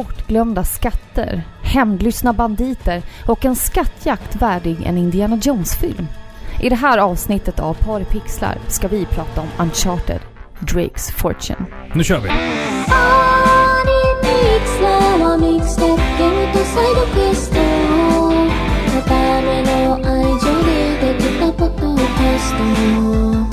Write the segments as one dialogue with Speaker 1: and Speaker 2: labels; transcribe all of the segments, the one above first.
Speaker 1: bortglömda skatter, hämndlystna banditer och en skattjakt värdig en Indiana Jones-film. I det här avsnittet av Par pixlar ska vi prata om Uncharted, Drakes Fortune.
Speaker 2: Nu kör vi!
Speaker 3: パ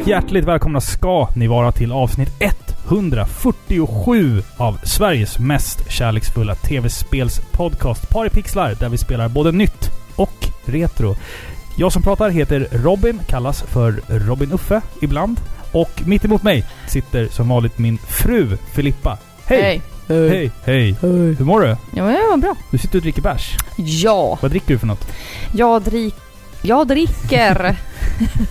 Speaker 2: och hjärtligt välkomna ska ni vara till avsnitt 147 av Sveriges mest kärleksfulla tv-spelspodcast Paripixlar där vi spelar både nytt och retro. Jag som pratar heter Robin, kallas för Robin Uffe ibland. Och mitt emot mig sitter som vanligt min fru Filippa. Hej! Hej! Hej! Hur mår du?
Speaker 1: Ja, men det var bra.
Speaker 2: Du sitter och dricker bärs.
Speaker 1: Ja,
Speaker 2: Vad dricker du för något?
Speaker 1: jag, drick, jag dricker.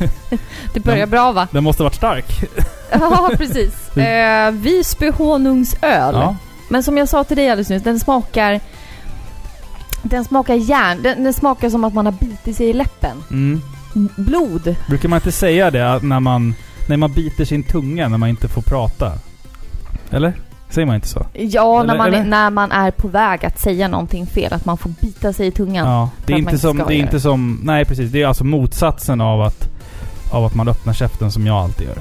Speaker 1: det börjar bra va?
Speaker 2: Den måste varit stark.
Speaker 1: Ja, precis. Eh, Visby honungsöl.
Speaker 2: Ja.
Speaker 1: Men som jag sa till dig alldeles nyss, den smakar... Den smakar järn. Den, den smakar som att man har bitit sig i läppen.
Speaker 2: Mm.
Speaker 1: Blod.
Speaker 2: Brukar man inte säga det när man, när man biter sin tunga när man inte får prata? Eller? Säger man inte så?
Speaker 1: Ja, när,
Speaker 2: Eller-
Speaker 1: man,
Speaker 2: eller?
Speaker 1: är, när man är på väg att säga någonting fel. Att man får bita sig i tungan.
Speaker 2: Ja. Det är inte som... Det är inte som... Nej precis. Det är alltså motsatsen av att... Av att man öppnar käften som jag alltid gör.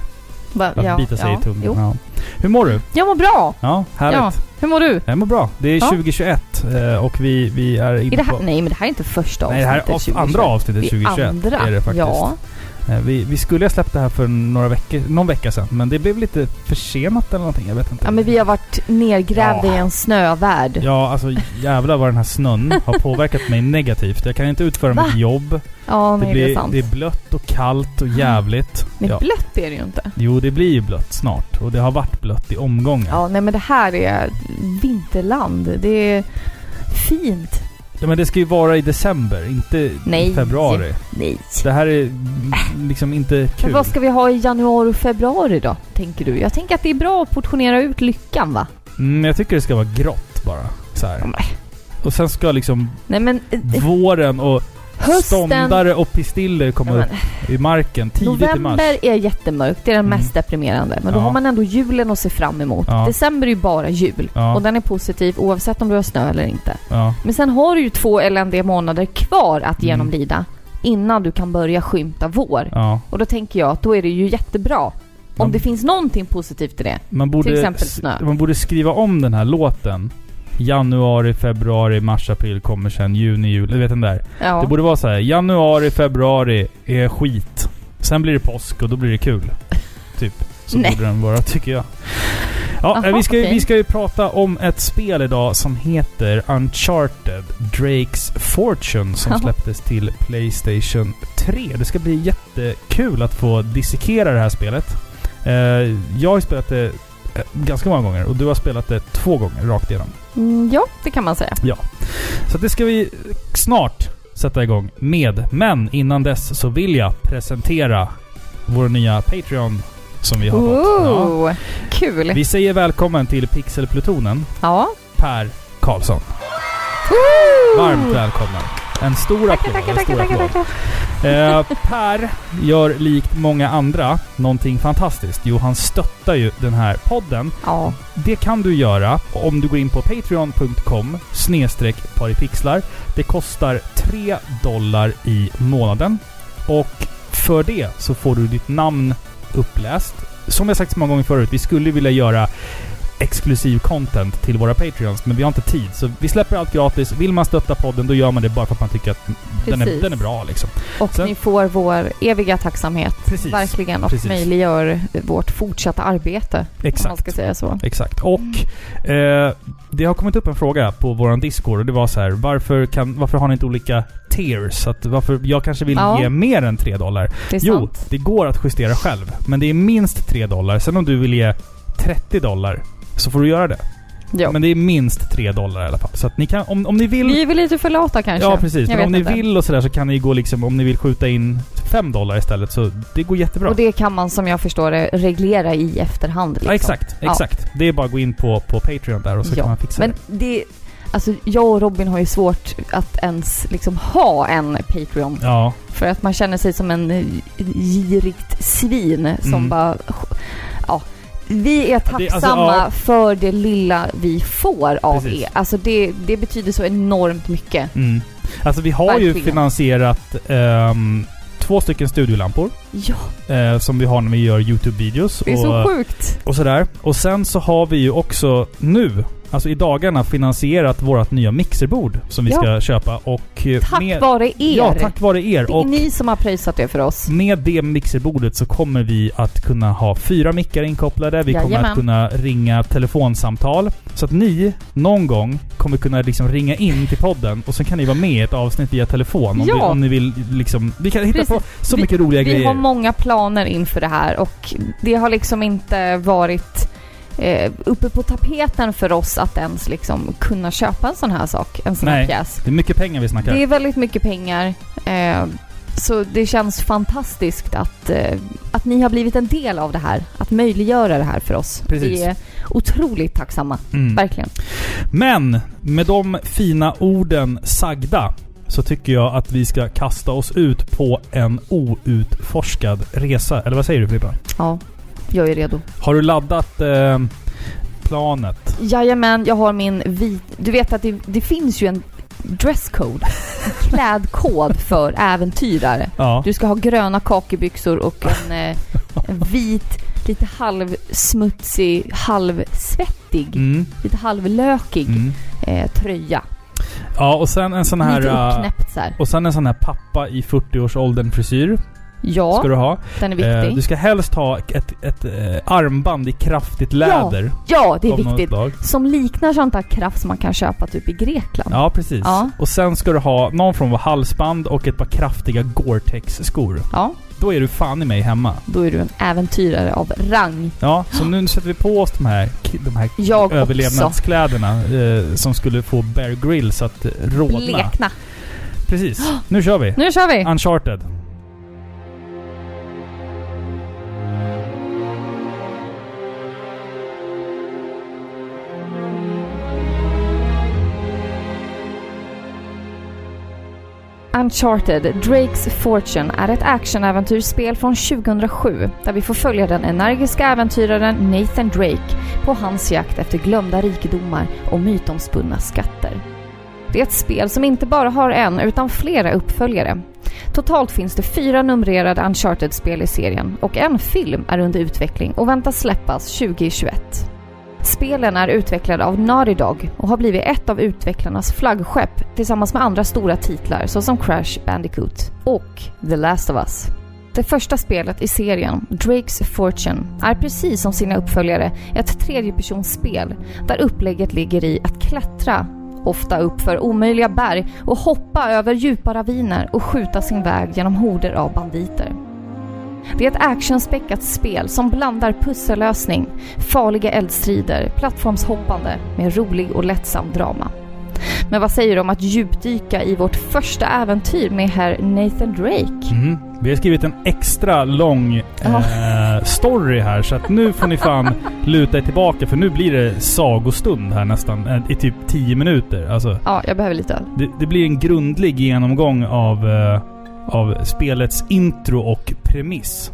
Speaker 1: Va,
Speaker 2: Att
Speaker 1: ja,
Speaker 2: bita sig
Speaker 1: ja,
Speaker 2: i tungan. Ja. Hur mår du?
Speaker 1: Jag mår bra.
Speaker 2: Ja, härligt.
Speaker 1: Ja. Hur mår du?
Speaker 2: Jag mår bra. Det är
Speaker 1: Ja.
Speaker 2: 2021 eh, och vi, vi är inne
Speaker 1: det här,
Speaker 2: på...
Speaker 1: nej, men det här är inte första
Speaker 2: Nej, det här
Speaker 1: avsnittet
Speaker 2: är av,
Speaker 1: 2021.
Speaker 2: andra avsnittet
Speaker 1: Det är
Speaker 2: 2021.
Speaker 1: andra.
Speaker 2: Är det faktiskt.
Speaker 1: Ja.
Speaker 2: Eh, Vi, vi skulle ha släppt det här för några veckor, någon vecka sedan. Men det blev lite försenat eller någonting. Jag vet inte.
Speaker 1: ja, men vi har varit nergrävda
Speaker 2: Ja.
Speaker 1: i en snövärld.
Speaker 2: Ja, alltså jävlar vad den här snön har påverkat mig negativt. Jag kan inte utföra
Speaker 1: Va?
Speaker 2: mitt jobb.
Speaker 1: Ja,
Speaker 2: Det
Speaker 1: nej, det är
Speaker 2: blir,
Speaker 1: sant.
Speaker 2: det är blött och kallt och jävligt.
Speaker 1: Men
Speaker 2: Ja.
Speaker 1: blött är det ju inte.
Speaker 2: Jo, det blir ju blött snart. Och det har varit blött i omgångar.
Speaker 1: Ja, nej men det här är vinterland. Det är fint.
Speaker 2: Ja, men det ska ju vara i december, inte
Speaker 1: Nej.
Speaker 2: i februari.
Speaker 1: Nej.
Speaker 2: Det här är mm, liksom inte
Speaker 1: Men
Speaker 2: kul.
Speaker 1: vad ska vi ha i januari och februari då, tänker du? Jag tänker att det är bra att portionera ut lyckan va?
Speaker 2: Mm, jag tycker det ska vara grått bara. Så här.
Speaker 1: Men-
Speaker 2: Och sen ska liksom
Speaker 1: Nej men eh,
Speaker 2: våren och
Speaker 1: hösten...
Speaker 2: ståndare och pistiller
Speaker 1: Ja, men,
Speaker 2: upp i marken tidigt i mars.
Speaker 1: november är jättemörkt, det är den
Speaker 2: Mm.
Speaker 1: mest deprimerande. Men då
Speaker 2: Ja.
Speaker 1: har man ändå julen att se fram emot.
Speaker 2: Ja.
Speaker 1: December är ju bara jul. Och den är positiv oavsett om du har snö eller inte. Men sen har du ju två eländiga månader kvar att
Speaker 2: Mm.
Speaker 1: genomlida innan du kan börja skymta vår. Och då tänker jag att då är det ju jättebra. Om
Speaker 2: Man-
Speaker 1: det finns någonting positivt i det.
Speaker 2: Man borde,
Speaker 1: Till exempel snö.
Speaker 2: Man borde skriva om den här låten. Januari, februari, mars, april kommer sen. Juni, juli. Du vet den där.
Speaker 1: Ja.
Speaker 2: Det borde vara så här. Januari, februari är skit. Sen blir det påsk och då blir det kul. Typ. Så
Speaker 1: Nej.
Speaker 2: borde den vara, tycker jag. Ja,
Speaker 1: Aha,
Speaker 2: eh, vi, ska,
Speaker 1: okej.
Speaker 2: vi ska ju prata om ett spel idag som heter Uncharted Drake's Fortune som
Speaker 1: Ja.
Speaker 2: släpptes till Playstation 3. Det ska bli jättekul att få dissekera det här spelet. Eh, jag har ju spelat det ganska många gånger och du har spelat det två gånger rakt igenom.
Speaker 1: Mm, ja, det kan man säga.
Speaker 2: Så det ska vi snart sätta igång med. Men innan dess så vill jag presentera vår nya Patreon som vi har fått. Ja.
Speaker 1: Ooh, kul!
Speaker 2: Vi säger välkommen till Pixelplutonen,
Speaker 1: Ja.
Speaker 2: Per Karlsson.
Speaker 1: Woo!
Speaker 2: Varmt välkommen. En stor applåd.
Speaker 1: tackar, tackar, tackar, tackar.
Speaker 2: Eh, per gör likt många andra någonting fantastiskt. Jo, han stöttar ju den här podden.
Speaker 1: Ja.
Speaker 2: Det kan du göra om du går in på patreon.com snedstreck paripixlar. Det kostar 3 dollar i månaden. Och för det så får du ditt namn uppläst. Som jag sagt så många gånger förut, vi skulle vilja göra exklusiv content till våra Patreons. Men vi har inte tid. Så vi släpper allt gratis. Vill man stötta podden, då gör man det bara för att man tycker att den är, den är bra liksom.
Speaker 1: Och
Speaker 2: Sen-
Speaker 1: ni får vår eviga tacksamhet.
Speaker 2: Precis.
Speaker 1: Verkligen. Och
Speaker 2: Precis.
Speaker 1: möjliggör vårt fortsatta arbete. Om man
Speaker 2: Exakt.
Speaker 1: ska säga så.
Speaker 2: Exakt. Och eh, det har kommit upp en fråga på våran Discord och det var så här. Varför, kan, varför har ni inte olika tiers? Att varför, jag kanske vill
Speaker 1: Ja.
Speaker 2: ge mer än 3 dollar.
Speaker 1: Det
Speaker 2: Jo,
Speaker 1: sant.
Speaker 2: det går att justera själv. Men det är minst 3 dollar. Sen om du vill ge 30 dollar så får du göra det.
Speaker 1: Ja.
Speaker 2: Men det är minst 3 dollar i alla fall. Så att ni kan, om, om ni vill...
Speaker 1: Vi är väl lite för lata kanske?
Speaker 2: Ja, precis.
Speaker 1: Jag
Speaker 2: Men om ni
Speaker 1: inte.
Speaker 2: vill och sådär så kan ni gå liksom... Om ni vill skjuta in 5 dollar istället så det går jättebra.
Speaker 1: Och det kan man som jag förstår det reglera i efterhand. Liksom.
Speaker 2: ja, exakt.
Speaker 1: Ja.
Speaker 2: Exakt. Det är bara att gå in på, på Patreon där och så
Speaker 1: Ja,
Speaker 2: kan man fixa
Speaker 1: Men
Speaker 2: det.
Speaker 1: det... Alltså jag och Robin har ju svårt att ens liksom ha en Patreon.
Speaker 2: Ja,
Speaker 1: För att man känner sig som en eh, girigt svin som
Speaker 2: Mm.
Speaker 1: bara... Vi är
Speaker 2: det- alltså,
Speaker 1: tacksamma för det lilla vi får av
Speaker 2: Precis.
Speaker 1: er. Alltså det, det betyder så enormt mycket.
Speaker 2: Mm. Alltså vi har ju
Speaker 1: Verkligen.
Speaker 2: finansierat ehm, två stycken studiolampor.
Speaker 1: Ja,
Speaker 2: eh, som vi har när vi gör YouTube-videos.
Speaker 1: det är så
Speaker 2: och,
Speaker 1: sjukt.
Speaker 2: och sådär. Och sen så har vi ju också nu, alltså i dagarna, finansierat vårt nya mixerbord som vi
Speaker 1: Ja.
Speaker 2: ska köpa. Och eh,
Speaker 1: Tack
Speaker 2: med,
Speaker 1: vare er.
Speaker 2: Ja, tack vare er.
Speaker 1: det är
Speaker 2: Och
Speaker 1: ni som har pröjsat det för oss.
Speaker 2: med det mixerbordet så kommer vi att kunna ha fyra mickar inkopplade. Vi kommer
Speaker 1: Jajamän.
Speaker 2: att kunna ringa telefonsamtal. Så att ni någon gång kommer kunna liksom ringa in till podden och sen kan ni vara med i ett avsnitt via telefon. Om,
Speaker 1: Ja.
Speaker 2: vi, om ni vill liksom... Vi kan hitta
Speaker 1: Precis.
Speaker 2: på så
Speaker 1: Vi-
Speaker 2: mycket roliga
Speaker 1: Vi
Speaker 2: grejer.
Speaker 1: har många planer inför det här och det har liksom inte varit eh, uppe på tapeten för oss att ens liksom kunna köpa en sån här sak, en sån här
Speaker 2: Nej.
Speaker 1: pjäs.
Speaker 2: Det är mycket pengar vi snackar.
Speaker 1: Det är väldigt mycket pengar. Eh, så det känns fantastiskt att, eh, att ni har blivit en del av det här. Att möjliggöra det här för oss.
Speaker 2: Precis.
Speaker 1: Vi är otroligt tacksamma.
Speaker 2: Mm.
Speaker 1: Verkligen.
Speaker 2: Men med de fina orden sagda så tycker jag att vi ska kasta oss ut på en outforskad resa. Eller vad säger du Filippa?
Speaker 1: Ja, jag är redo.
Speaker 2: Har du laddat eh, planet?
Speaker 1: Jajamän, jag har min vit... Du vet att det, det finns ju en dresscode. Klädkod för äventyrare.
Speaker 2: Ja.
Speaker 1: Du ska ha gröna kakebyxor och en, eh, en vit, lite halvsmutsig, halvsvettig,
Speaker 2: Mm,
Speaker 1: lite halvlökig
Speaker 2: mm.
Speaker 1: eh, tröja.
Speaker 2: Ja, och sen en sån här...
Speaker 1: lite
Speaker 2: eh,
Speaker 1: uppknäppt så här.
Speaker 2: och sen en sån här pappa i 40-årsåldern frisyr
Speaker 1: Ja,
Speaker 2: ska du ha.
Speaker 1: den är
Speaker 2: Eh,
Speaker 1: viktig.
Speaker 2: du ska helst ha ett, ett, ett eh, armband i kraftigt läder.
Speaker 1: ja, det är viktigt. Som liknar sånt där kraft som man kan köpa typ i Grekland.
Speaker 2: Ja, precis.
Speaker 1: Ja.
Speaker 2: Och sen ska du ha någon form av halsband och ett par kraftiga Gore-Tex-skor.
Speaker 1: Ja,
Speaker 2: Då är du fan i mig hemma.
Speaker 1: då är du en äventyrare av rang.
Speaker 2: Ja, så nu sätter vi på oss de här, de här
Speaker 1: Jag
Speaker 2: överlevnadskläderna eh, som skulle få Bear Grylls att eh, rodna.
Speaker 1: Blekna.
Speaker 2: Precis. Nu kör vi!
Speaker 1: Nu kör vi!
Speaker 2: Uncharted.
Speaker 1: Uncharted Drake's Fortune är ett actionäventyrsspel från 2007 där vi får följa den energiska äventyraren Nathan Drake på hans jakt efter glömda rikedomar och mytomspunna skatter. Det är ett spel som inte bara har en utan flera uppföljare. Totalt finns det fyra numrerade Uncharted-spel i serien och en film är under utveckling och väntas släppas 2021. Spelen är utvecklade av Naughty Dog och har blivit ett av utvecklarnas flaggskepp tillsammans med andra stora titlar såsom Crash Bandicoot och The Last of Us. Det första spelet i serien, Drake's Fortune, är precis som sina uppföljare ett tredjepersonsspel där upplägget ligger i att klättra, ofta uppför omöjliga berg och hoppa över djupa raviner och skjuta sin väg genom horder av banditer. Det är ett actionspäckat spel som blandar pussellösning, farliga eldstrider, plattformshoppande med rolig och lättsam drama. Men vad säger du om att djupdyka i vårt första äventyr med herr Nathan Drake?
Speaker 2: Mm. Vi har skrivit en extra lång eh, story här så att nu får ni fan luta er tillbaka för nu blir det sagostund här nästan. eh, I typ 10 minuter. Alltså,
Speaker 1: Ja, jag behöver lite öl.
Speaker 2: det, det blir en grundlig genomgång av, eh, av spelets intro och premiss.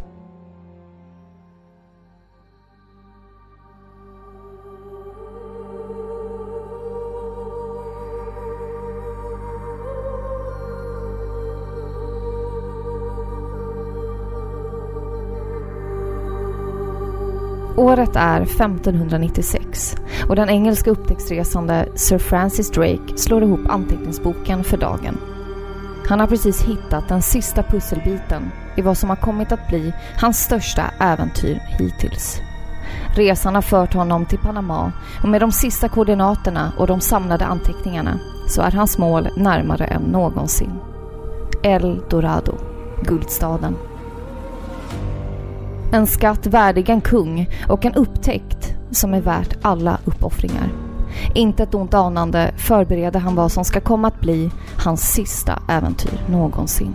Speaker 1: Året är 1596 och den engelska upptäcktsresande Sir Francis Drake slår ihop anteckningsboken för dagen. Han har precis hittat den sista pusselbiten i vad som har kommit att bli hans största äventyr hittills. Resan har fört honom till Panama och med de sista koordinaterna och de samlade anteckningarna så är hans mål närmare än någonsin. El Dorado, guldstaden. En skatt värdig en kung och en upptäckt som är värt alla uppoffringar. Inte ett ont anande förbereder han vad som ska komma att bli hans sista äventyr någonsin.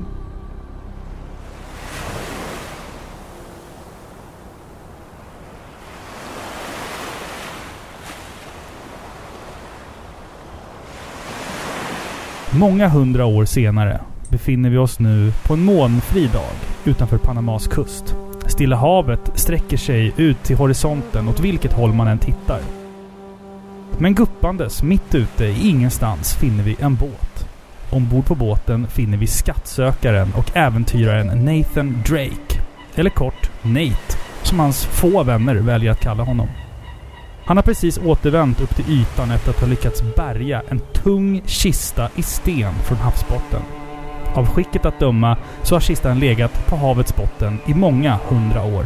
Speaker 2: Många hundra år senare befinner vi oss nu på en molnfri dag utanför Panamas kust. Stilla havet sträcker sig ut till horisonten åt vilket håll man än tittar. Men guppandes mitt ute i ingenstans finner vi en båt. Ombord på båten finner vi skattsökaren och äventyraren Nathan Drake. Eller kort Nate, som hans få vänner väljer att kalla honom. Han har precis återvänt upp till ytan efter att ha lyckats bärga en tung kista i sten från havsbotten. Av skicket att döma så har kistan legat på havets botten i många hundra år.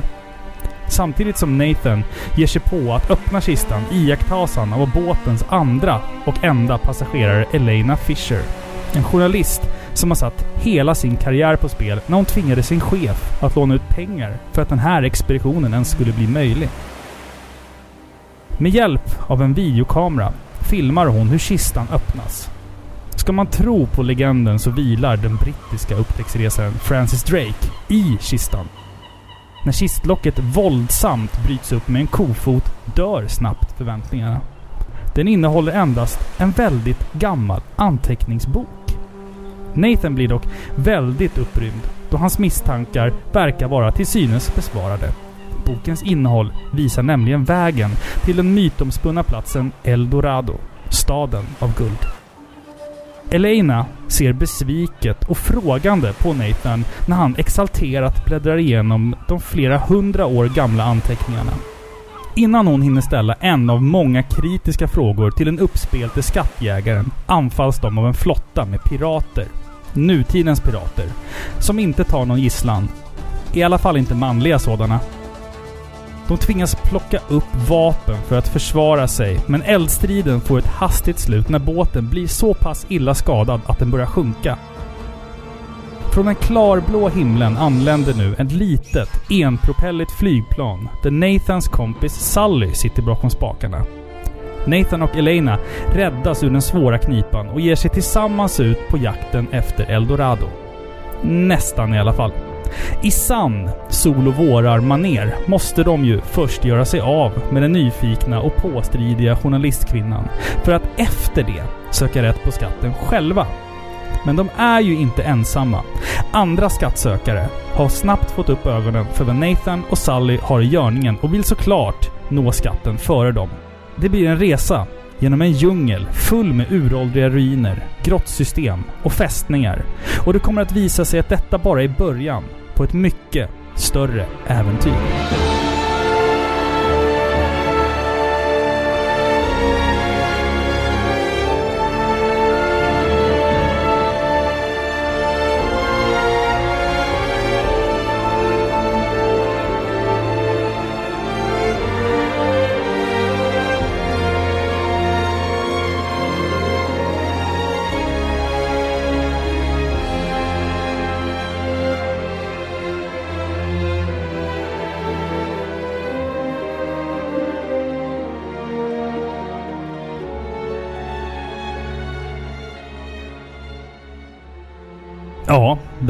Speaker 2: Samtidigt som Nathan ger sig på att öppna kistan iakttas han av båtens andra och enda passagerare Elena Fisher. En journalist som har satt hela sin karriär på spel när hon tvingade sin chef att låna ut pengar för att den här expeditionen ens skulle bli möjlig. Med hjälp av en videokamera filmar hon hur kistan öppnas. Ska man tro på legenden så vilar den brittiska upptäcktsresaren Francis Drake i kistan. När kistlocket våldsamt bryts upp med en kofot dör snabbt förväntningarna. Den innehåller endast en väldigt gammal anteckningsbok. Nathan blir dock väldigt upprymd då hans misstankar verkar vara till synes besvarade. Bokens innehåll visar nämligen vägen till den mytomspunna platsen Eldorado, staden av guld. Elena ser besviket och frågande på Nathan när han exalterat bläddrar igenom de flera hundra år gamla anteckningarna. Innan hon hinner ställa en av många kritiska frågor till den uppspelte skattjägaren anfalls de av en flotta med pirater. Nutidens pirater. Som inte tar någon gisslan. I alla fall inte manliga sådana. De tvingas plocka upp vapen för att försvara sig, men eldstriden får ett hastigt slut när båten blir så pass illa skadad att den börjar sjunka. Från den klarblå himlen anländer nu ett litet, enpropelligt flygplan där Nathans kompis Sally sitter bakom spakarna. Nathan och Elena räddas ur den svåra knipan och ger sig tillsammans ut på jakten efter Eldorado. Nästan i alla fall. I sann sol och vårar-maner måste de ju först göra sig av med den nyfikna och påstridiga journalistkvinnan för att efter det söka rätt på skatten själva. Men de är ju inte ensamma. Andra skattsökare har snabbt fått upp ögonen för vad Nathan och Sally har i görningen och vill såklart nå skatten före dem. Det blir en resa genom en djungel full med uråldriga ruiner, grottsystem och fästningar. Och det kommer att visa sig att detta bara är början på ett mycket större äventyr.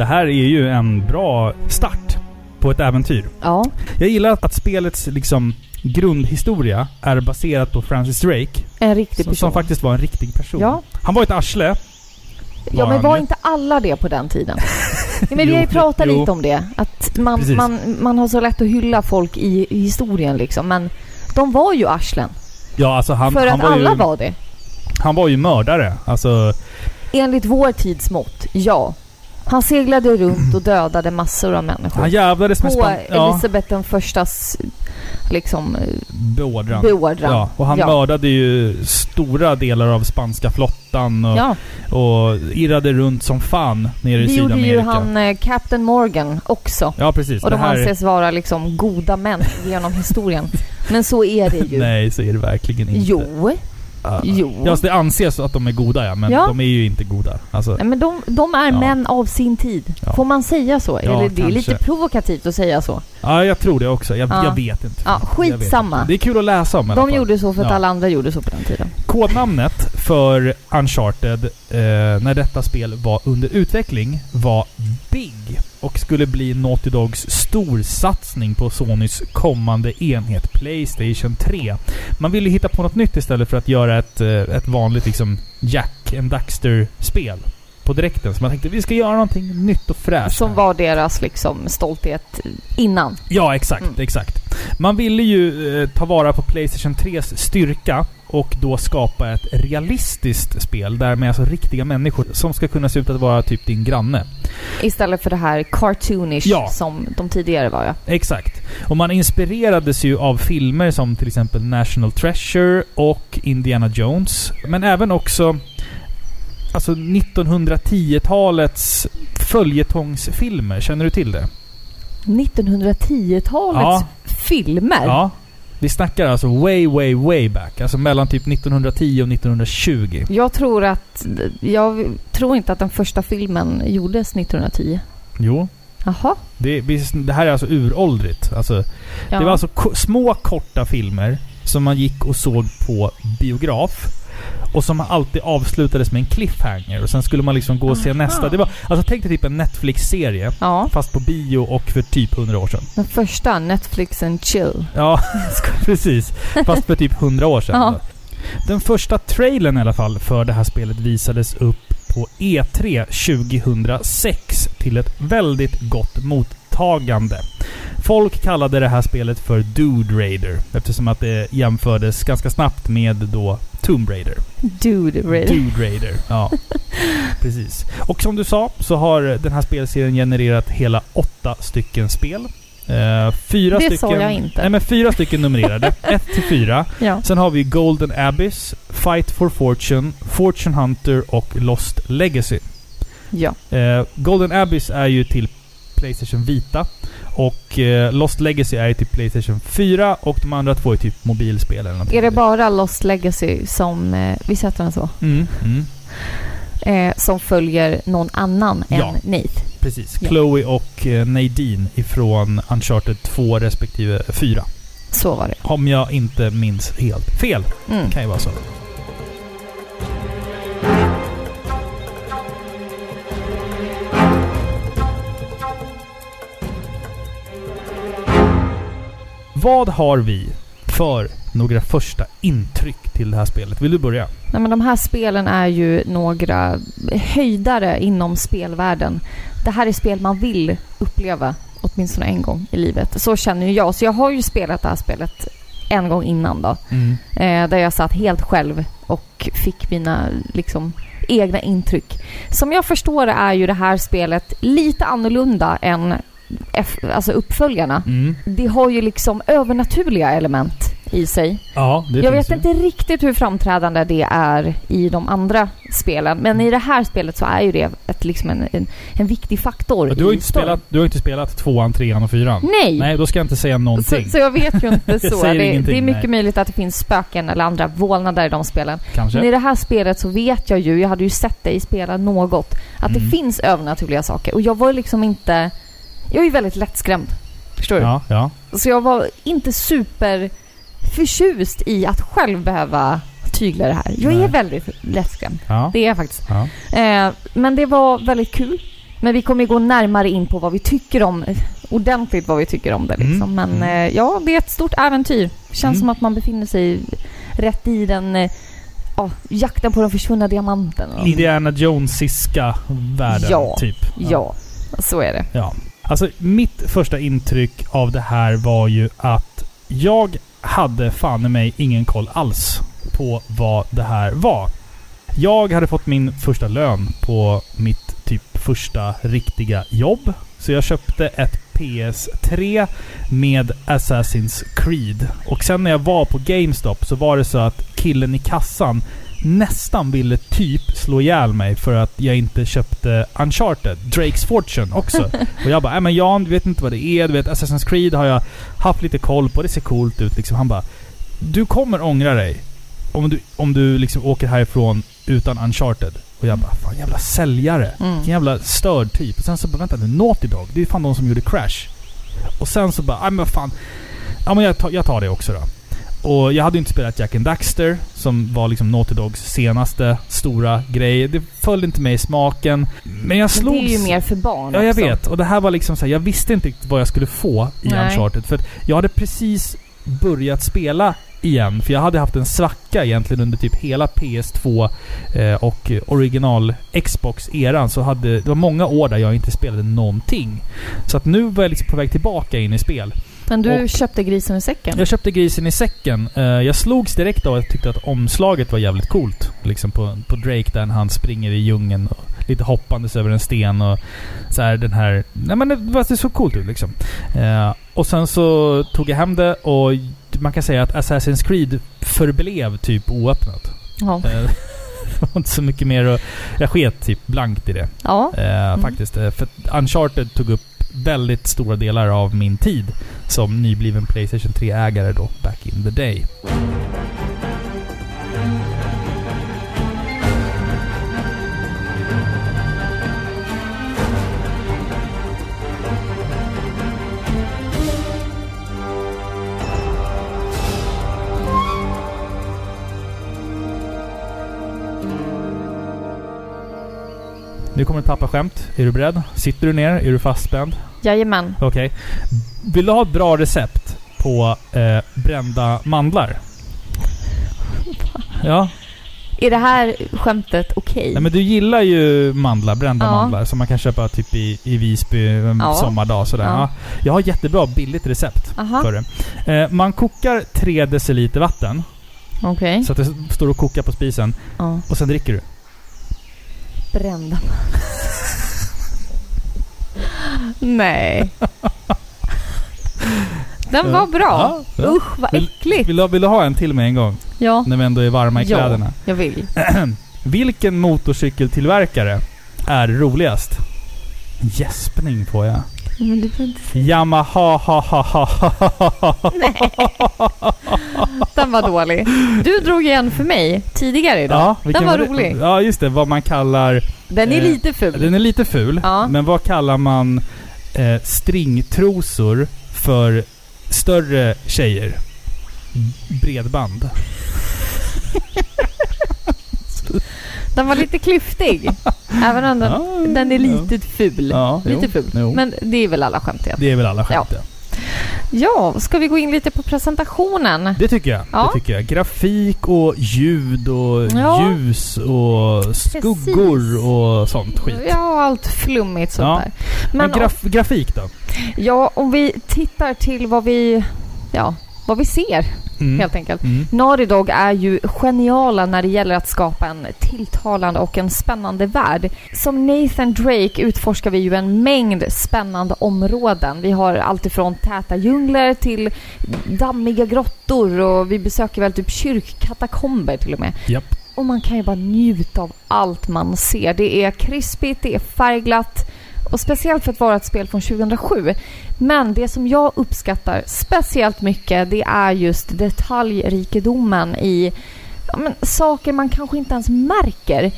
Speaker 2: Det här är ju en bra start på ett äventyr.
Speaker 1: Ja,
Speaker 2: Jag gillar att spelets liksom grundhistoria är baserat på Francis Drake.
Speaker 1: en riktig
Speaker 2: Som,
Speaker 1: person.
Speaker 2: som faktiskt var en riktig person.
Speaker 1: Ja.
Speaker 2: Han var ett arsle.
Speaker 1: Ja, men var inte alla det på den tiden? Ja, men vi har ju pratat
Speaker 2: jo.
Speaker 1: lite om det. Att man,
Speaker 2: Precis.
Speaker 1: man, man har så lätt att hylla folk i, i historien liksom. Men de var ju arslen.
Speaker 2: Ja, alltså han,
Speaker 1: för
Speaker 2: han,
Speaker 1: att
Speaker 2: var
Speaker 1: alla
Speaker 2: ju,
Speaker 1: var det.
Speaker 2: han var ju mördare. Alltså,
Speaker 1: Enligt vår tids mått, ja. Han seglade runt och dödade massor av människor.
Speaker 2: han jävlades med
Speaker 1: på.
Speaker 2: Ja,
Speaker 1: Elisabeth den förstas liksom
Speaker 2: Beordran.
Speaker 1: beordran.
Speaker 2: Ja, och han
Speaker 1: ja.
Speaker 2: mördade ju stora delar av spanska flottan och,
Speaker 1: Ja,
Speaker 2: och irrade runt som fan nere i
Speaker 1: det gjorde
Speaker 2: Sydamerika.
Speaker 1: ju han eh, Captain Morgan också.
Speaker 2: Ja, precis.
Speaker 1: Och de
Speaker 2: här...
Speaker 1: anses vara liksom goda män genom historien. Men så är det ju.
Speaker 2: Nej, så är det verkligen inte.
Speaker 1: Jo,
Speaker 2: Ja.
Speaker 1: jo.
Speaker 2: Ja, alltså det anses att de är goda ja, men
Speaker 1: Ja.
Speaker 2: de är ju inte goda. Alltså,
Speaker 1: Nej, men de, de är
Speaker 2: Ja.
Speaker 1: män av sin tid.
Speaker 2: Ja.
Speaker 1: Får man säga så? Eller det är lite provokativt att säga så.
Speaker 2: ja, jag tror det också. Jag,
Speaker 1: Ja.
Speaker 2: jag vet inte.
Speaker 1: Ja, skitsamma.
Speaker 2: inte. Det är kul att läsa om
Speaker 1: De gjorde så för att alla andra gjorde så på den tiden.
Speaker 2: Kodnamnet för Uncharted eh, när detta spel var under utveckling var Big och skulle bli Naughty Dogs storsatsning på Sonys kommande enhet Playstation 3. Man ville hitta på något nytt istället för att göra ett, eh, ett vanligt liksom Jack and Daxter-spel på direkten. Så man tänkte vi ska göra någonting nytt och fräscht.
Speaker 1: Som var deras liksom stolthet innan.
Speaker 2: Ja, exakt.
Speaker 1: Mm.
Speaker 2: exakt. Man ville ju eh, ta vara på Playstation 3s styrka och då skapa ett realistiskt spel där med alltså riktiga människor som ska kunna se ut att vara typ din granne.
Speaker 1: Istället för det här cartoonish
Speaker 2: Ja.
Speaker 1: som de tidigare var ja.
Speaker 2: Exakt. Och man inspirerades ju av filmer som till exempel National Treasure och Indiana Jones. Men även också alltså 1910-talets följetongsfilmer. Känner du till det?
Speaker 1: 1910-talets
Speaker 2: Ja.
Speaker 1: filmer.
Speaker 2: Ja. Vi snackar alltså way, way, way back. Alltså mellan typ 1910 och 1920.
Speaker 1: Jag tror att... Jag tror inte att den första filmen gjordes 1910.
Speaker 2: Jo.
Speaker 1: Jaha.
Speaker 2: Det, det här är alltså uråldrigt. Alltså,
Speaker 1: Ja.
Speaker 2: Det var alltså små korta filmer som man gick och såg på biograf. Och som alltid avslutades med en cliffhanger. Och sen skulle man liksom gå och se
Speaker 1: Aha.
Speaker 2: nästa. Det var, alltså tänk dig typ en Netflix-serie.
Speaker 1: Ja.
Speaker 2: Fast på bio och för typ 100 år sedan.
Speaker 1: Den första, Netflix and chill.
Speaker 2: Ja, precis. Fast för typ 100 år sedan.
Speaker 1: Ja.
Speaker 2: Den första trailern i alla fall för det här spelet visades upp på E E3 2006 till ett väldigt gott mottagande. Folk kallade det här spelet för Dude Raider eftersom att det jämfördes ganska snabbt med då Tomb Raider.
Speaker 1: Dude, Raider.
Speaker 2: Dude Raider, ja. Precis. Och som du sa så har den här spelserien genererat hela åtta stycken spel. Eh, fyra
Speaker 1: Det
Speaker 2: stycken...
Speaker 1: sa jag inte.
Speaker 2: Nej men fyra stycken numrerade. ett till fyra.
Speaker 1: Ja.
Speaker 2: Sen har vi Golden Abyss, Fight for Fortune, Fortune Hunter och Lost Legacy.
Speaker 1: Ja.
Speaker 2: Eh, Golden Abyss är ju till Playstation Vita. Och eh, Lost Legacy är ju till Playstation 4 och de andra två är typ mobilspel eller någonting.
Speaker 1: Är det bara Lost Legacy som, eh, vi sätter den så,
Speaker 2: Mm, mm,
Speaker 1: eh, som följer någon annan
Speaker 2: Ja.
Speaker 1: än Nate?
Speaker 2: precis.
Speaker 1: Ja.
Speaker 2: Chloe och eh, Nadine ifrån Uncharted 2 respektive 4.
Speaker 1: Så var det.
Speaker 2: Om jag inte minns helt fel.
Speaker 1: Mm.
Speaker 2: Kan ju vara så. Vad har vi för några första intryck till det här spelet? Vill du börja?
Speaker 1: Nej, men de här spelen är ju några höjdare inom spelvärlden. Det här är spel man vill uppleva åtminstone en gång i livet. Så känner ju jag. Så jag har ju spelat det här spelet en gång innan då. Eh, där jag satt helt själv och fick mina liksom, egna intryck. Som jag förstår det är ju det här spelet lite annorlunda än alltså uppföljarna.
Speaker 2: Mm.
Speaker 1: Det har ju liksom övernaturliga element i sig.
Speaker 2: Ja, det
Speaker 1: Jag vet
Speaker 2: ju.
Speaker 1: inte riktigt hur framträdande det är i de andra spelen. Men i det här spelet så är ju det ett, liksom en, en, en viktig faktor
Speaker 2: Ja, Du har, inte spelat, du har inte spelat tvåan, trean och fyran?
Speaker 1: Nej!
Speaker 2: Nej, då ska jag inte säga
Speaker 1: så,
Speaker 2: någonting.
Speaker 1: så jag vet ju inte så. Det, det är mycket
Speaker 2: nej.
Speaker 1: möjligt att det finns spöken eller andra vålnader i de spelen.
Speaker 2: Kanske.
Speaker 1: Men i det här spelet så vet jag ju, jag hade ju sett dig spela något, att
Speaker 2: Mm.
Speaker 1: det finns övernaturliga saker. Och jag var liksom inte... Jag är ju väldigt lättskrämd. Förstår du?
Speaker 2: Ja, ja.
Speaker 1: Så jag var inte super förtjust i att själv behöva tygla det här. Jag
Speaker 2: Nej.
Speaker 1: är väldigt lättskrämd.
Speaker 2: ja.
Speaker 1: Det är jag faktiskt.
Speaker 2: ja.
Speaker 1: Eh, men det var väldigt kul. Men vi kommer gå närmare in på vad vi tycker om, ordentligt vad vi tycker om det liksom.
Speaker 2: Mm,
Speaker 1: Men
Speaker 2: mm.
Speaker 1: eh, ja, det är ett stort äventyr. Känns
Speaker 2: Mm.
Speaker 1: som att man befinner sig rätt i den, eh, ja, jakten på den försvunna diamanten.
Speaker 2: Indiana Jonesiska världen,
Speaker 1: Ja.
Speaker 2: typ.
Speaker 1: Ja, så är det.
Speaker 2: Ja. Alltså, mitt första intryck av det här var ju att jag hade fan i mig ingen koll alls på vad det här var. Jag hade fått min första lön på mitt typ första riktiga jobb. Så jag köpte ett PS3 med Assassin's Creed. Och sen när jag var på GameStop så var det så att killen i kassan nästan ville typ slå ihjäl mig för att jag inte köpte Uncharted, Drake's Fortune också. och jag bara, nej men Jan, du vet inte vad det är. Du vet Assassin's Creed har jag haft lite koll på. Det ser coolt ut liksom. Han bara, du kommer ångra dig om du, om du liksom åker härifrån utan Uncharted. Och jag bara, fan jävla säljare.
Speaker 1: Mm.
Speaker 2: Jävla störd typ. Och sen så bara, vänta nu, Naughty Dog. Det är fan de som gjorde Crash. Och sen så bara, nej men vad fan. Ja men jag tar, jag tar det också då. Och jag hade inte spelat Jack and Daxter, som var liksom Naughty Dogs senaste stora grej. Det föll inte mig i smaken. Men jag
Speaker 1: Men
Speaker 2: slogs...
Speaker 1: det är ju mer för barn
Speaker 2: Ja, jag
Speaker 1: också.
Speaker 2: vet. Och det här var liksom så här, jag visste inte riktigt vad jag skulle få i
Speaker 1: Nej.
Speaker 2: Uncharted. För att jag hade precis börjat spela igen. För jag hade haft en svacka egentligen under typ hela PS2 eh, och original Xbox-eran. Så hade, det var många år där jag inte spelade någonting. Så att nu var jag liksom på väg tillbaka in i spel.
Speaker 1: Men du
Speaker 2: Och-
Speaker 1: köpte grisen i säcken?
Speaker 2: Jag köpte grisen i säcken. Eh, jag slogs direkt av att jag tyckte att omslaget var jävligt coolt. Liksom på, på Drake där han springer i djungeln och lite hoppandes över en sten och så här den här... Nej men det, var- det såg coolt ut liksom. Eh, och sen så tog jag hem det och man kan säga att Assassin's Creed förblev typ oöppnat.
Speaker 1: Ja.
Speaker 2: Eh, det var inte så mycket mer att... Jag sket typ blankt i det.
Speaker 1: ja.
Speaker 2: Eh, Faktiskt. Eh, för Uncharted tog upp väldigt stora delar av min tid som nybliven Playstation 3-ägare då, back in the day. Nu kommer ett pappaskämt. Är du beredd? Sitter du ner? Är du fastspänd?
Speaker 1: Jajamän.
Speaker 2: Okej. Vill du ha ett bra recept på eh, brända mandlar? Ja.
Speaker 1: Är det här skämtet okej?
Speaker 2: Nej, men du gillar ju mandlar, brända
Speaker 1: Ja.
Speaker 2: mandlar som man kan köpa typ i, i Visby en
Speaker 1: Ja.
Speaker 2: sommardag sådär.
Speaker 1: Ja.
Speaker 2: Ja. Jag har jättebra billigt recept
Speaker 1: Aha,
Speaker 2: för det. Eh, man kokar 3 deciliter vatten
Speaker 1: okej.
Speaker 2: så att det står och kokar på spisen och sen dricker du.
Speaker 1: Brända. Nej. Den var bra.
Speaker 2: Ja, ja.
Speaker 1: Usch, vad
Speaker 2: Vill-
Speaker 1: äckligt.
Speaker 2: Vill, du, vill du ha en till med en gång?
Speaker 1: Ja.
Speaker 2: När vi ändå är varma i
Speaker 1: Ja.
Speaker 2: kläderna.
Speaker 1: Jag vill.
Speaker 2: Vilken motorcykeltillverkare är roligast? Gäspning får jag.
Speaker 1: Men du får inte
Speaker 2: Yamaha ha ha ha ha ha
Speaker 1: Den var dålig. Du drog igen för mig tidigare idag.
Speaker 2: Ja, vilken
Speaker 1: Den var rolig.
Speaker 2: Ja, just det. Vad man kallar...
Speaker 1: Den är
Speaker 2: Eh,
Speaker 1: lite ful.
Speaker 2: Den är lite ful.
Speaker 1: Ja.
Speaker 2: Men vad kallar man eh, stringtrosor för större tjejer? Bredband.
Speaker 1: Den var lite klyftig. Även om den,
Speaker 2: Ja,
Speaker 1: den är
Speaker 2: ja.
Speaker 1: lite ful.
Speaker 2: Ja,
Speaker 1: Lite
Speaker 2: jo,
Speaker 1: ful.
Speaker 2: jo.
Speaker 1: Men det är väl alla skämt igen.
Speaker 2: Det är väl alla skämt ja.
Speaker 1: Ja, ska vi gå in lite på presentationen?
Speaker 2: Det tycker jag.
Speaker 1: Ja.
Speaker 2: Det tycker jag. Grafik och ljud och
Speaker 1: Ja.
Speaker 2: ljus och skuggor och sånt skit.
Speaker 1: Ja, allt flummigt sånt
Speaker 2: Ja.
Speaker 1: där.
Speaker 2: Men
Speaker 1: Men
Speaker 2: graf grafik då?
Speaker 1: ja, om vi tittar till vad vi, ja, vad vi ser
Speaker 2: Mm.
Speaker 1: helt enkelt.
Speaker 2: Mm.
Speaker 1: Naughty Dog är ju geniala när det gäller att skapa en tilltalande och en spännande värld. Som Nathan Drake utforskar vi ju en mängd spännande områden. Vi har allt ifrån täta djungler till dammiga grottor och vi besöker väl typ kyrkkatakomber till och med.
Speaker 2: Japp.
Speaker 1: Och man kan ju bara njuta av allt man ser. Det är krispigt, det är färgglatt och speciellt för att vara ett spel från 2007. Men det som jag uppskattar speciellt mycket det är just detaljrikedomen i ja, men, saker man kanske inte ens märker.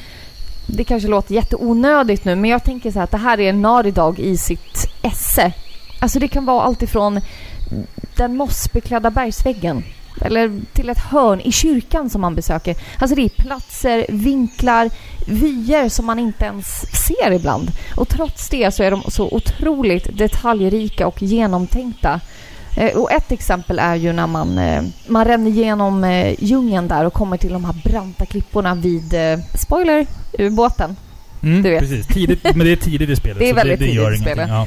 Speaker 1: Det kanske låter jätteonödigt nu men jag tänker så här att det här är en Naughty i sitt esse. Alltså det kan vara allt ifrån den mossbeklädda bergsväggen eller till ett hörn i kyrkan som man besöker. Alltså det är platser, vinklar, vyer som man inte ens ser ibland. Och trots det så är de så otroligt detaljrika och genomtänkta. Eh, Och ett exempel är ju när man, eh, man ränner igenom eh, djungeln där och kommer till de här branta klipporna vid, spoiler, ubåten.
Speaker 2: Mm,
Speaker 1: Du vet.
Speaker 2: Precis. Tidigt, men det är tidigt i spelet.
Speaker 1: Det är väldigt
Speaker 2: det, det
Speaker 1: tidigt i spelet.
Speaker 2: Ja.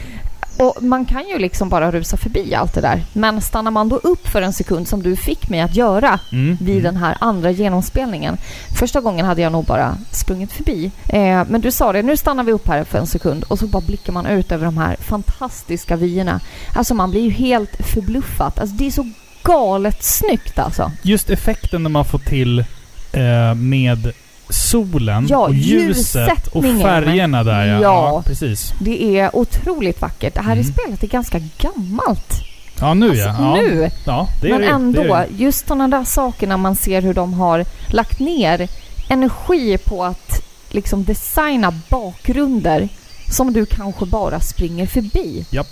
Speaker 1: Och man kan ju liksom bara rusa förbi allt det där. Men stannar man då upp för en sekund som du fick mig att göra
Speaker 2: Mm.
Speaker 1: vid
Speaker 2: mm.
Speaker 1: den här andra genomspelningen. Första gången hade jag nog bara sprungit förbi. Eh, men du sa det, nu stannar vi upp här för en sekund och så bara blickar man ut över de här fantastiska vyerna. Alltså man blir ju helt förbluffad. Alltså det är så galet snyggt alltså.
Speaker 2: Just effekten när man får till eh, med solen
Speaker 1: Ja,
Speaker 2: och ljuset och färgerna där ja.
Speaker 1: Ja.
Speaker 2: precis.
Speaker 1: Det är otroligt vackert. Det här
Speaker 2: Mm.
Speaker 1: är spelet är ganska gammalt.
Speaker 2: Ja, nu
Speaker 1: Alltså,
Speaker 2: ja. ja.
Speaker 1: nu.
Speaker 2: Ja, det
Speaker 1: Men
Speaker 2: det,
Speaker 1: ändå,
Speaker 2: det.
Speaker 1: just sådana där saker när man ser hur de har lagt ner energi på att liksom designa bakgrunder som du kanske bara springer förbi.
Speaker 2: Japp.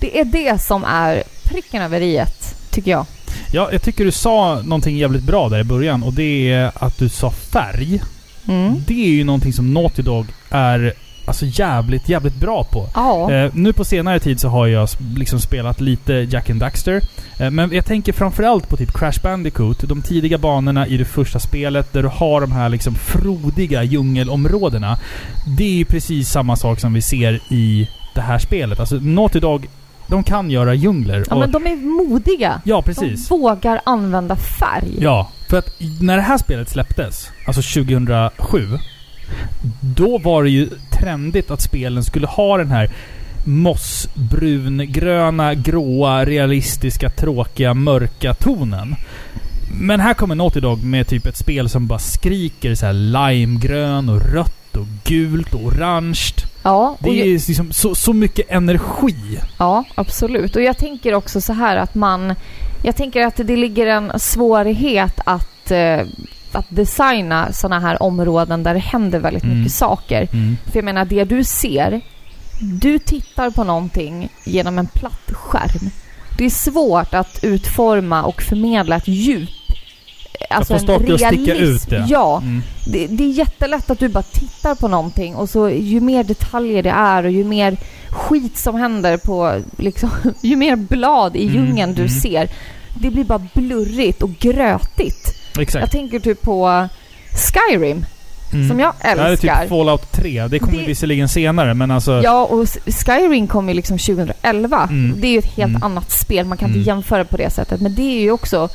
Speaker 1: Det är det som är pricken över i tycker jag.
Speaker 2: Ja, jag tycker du sa någonting jävligt bra där i början och det är att du sa färg.
Speaker 1: Mm.
Speaker 2: Det är ju någonting som Naughty Dog är alltså jävligt, jävligt bra på.
Speaker 1: Ja.
Speaker 2: Eh, nu på senare tid så har jag liksom spelat lite Jack and Daxter. Eh, men jag tänker framförallt på typ Crash Bandicoot. De tidiga banorna i det första spelet där du har de här liksom frodiga djungelområdena. Det är ju precis samma sak som vi ser i det här spelet. Alltså Naughty Dog, de kan göra djungler.
Speaker 1: ja,
Speaker 2: och-
Speaker 1: men de är modiga.
Speaker 2: ja precis.
Speaker 1: De vågar använda färg.
Speaker 2: Ja, för att när det här spelet släpptes, alltså 2007, då var det ju trendigt att spelen skulle ha den här mossbrungröna, gråa, realistiska, tråkiga, mörka tonen. Men här kommer Naughty Dog med typ ett spel som bara skriker så här limegrön och rött och gult och orange.
Speaker 1: Ja,
Speaker 2: Det är
Speaker 1: ju-
Speaker 2: liksom så, så mycket energi.
Speaker 1: Ja, absolut. Och jag tänker också så här att man... Jag tänker att det ligger en svårighet att, eh, att designa sådana här områden där det händer väldigt
Speaker 2: Mm.
Speaker 1: mycket saker. För jag menar, det du ser... Du tittar på någonting genom en platt skärm. Det är svårt att utforma och förmedla ett djup. Alltså
Speaker 2: få saker att sticka ut, ja.
Speaker 1: Ja,
Speaker 2: Mm.
Speaker 1: det, det är jättelätt att du bara tittar på någonting och så ju mer detaljer det är och ju mer skit som händer på liksom, ju mer blad i
Speaker 2: Mm,
Speaker 1: djungeln du
Speaker 2: mm.
Speaker 1: ser. Det blir bara blurrigt och grötigt. Jag
Speaker 2: Exakt.
Speaker 1: tänker typ på Skyrim,
Speaker 2: Mm.
Speaker 1: som jag
Speaker 2: Det här är
Speaker 1: älskar.
Speaker 2: typ Fallout 3. Det kommer
Speaker 1: Det-
Speaker 2: visserligen senare, men alltså...
Speaker 1: Ja, och Skyrim kom ju liksom 2011.
Speaker 2: Mm.
Speaker 1: Det är ju ett helt
Speaker 2: Mm.
Speaker 1: annat spel. Man kan
Speaker 2: Mm.
Speaker 1: inte jämföra på det sättet. Men det är ju också...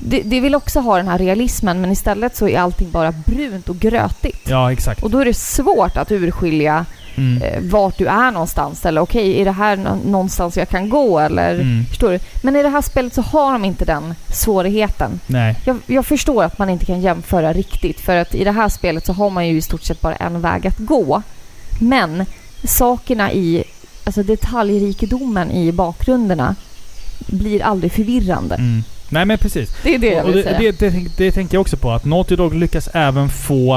Speaker 1: Det, det vill också ha den här realismen, men istället så är allting bara brunt och grötigt.
Speaker 2: Ja, exakt.
Speaker 1: Och då är det svårt att urskilja
Speaker 2: Mm.
Speaker 1: eh, vart du är någonstans. Eller okej, är det här nå- någonstans jag kan gå? Eller
Speaker 2: Mm.
Speaker 1: förstår du? Men i det här spelet så har de inte den svårigheten.
Speaker 2: Nej.
Speaker 1: Jag, jag förstår att man inte kan jämföra riktigt. För att i det här spelet så har man ju i stort sett bara en väg att gå. Men sakerna i, alltså detaljrikedomen i bakgrunderna blir aldrig förvirrande.
Speaker 2: Mm. Nej men precis.
Speaker 1: Det är det jag
Speaker 2: Och
Speaker 1: vill
Speaker 2: det,
Speaker 1: säga.
Speaker 2: det, det, det tänker jag också på. Att Naughty Dog lyckas även få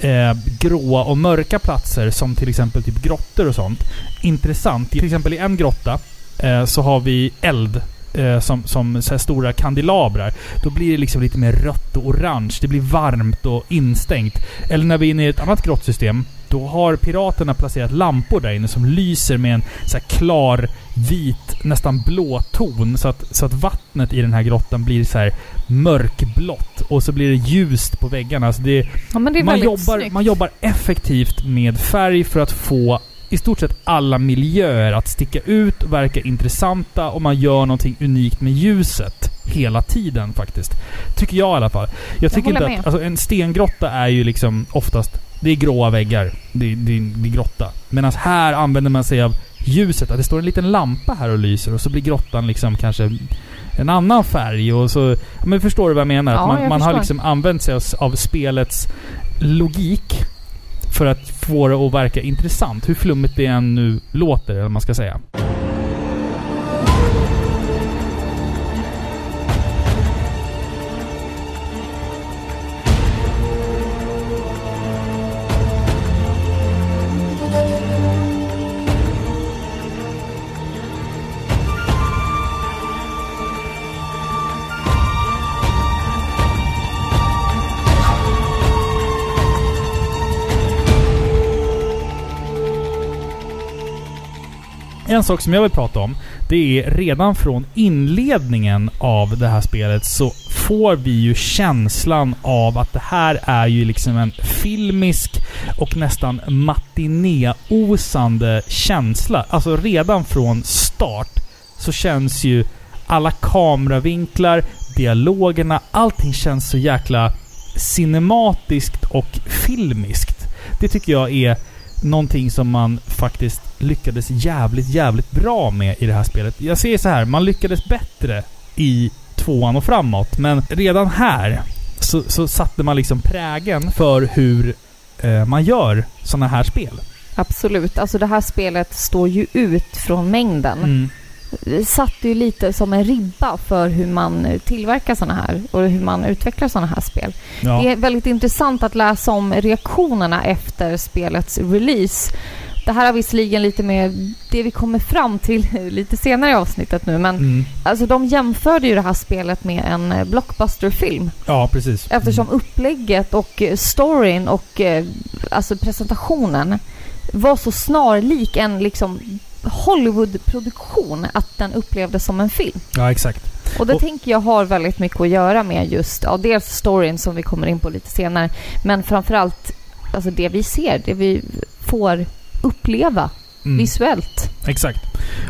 Speaker 2: eh, gråa och mörka platser som till exempel typ grottor och sånt. Intressant. Till exempel i en grotta eh, så har vi eld. Eh, som som så stora kandelabrar. Då blir det liksom lite mer rött och orange. Det blir varmt och instängt. Eller när vi är inne i ett annat grottsystem. Då har piraterna placerat lampor där inne som lyser med en så klar, vit, nästan blå ton. Så att, så att vattnet i den här grottan blir så här mörkblått. Och så blir det ljust på väggarna. Alltså det,
Speaker 1: ja, det
Speaker 2: man, jobbar,
Speaker 1: snyggt.
Speaker 2: man jobbar effektivt med färg för att få i stort sett alla miljöer att sticka ut och verka intressanta och man gör någonting unikt med ljuset. Hela tiden faktiskt. Tycker jag i alla fall. Jag tycker
Speaker 1: håller
Speaker 2: inte att... Alltså en stengrotta är ju liksom oftast... Det är gråa väggar. Det, det, det är grotta. Medan här använder man sig av ljuset. Att det står en liten lampa här och lyser och så blir grottan liksom kanske en annan färg och så... Men förstår du vad jag menar?
Speaker 1: Ja,
Speaker 2: man,
Speaker 1: jag
Speaker 2: man har liksom använt sig av, av spelets logik för att få det att verka intressant. Hur flummigt det än nu låter, eller vad man ska säga. En sak som jag vill prata om, det är redan från inledningen av det här spelet så får vi ju känslan av att det här är ju liksom en filmisk och nästan matinéosande känsla. Alltså redan från start så känns ju alla kameravinklar, dialogerna, allting känns så jäkla cinematiskt och filmiskt. Det tycker jag är någonting som man faktiskt lyckades jävligt, jävligt bra med i det här spelet. Jag säger så här, man lyckades bättre i tvåan och framåt, men redan här så, så satte man liksom prägen för hur eh, man gör sådana här spel.
Speaker 1: Absolut. Alltså det här spelet står ju ut från mängden.
Speaker 2: Mm.
Speaker 1: Det satte ju lite som en ribba för hur man tillverkar sådana här och hur man utvecklar sådana här spel.
Speaker 2: Ja.
Speaker 1: Det är väldigt intressant att läsa om reaktionerna efter spelets release. Det här har visserligen lite med det vi kommer fram till lite senare i avsnittet nu, men
Speaker 2: Mm.
Speaker 1: alltså de jämförde ju det här spelet med en eh, blockbusterfilm
Speaker 2: ja, precis.
Speaker 1: eftersom upplägget och eh, storyn och eh, alltså presentationen var så snarlik en liksom Hollywood-produktion att den upplevdes som en film.
Speaker 2: Ja, exakt.
Speaker 1: Och det
Speaker 2: Och-
Speaker 1: tänker jag har väldigt mycket att göra med just, ja, dels storyn som vi kommer in på lite senare, men framförallt alltså det vi ser, det vi får uppleva
Speaker 2: Mm.
Speaker 1: visuellt.
Speaker 2: Exakt.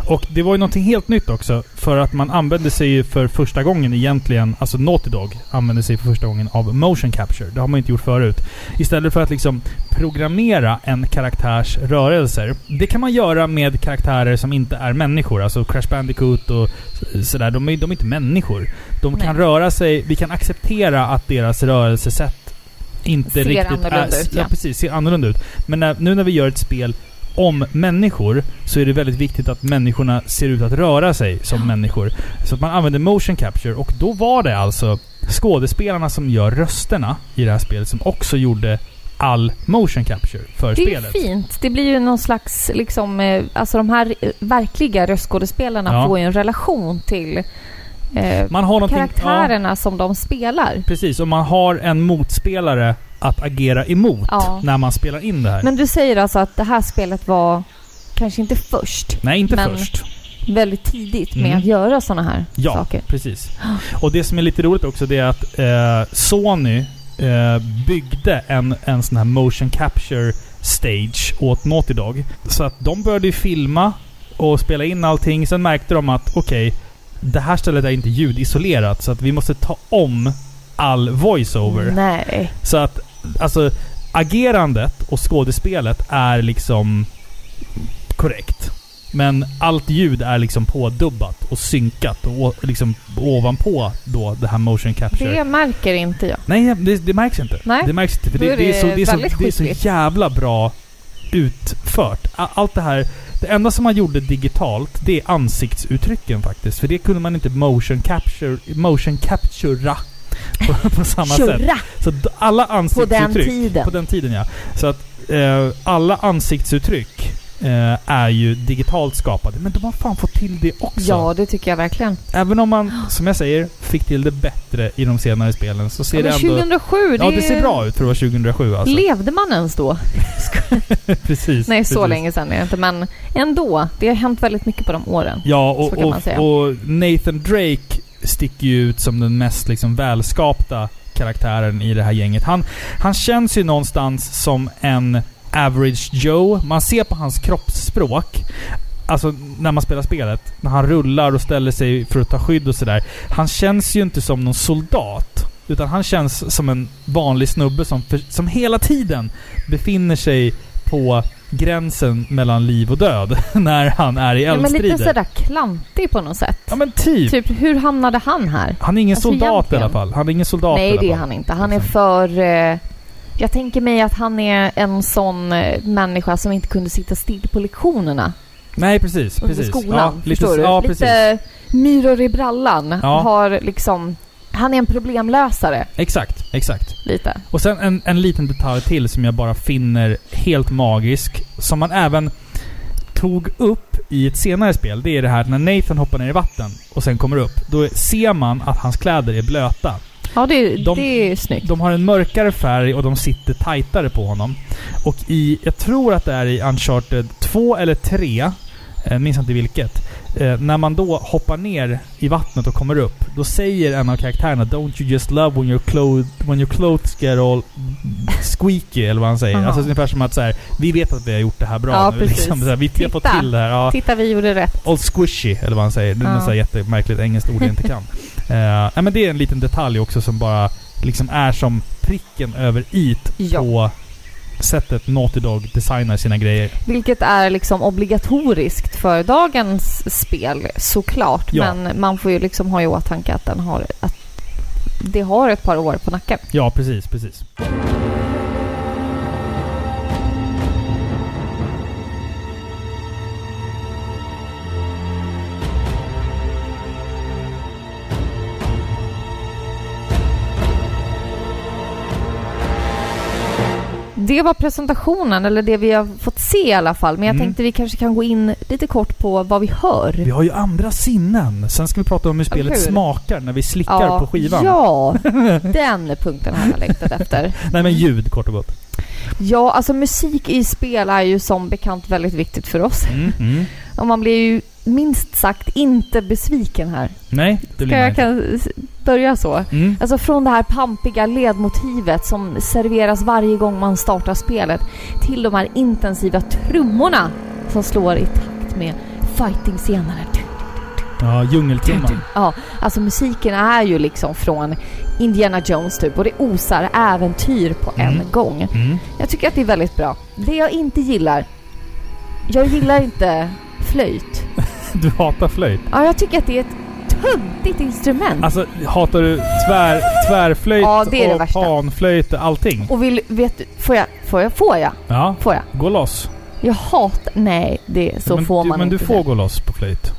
Speaker 2: Och det var ju någonting helt nytt också. För att man använde sig ju för första gången egentligen, alltså Naughty Dog använde sig för första gången av motion capture. Det har man inte gjort förut. Istället för att liksom programmera en karaktärs rörelser. Det kan man göra med karaktärer som inte är människor. Alltså Crash Bandicoot och sådär. De är, de är inte människor. De kan
Speaker 1: Nej.
Speaker 2: röra sig, vi kan acceptera att deras rörelsesätt inte
Speaker 1: Ser
Speaker 2: riktigt
Speaker 1: annorlunda
Speaker 2: är...
Speaker 1: ut,
Speaker 2: ja,
Speaker 1: ja.
Speaker 2: precis. Ser annorlunda ut. Men när, nu när vi gör ett spel om människor så är det väldigt viktigt att människorna ser ut att röra sig som människor. Så att man använder motion capture och då var det alltså skådespelarna som gör rösterna i det här spelet som också gjorde all motion capture för
Speaker 1: Det är
Speaker 2: spelet.
Speaker 1: fint. Det blir ju någon slags, liksom, eh, alltså de här eh, verkliga röstskådespelarna
Speaker 2: Ja.
Speaker 1: får ju en relation till eh,
Speaker 2: Man har någonting... Ja,
Speaker 1: karaktärerna som de spelar.
Speaker 2: precis, och man har en motspelare att agera emot
Speaker 1: Ja.
Speaker 2: när man spelar in det här.
Speaker 1: Men du säger alltså att det här spelet var kanske inte först,
Speaker 2: Nej, inte
Speaker 1: men-
Speaker 2: först.
Speaker 1: väldigt tidigt med
Speaker 2: Mm.
Speaker 1: att göra sådana här
Speaker 2: Ja,
Speaker 1: saker.
Speaker 2: precis. Och det som är lite roligt också det är att eh, Sony eh, byggde en, en sån här motion capture stage åt Naughty Dog. Så att de började filma och spela in allting. Sen märkte de att okej, det här stället är inte ljudisolerat så att vi måste ta om all voiceover.
Speaker 1: Nej.
Speaker 2: Så att alltså agerandet och skådespelet är liksom korrekt. Men allt ljud är liksom pådubbat och synkat och liksom ovanpå då det här motion capture.
Speaker 1: Det märker inte jag.
Speaker 2: Nej, det, det märks inte.
Speaker 1: Nej.
Speaker 2: Det märks inte. För det,
Speaker 1: är
Speaker 2: det, är så,
Speaker 1: det
Speaker 2: är så, det är så jävla bra utfört. Allt det här... Det enda som man gjorde digitalt, det är ansiktsuttrycken faktiskt. För det kunde man inte motion capture... Motion captura på, på samma sätt.
Speaker 1: Tjurra!
Speaker 2: Så d- alla
Speaker 1: På
Speaker 2: ansiktsuttryck...
Speaker 1: den tiden.
Speaker 2: På den tiden ja. Så att eh, alla ansiktsuttryck eh, är ju digitalt skapade. Men de har fan fått till det också.
Speaker 1: Ja, det tycker jag verkligen.
Speaker 2: Även om man, som jag säger, fick till det bättre i de senare spelen så ser
Speaker 1: Ja,
Speaker 2: det ändå...
Speaker 1: 2007,
Speaker 2: Ja, det ser bra ut för att vara 2007 alltså.
Speaker 1: Levde man ens då?
Speaker 2: precis.
Speaker 1: Nej, så
Speaker 2: precis.
Speaker 1: länge sedan är det inte, men ändå. Det har hänt väldigt mycket på de åren.
Speaker 2: Ja, och, och, och Nathan Drake sticker ju ut som den mest liksom välskapta karaktären i det här gänget. Han, han känns ju någonstans som en average Joe. Man ser på hans kroppsspråk, alltså när man spelar spelet, när han rullar och ställer sig för att ta skydd och sådär. Han känns ju inte som någon soldat. Utan han känns som en vanlig snubbe som, som hela tiden befinner sig på gränsen mellan liv och död när han är i
Speaker 1: Ja, men
Speaker 2: eldstrider.
Speaker 1: lite sådär klantig på något sätt.
Speaker 2: Ja men typ.
Speaker 1: Typ, hur hamnade han här?
Speaker 2: Han är ingen
Speaker 1: Alltså,
Speaker 2: soldat i
Speaker 1: egentligen.
Speaker 2: alla fall. Han är ingen soldat i
Speaker 1: Nej, det är han inte. Han är
Speaker 2: Liksom.
Speaker 1: för... Eh, jag tänker mig att han är en sån eh, människa som inte kunde sitta still på lektionerna
Speaker 2: Nej precis,
Speaker 1: under
Speaker 2: precis.
Speaker 1: skolan.
Speaker 2: ja, lite,
Speaker 1: förstår du?
Speaker 2: Ja,
Speaker 1: lite myror i brallan.
Speaker 2: Ja.
Speaker 1: Har liksom... Han är en problemlösare,
Speaker 2: Exakt, exakt.
Speaker 1: lite.
Speaker 2: Och sen en, en liten detalj till som jag bara finner helt magisk. Som man även tog upp i ett senare spel. Det är det här när Nathan hoppar ner i vatten och sen kommer upp. Då ser man att hans kläder är blöta.
Speaker 1: Ja, det,
Speaker 2: De-
Speaker 1: det är snyggt.
Speaker 2: De har en mörkare färg och de sitter tajtare på honom. Och i, jag tror att det är i Uncharted 2 eller 3, Jag minns inte vilket. Eh, när man då hoppar ner i vattnet och kommer upp, då säger en av karaktärerna Don't you just love when your, clothes, when your clothes get all squeaky, eller vad han säger.
Speaker 1: Aha.
Speaker 2: Alltså ungefär som att så här, vi vet att vi har gjort det här bra
Speaker 1: Ja,
Speaker 2: nu. Liksom, så här, vi, har fått till det här. Ja.
Speaker 1: Titta, vi gjorde rätt.
Speaker 2: All squishy, eller vad han säger. Det är något så här jättemärkligt engelskt ord jag inte kan. Eh, men det är en liten detalj också som bara liksom är som pricken över it
Speaker 1: Ja.
Speaker 2: på sättet Naughty Dog designar sina grejer.
Speaker 1: Vilket är liksom obligatoriskt för dagens spel, såklart.
Speaker 2: Ja.
Speaker 1: Men man får ju liksom ha i åtanke att, den har, att det har ett par år på nacken.
Speaker 2: Ja, precis, precis.
Speaker 1: Det var presentationen, eller det vi har fått se i alla fall. Men jag
Speaker 2: Mm.
Speaker 1: tänkte vi kanske kan gå in lite kort på vad vi hör.
Speaker 2: Vi har ju andra sinnen. Sen ska vi prata om hur spelet
Speaker 1: hur?
Speaker 2: smakar när vi slickar på skivan.
Speaker 1: Ja, den punkten har jag längtat efter.
Speaker 2: Nej men ljud kort och gott.
Speaker 1: Ja, alltså musik i spel är ju som bekant väldigt viktigt för oss.
Speaker 2: Mm, mm.
Speaker 1: Och man blir ju minst sagt inte besviken här.
Speaker 2: Nej, det blir
Speaker 1: Ska jag kan börja så?
Speaker 2: Mm.
Speaker 1: Alltså från det här pampiga ledmotivet som serveras varje gång man startar spelet till de här intensiva trummorna som slår i takt med fighting-scenerna.
Speaker 2: Ja, djungeltrumman.
Speaker 1: Ja, alltså musiken är ju liksom från Indiana Jones typ och det osar äventyr på en
Speaker 2: Mm.
Speaker 1: gång.
Speaker 2: Mm.
Speaker 1: Jag tycker att det är väldigt bra. Det jag inte gillar, jag gillar inte flöjt.
Speaker 2: Du hatar flöjt.
Speaker 1: Ja, jag tycker att det är ett töntigt instrument.
Speaker 2: Alltså, hatar du tvär, tvärflöjt
Speaker 1: Ja, det är det
Speaker 2: och
Speaker 1: värsta.
Speaker 2: panflöjt och allting?
Speaker 1: Och vill, vet du, får jag, får jag, får jag,
Speaker 2: Ja,
Speaker 1: får jag?
Speaker 2: gå loss.
Speaker 1: Jag hatar, nej, det, så
Speaker 2: men
Speaker 1: får
Speaker 2: du,
Speaker 1: man
Speaker 2: Men
Speaker 1: inte
Speaker 2: du får gå loss på flöjt.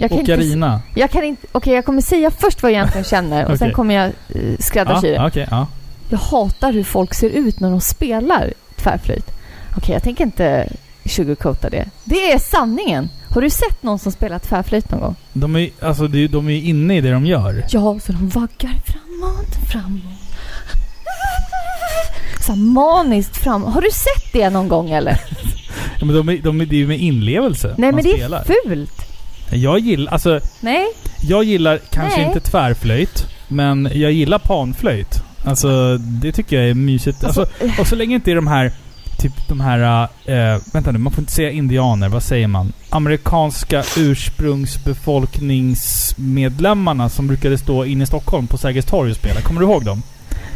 Speaker 1: Jag kan inte,
Speaker 2: Ocarina.
Speaker 1: jag kan inte, okej jag kommer säga först vad jag egentligen känner och sen
Speaker 2: Okej.
Speaker 1: kommer jag uh, skräddarsy det.
Speaker 2: Ja, okej, ja.
Speaker 1: Jag hatar hur folk ser ut när de spelar tvärflöjt. Okej, jag tänker inte sugarcoata det. Det är sanningen. Har du sett någon som spelar tvärflöjt någon gång?
Speaker 2: De är ju alltså, är- de är inne i det de gör.
Speaker 1: Ja, så de vaggar framåt, framåt. Så här maniskt fram. Har du sett det någon gång eller?
Speaker 2: Ja, men de är, de är, det är ju med inlevelse
Speaker 1: Nej,
Speaker 2: man
Speaker 1: men det
Speaker 2: spelar.
Speaker 1: är fult.
Speaker 2: Jag gillar, alltså,
Speaker 1: Nej,
Speaker 2: jag gillar kanske
Speaker 1: Nej.
Speaker 2: inte tvärflöjt, men jag gillar panflöjt. Alltså, det tycker jag är mysigt. Alltså,
Speaker 1: alltså,
Speaker 2: och så länge inte är de här, typ de här, eh, vänta nu, man får inte säga indianer, vad säger man? Amerikanska ursprungsbefolkningsmedlemmarna som brukade stå inne i Stockholm på Sergels torg och spela. Kommer du ihåg dem?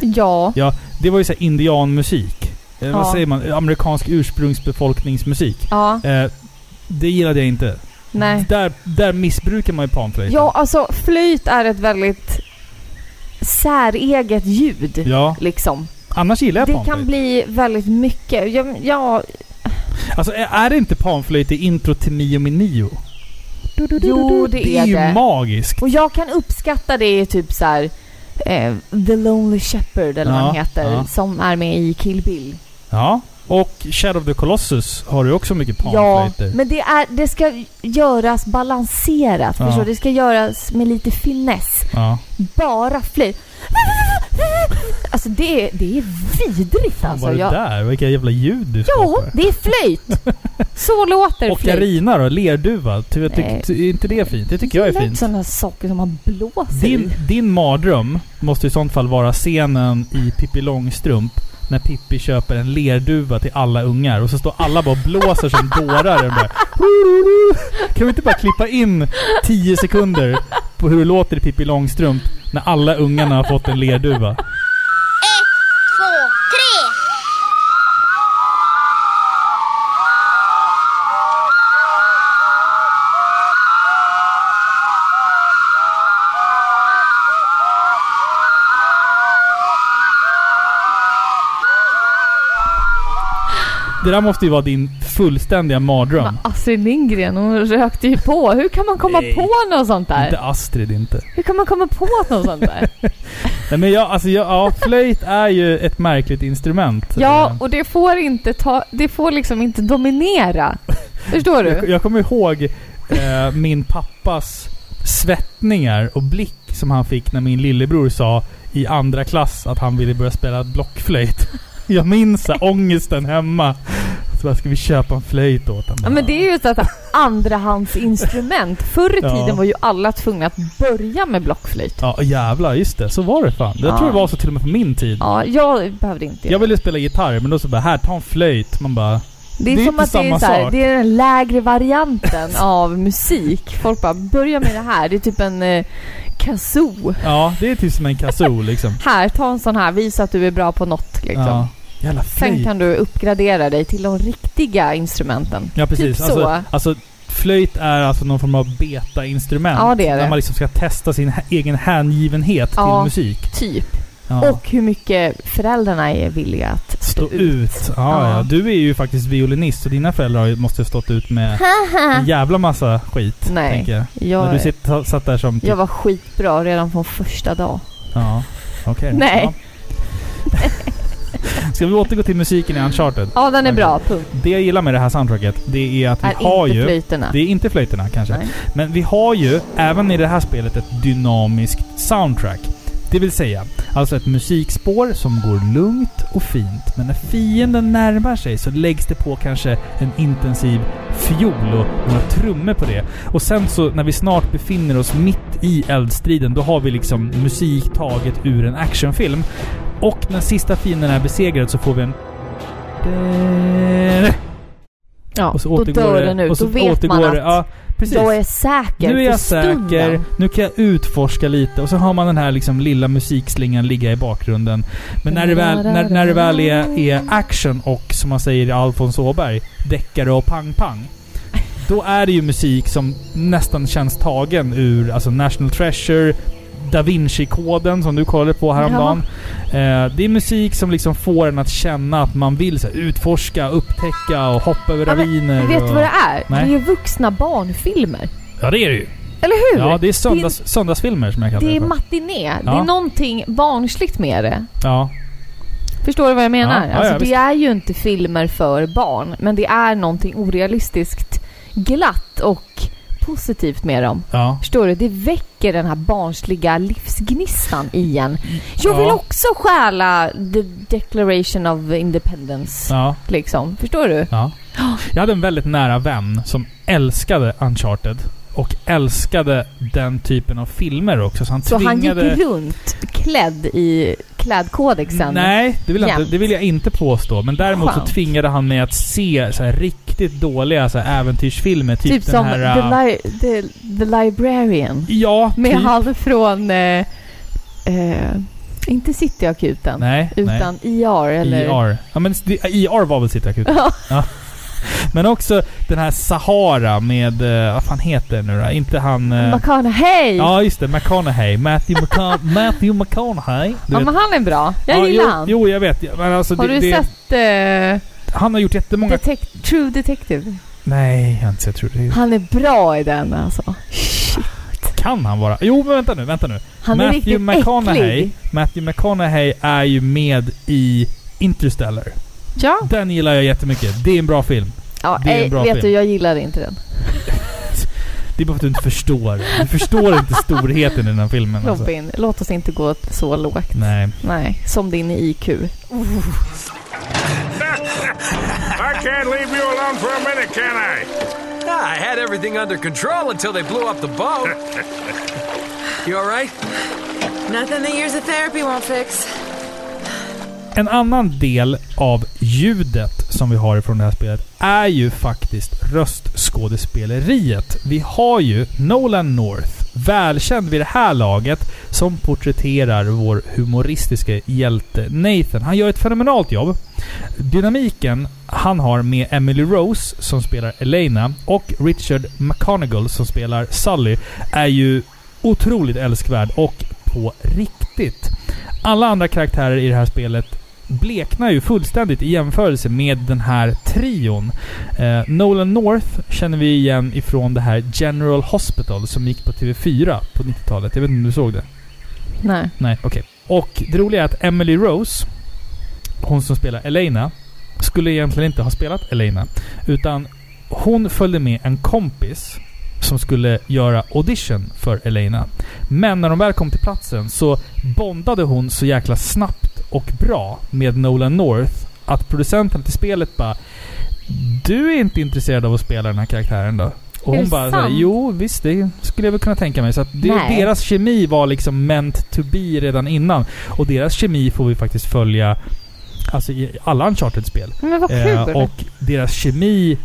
Speaker 1: ja.
Speaker 2: Ja, det var ju så här indianmusik. Eh, Vad
Speaker 1: Ja.
Speaker 2: säger man? Amerikansk ursprungsbefolkningsmusik.
Speaker 1: Ja,
Speaker 2: Eh, det gillade jag inte.
Speaker 1: nej.
Speaker 2: Där, där missbrukar man ju panflöjten.
Speaker 1: Ja, alltså flöjt är ett väldigt säreget ljud.
Speaker 2: Ja,
Speaker 1: Liksom.
Speaker 2: Annars gillar jag
Speaker 1: Det
Speaker 2: panflöjt.
Speaker 1: kan bli väldigt mycket. Ja, ja,
Speaker 2: Alltså är är det inte panflöjt i intro till Mio min Nio?
Speaker 1: Jo, det
Speaker 2: Det är
Speaker 1: är
Speaker 2: ju
Speaker 1: det.
Speaker 2: magiskt.
Speaker 1: och jag kan uppskatta det i typ så här. Eh, The Lonely Shepherd eller vad
Speaker 2: Ja,
Speaker 1: han heter.
Speaker 2: ja.
Speaker 1: Som är med i Kill Bill.
Speaker 2: Ja. Och Shadow of the Colossus har du också mycket
Speaker 1: Ja,
Speaker 2: panflöjter.
Speaker 1: men det, är, det ska göras balanserat.
Speaker 2: Ja.
Speaker 1: Förstår? Det ska göras med lite finess.
Speaker 2: Ja.
Speaker 1: Bara flöjt. Alltså det, är- det är vidrigt
Speaker 2: Fan
Speaker 1: alltså.
Speaker 2: var det
Speaker 1: Jag,
Speaker 2: där? Vilka jävla ljud du
Speaker 1: ja,
Speaker 2: skapar.
Speaker 1: det är flöjt. Så låter
Speaker 2: Och
Speaker 1: flöjt.
Speaker 2: Carina då? Lerduva? Ty, jag tyck, ty, är inte det fint? Det tycker jag är
Speaker 1: gillar inte
Speaker 2: fint.
Speaker 1: sådana saker som man blåser
Speaker 2: Din, din mardröm måste i sånt fall vara scenen i Pippi Långstrump när Pippi köper en lerduva till alla ungar och så står alla bara och blåser som dårar där. Kan vi inte bara klippa in 10 sekunder på hur det låter i Pippi Långstrump när alla ungarna har fått en lerduva? Det där måste ju vara din fullständiga mardröm.
Speaker 1: Men Astrid Lindgren, hon rökte ju på. Hur kan man komma
Speaker 2: Nej.
Speaker 1: på något sånt där?
Speaker 2: Inte Astrid inte.
Speaker 1: Hur kan man komma på något sånt där?
Speaker 2: Nej men jag, alltså jag, ja, flöjt är ju ett märkligt instrument.
Speaker 1: Ja, och det får inte ta... Det får liksom inte dominera. Förstår
Speaker 2: Jag,
Speaker 1: du?
Speaker 2: jag kommer ihåg eh, min pappas svettningar och blick som han fick när min lillebror sa i andra klass att han ville börja spela blockflöjt. Jag minns ångesten hemma. Så bara, ska vi köpa en flöjt åt honom?
Speaker 1: Ja men det är ju ett andrahandsinstrument. Förr i
Speaker 2: Ja.
Speaker 1: tiden var ju alla tvungna att börja med blockflöjt.
Speaker 2: Ja jävlar, just det. Så var det fan. Jag
Speaker 1: Ja.
Speaker 2: tror det var så till och med på min tid.
Speaker 1: Ja, jag behövde inte
Speaker 2: Jag ville spela gitarr, men då så bara här, ta en flöjt. Man bara...
Speaker 1: Det är
Speaker 2: Det är
Speaker 1: som att det är,
Speaker 2: samma
Speaker 1: så här,
Speaker 2: sak.
Speaker 1: det är den lägre varianten av musik. Folk bara, börja med det här. Det är typ en eh, kazoo.
Speaker 2: Ja, det är typ som en kazoo liksom.
Speaker 1: Här, ta en sån här. Visa att du är bra på något liksom.
Speaker 2: Ja. Jävla
Speaker 1: Sen kan du uppgradera dig till de riktiga instrumenten.
Speaker 2: Ja precis.
Speaker 1: Typ
Speaker 2: alltså,
Speaker 1: så.
Speaker 2: alltså flöjt är alltså någon form av beta-instrument.
Speaker 1: Ja, det är det.
Speaker 2: Där man liksom ska testa sin egen hängivenhet
Speaker 1: Ja.
Speaker 2: till musik.
Speaker 1: Typ.
Speaker 2: Ja.
Speaker 1: Och hur mycket föräldrarna är villiga att
Speaker 2: Stå ut. Ja,
Speaker 1: Ja.
Speaker 2: ja. Du är ju faktiskt violinist, så dina föräldrar måste ha stått ut med en jävla massa skit.
Speaker 1: Nej.
Speaker 2: Jag.
Speaker 1: Jag,
Speaker 2: När du sitt, satt där som... Typ,
Speaker 1: jag var skitbra redan från första dag.
Speaker 2: Ja, okej.
Speaker 1: Nej.
Speaker 2: Ja. Ska vi återgå till musiken i Uncharted?
Speaker 1: Ja, den är
Speaker 2: Okej.
Speaker 1: bra. Punkt.
Speaker 2: Det jag gillar med det här soundtracket, det är att vi
Speaker 1: Är
Speaker 2: har
Speaker 1: inte
Speaker 2: ju...
Speaker 1: flöjterna.
Speaker 2: Det är inte flöjterna kanske.
Speaker 1: Nej.
Speaker 2: Men vi har ju även i det här spelet ett dynamiskt soundtrack. Det vill säga, alltså ett musikspår som går lugnt och fint. Men när fienden närmar sig så läggs det på kanske en intensiv fiol och några trummor på det. Och sen så när vi snart befinner oss mitt i eldstriden, då har vi liksom musik taget ur en actionfilm. Och när sista fienden är besegrad så får vi en...
Speaker 1: Ja,
Speaker 2: Och så
Speaker 1: då
Speaker 2: återgår
Speaker 1: dör
Speaker 2: det.
Speaker 1: den ut.
Speaker 2: Och så
Speaker 1: Då vet
Speaker 2: återgår
Speaker 1: man att
Speaker 2: det. Ja, precis.
Speaker 1: jag är säker
Speaker 2: Nu är jag säker, nu kan jag utforska lite och så har man den här liksom lilla musikslingan ligga i bakgrunden. Men när det väl, när, när det väl är, är action och som man säger i Alfons Åberg, deckare och pang-pang. Då är det ju musik som nästan känns tagen ur alltså National Treasure, Da Vinci-koden som du kollade på häromdagen. Eh, det är musik som liksom får en att känna att man vill här, utforska, upptäcka och hoppa över
Speaker 1: Ja, men
Speaker 2: raviner.
Speaker 1: Vet
Speaker 2: och...
Speaker 1: du vad det är?
Speaker 2: Nej.
Speaker 1: Det är ju vuxna barnfilmer.
Speaker 2: Ja det är det ju.
Speaker 1: Eller hur?
Speaker 2: Ja, det är söndags, söndagsfilmer som jag kallar
Speaker 1: det
Speaker 2: det
Speaker 1: är matiné. Det
Speaker 2: Ja.
Speaker 1: är någonting barnsligt med det.
Speaker 2: Ja.
Speaker 1: Förstår du vad jag menar?
Speaker 2: Ja, ja,
Speaker 1: alltså,
Speaker 2: ja,
Speaker 1: det är ju inte filmer för barn, men det är någonting orealistiskt glatt och positivt med dem.
Speaker 2: Ja.
Speaker 1: Förstår du? Det väcker den här barnsliga livsgnistan igen. Jag vill
Speaker 2: Ja.
Speaker 1: också stjäla the declaration of independence.
Speaker 2: Ja.
Speaker 1: Liksom. Förstår du?
Speaker 2: ja. Jag hade en väldigt nära vän som älskade Uncharted. Och älskade den typen av filmer också. Så han
Speaker 1: Så han
Speaker 2: tvingade...
Speaker 1: gick runt klädd i klädkodexen?
Speaker 2: Nej, det vill, jag inte, det vill jag inte påstå. Men däremot
Speaker 1: Skönt.
Speaker 2: så tvingade han mig att se så riktigt dåliga så äventyrsfilmer. Typ,
Speaker 1: Typ,
Speaker 2: den
Speaker 1: som
Speaker 2: här...
Speaker 1: the,
Speaker 2: äh,
Speaker 1: li- the, the Librarian.
Speaker 2: Ja,
Speaker 1: Med
Speaker 2: typ.
Speaker 1: han från... Eh, eh, inte Cityakuten.
Speaker 2: Nej,
Speaker 1: Utan IR
Speaker 2: nej.
Speaker 1: eller...
Speaker 2: IR. Ja men IR var väl Cityakuten?
Speaker 1: Ja.
Speaker 2: Men också den här Sahara med... eh, vad fan heter det nu då? Inte han... eh,
Speaker 1: McConaughey! Ja,
Speaker 2: Ja, just det. McConaughey. Matthew, McCon Matthew McConaughey. Du vet.
Speaker 1: men han är bra. Jag
Speaker 2: Ja,
Speaker 1: gillar
Speaker 2: jo,
Speaker 1: han.
Speaker 2: Jo, jag vet. Men alltså,
Speaker 1: Har
Speaker 2: det,
Speaker 1: du
Speaker 2: det,
Speaker 1: sett eh,
Speaker 2: Han har gjort jättemånga...
Speaker 1: Detec- True Detective?
Speaker 2: Nej, jag har inte sett True Detective.
Speaker 1: Han är bra i den alltså.
Speaker 2: Kan han vara? Jo, men vänta nu, vänta nu.
Speaker 1: Han är
Speaker 2: Matthew
Speaker 1: riktigt
Speaker 2: McConaughey,
Speaker 1: äcklig.
Speaker 2: Matthew McConaughey är ju med i Interstellar.
Speaker 1: Ja,
Speaker 2: Den gillar jag jättemycket. Det är en bra film.
Speaker 1: ja
Speaker 2: Det är en
Speaker 1: ej,
Speaker 2: bra
Speaker 1: vet
Speaker 2: film.
Speaker 1: du, jag gillar inte den.
Speaker 2: Det är bara för att du inte förstår. Du förstår inte storheten i den här filmen. Alltså.
Speaker 1: Robin, låt oss inte gå så lågt.
Speaker 2: Nej.
Speaker 1: Nej, som din IQ.
Speaker 4: I can't leave you alone for a minute, can I?
Speaker 5: Ah, I had everything under control until they blew up the boat. you all right?
Speaker 6: Nothing the years of therapy won't fix.
Speaker 2: En annan del av ljudet som vi har från det här spelet är ju faktiskt röstskådespeleriet. Vi har ju Nolan North, välkänd vid det här laget, som porträtterar vår humoristiska hjälte Nathan. Han gör ett fenomenalt jobb. Dynamiken han har med Emily Rose, som spelar Elena, och Richard McConagall, som spelar Sully, är ju otroligt älskvärd och på riktigt. Alla andra karaktärer i det här spelet bleknar ju fullständigt i jämförelse med den här trion. Eh, Nolan North känner vi igen ifrån det här General Hospital som gick på TV4 på 90-talet. Jag vet inte om du såg det?
Speaker 1: Nej.
Speaker 2: Nej, okej. Och det roliga är att Emily Rose, hon som spelar Elena, skulle egentligen inte ha spelat Elena. Utan hon följde med en kompis som skulle göra audition för Elena. Men när de väl kom till platsen så bondade hon så jäkla snabbt och bra med Nolan North att producenten till spelet bara du är inte intresserad av att spela den här karaktären då? Och hon bara såhär, jo visst det skulle jag väl kunna tänka mig. Så att det, deras kemi var liksom meant to be redan innan. Och deras kemi får vi faktiskt följa alltså i alla Uncharted-spel. Eh, och deras kemi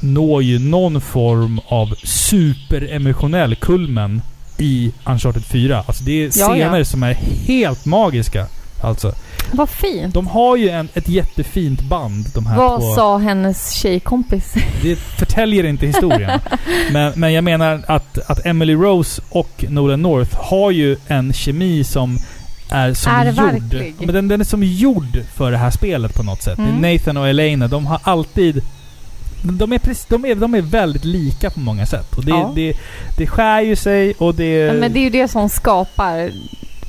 Speaker 2: når ju någon form av superemotionell kulmen i Uncharted 4. Alltså det är
Speaker 1: Ja,
Speaker 2: scener
Speaker 1: ja.
Speaker 2: som är helt magiska. Alltså.
Speaker 1: Vad fint!
Speaker 2: De har ju en, ett jättefint band de här
Speaker 1: Vad
Speaker 2: två.
Speaker 1: sa hennes tjejkompis?
Speaker 2: Det förtäljer inte historien. men, men jag menar att, att Emily Rose och Nolan North har ju en kemi som är som
Speaker 1: Är
Speaker 2: gjord. Men den, den är som gjord för det här spelet på något sätt.
Speaker 1: Mm.
Speaker 2: Nathan och Elena, de har alltid... De är, precis, de, är, de är väldigt lika på många sätt. Och det,
Speaker 1: Ja.
Speaker 2: det, det skär ju sig och det...
Speaker 1: Ja, men det är ju det som skapar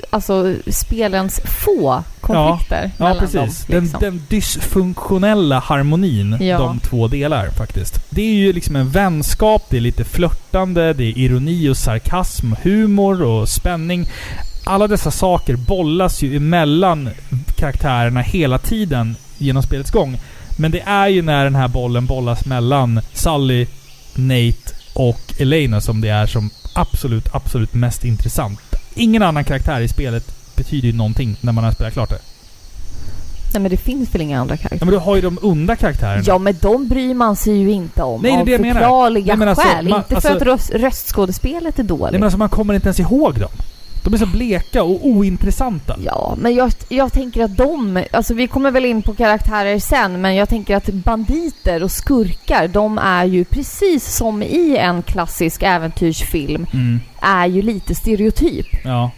Speaker 1: alltså spelens få konflikter
Speaker 2: Ja,
Speaker 1: mellan
Speaker 2: precis.
Speaker 1: dem.
Speaker 2: Den,
Speaker 1: Liksom.
Speaker 2: den dysfunktionella harmonin
Speaker 1: Ja.
Speaker 2: de två delar faktiskt. Det är ju liksom en vänskap, det är lite flörtande, det är ironi och sarkasm, humor och spänning. Alla dessa saker bollas ju emellan karaktärerna hela tiden genom spelets gång. Men det är ju när den här bollen bollas mellan Sully, Nate och Elena som det är som absolut, absolut mest intressant. Ingen annan karaktär i spelet betyder ju någonting när man har spelat klart det.
Speaker 1: Nej men det finns väl inga andra
Speaker 2: Ja
Speaker 1: karaktärer?
Speaker 2: men du har ju de onda karaktärerna.
Speaker 1: Ja men de bryr man sig ju inte om
Speaker 2: Nej, det är
Speaker 1: av
Speaker 2: det jag menar.
Speaker 1: förklarliga
Speaker 2: Nej, men alltså,
Speaker 1: skäl.
Speaker 2: man-
Speaker 1: inte
Speaker 2: alltså-
Speaker 1: för att röst, röstskådespelet är dåligt.
Speaker 2: Nej men alltså man kommer inte ens ihåg dem. De är så bleka och ointressanta.
Speaker 1: Ja, men jag, jag tänker att de, alltså vi kommer väl in på karaktärer sen, men jag tänker att banditer och skurkar, de är ju precis som i en klassisk äventyrsfilm,
Speaker 2: Mm.
Speaker 1: är ju lite stereotyp.
Speaker 2: Ja.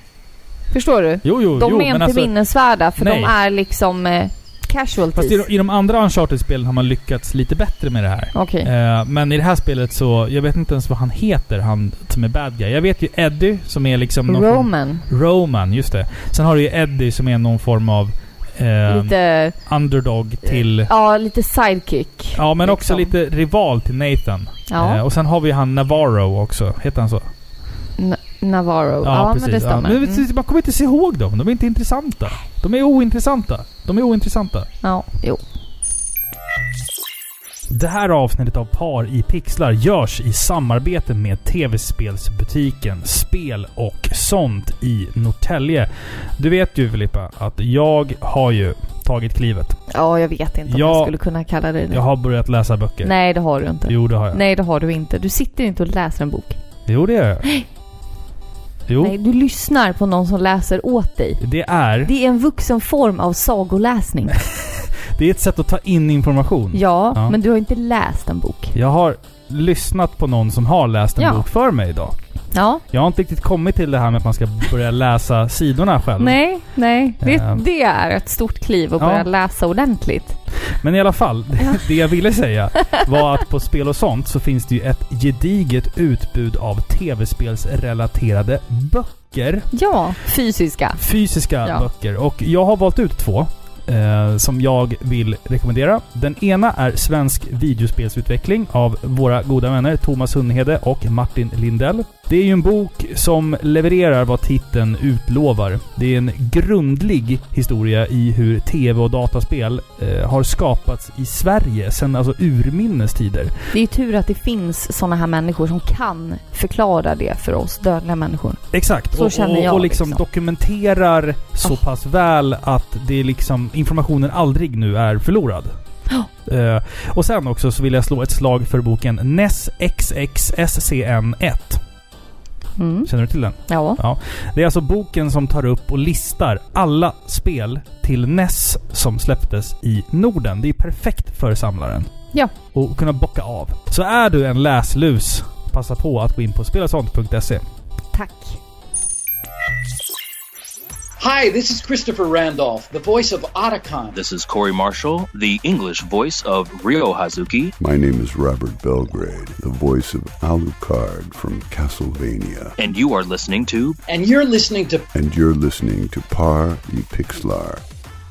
Speaker 1: Förstår du?
Speaker 2: Jo, jo,
Speaker 1: De
Speaker 2: jo.
Speaker 1: är inte
Speaker 2: alltså,
Speaker 1: minnesvärda, för
Speaker 2: nej.
Speaker 1: de är liksom eh, casualties.
Speaker 2: Fast i, de- i de andra Uncharted-spelen har man lyckats lite bättre med det här.
Speaker 1: Okej.
Speaker 2: Eh, men i det här spelet så, jag vet inte ens vad han heter, han som är bad guy. Jag vet ju Eddie som är liksom någon form-
Speaker 1: Roman.
Speaker 2: Roman, just det. Sen har du ju Eddie som är någon form av eh,
Speaker 1: lite,
Speaker 2: underdog till...
Speaker 1: ja, lite sidekick.
Speaker 2: Ja, men också
Speaker 1: liksom.
Speaker 2: lite rival till Nathan.
Speaker 1: Ja,
Speaker 2: Eh, och sen har vi han Navarro också. Heter han så?
Speaker 1: N- Navarro. Ja, men det stämmer.
Speaker 2: Ja, men
Speaker 1: Mm.
Speaker 2: Man kommer inte se ihåg dem. De är inte intressanta. De är ointressanta. De är ointressanta.
Speaker 1: Ja, jo.
Speaker 2: Det här avsnittet av Par i pixlar görs i samarbete med tv-spelsbutiken Spel och sånt i Norrtälje. Du vet ju Filippa att jag har ju tagit klivet.
Speaker 1: Ja, jag vet inte om
Speaker 2: Ja,
Speaker 1: jag skulle kunna kalla det det.
Speaker 2: Jag har börjat läsa böcker.
Speaker 1: Nej, det har du inte.
Speaker 2: Jo, det har jag.
Speaker 1: Nej, det har du inte. Du sitter inte och läser en bok.
Speaker 2: Jo, det gör jag. Jo,
Speaker 1: Nej, du lyssnar på någon som läser åt dig.
Speaker 2: det är...
Speaker 1: Det är en vuxen form av sagoläsning.
Speaker 2: Det är ett sätt att ta in information.
Speaker 1: Ja,
Speaker 2: Ja.
Speaker 1: men du har inte läst en bok.
Speaker 2: Jag har lyssnat på någon som har läst en
Speaker 1: Ja.
Speaker 2: bok för mig idag.
Speaker 1: Ja.
Speaker 2: Jag har inte riktigt kommit till det här med att man ska börja läsa sidorna själv.
Speaker 1: Nej, nej. Det,
Speaker 2: Ehm.
Speaker 1: det är ett stort kliv att
Speaker 2: Ja.
Speaker 1: börja läsa ordentligt.
Speaker 2: Men i alla fall, det, det jag ville säga var att på Spel och sånt så finns det ju ett gediget utbud av tv-spelsrelaterade böcker.
Speaker 1: Ja, fysiska.
Speaker 2: Fysiska
Speaker 1: Ja.
Speaker 2: böcker. Och jag har valt ut två. Eh, som jag vill rekommendera. Den ena är Svensk videospelsutveckling av våra goda vänner Thomas Hunnhede och Martin Lindell. Det är ju en bok som levererar vad titeln utlovar. Det är en grundlig historia i hur tv och dataspel eh, har skapats i Sverige sedan alltså urminnes tider.
Speaker 1: Det är ju tur att det finns såna här människor som kan förklara det för oss dödliga människor.
Speaker 2: Exakt.
Speaker 1: Så
Speaker 2: och,
Speaker 1: känner
Speaker 2: och,
Speaker 1: jag
Speaker 2: och liksom,
Speaker 1: liksom.
Speaker 2: dokumenterar så
Speaker 1: Oh.
Speaker 2: pass väl att det är liksom informationen aldrig nu är förlorad. Eh, och sen också så vill jag slå ett slag för boken NES XXSCN1.
Speaker 1: Mm.
Speaker 2: Känner du till den?
Speaker 1: Ja.
Speaker 2: Det är alltså boken som tar upp och listar alla spel till NES som släpptes i Norden. Det är perfekt för samlaren.
Speaker 1: Ja.
Speaker 2: Och kunna bocka av. Så är du en läslus, passa på att gå in på spelasont.se.
Speaker 1: Tack.
Speaker 7: Hi, this is Christopher Randolph, the voice of Otacon.
Speaker 8: This is Corey Marshall, the English voice of Ryo Hazuki.
Speaker 9: My name is Robert Belgrade, the voice of Alucard from Castlevania.
Speaker 8: And you are listening to
Speaker 7: And you're listening to
Speaker 9: And you're listening to Par y Pixlar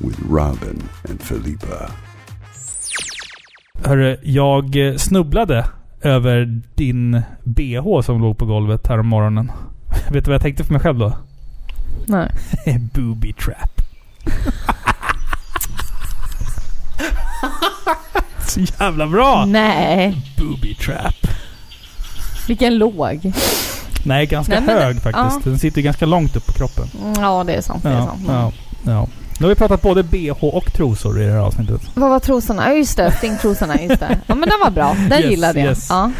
Speaker 9: with Robin and Felipa.
Speaker 2: Hörru, jag snubblade över din bh som låg på golvet här om morgonen. Vet du vad jag tänkte för mig själv då?
Speaker 1: Nej.
Speaker 2: Booby trap. Så jävla bra!
Speaker 1: Nej,
Speaker 2: Booby trap.
Speaker 1: vilken låg.
Speaker 2: Nej, ganska
Speaker 1: Nej, men det-
Speaker 2: hög faktiskt. Den sitter ganska långt upp på kroppen.
Speaker 1: Ja, det är sant. Det är
Speaker 2: Ja,
Speaker 1: sant.
Speaker 2: ja, ja. Nu har vi pratat både bh och trosor i det här avsnittet.
Speaker 1: Vad var trosorna? Ja just det, stingtrosorna. Just det. Ja men den var bra. Den
Speaker 2: Yes,
Speaker 1: gillade jag.
Speaker 2: yes.
Speaker 1: Ja.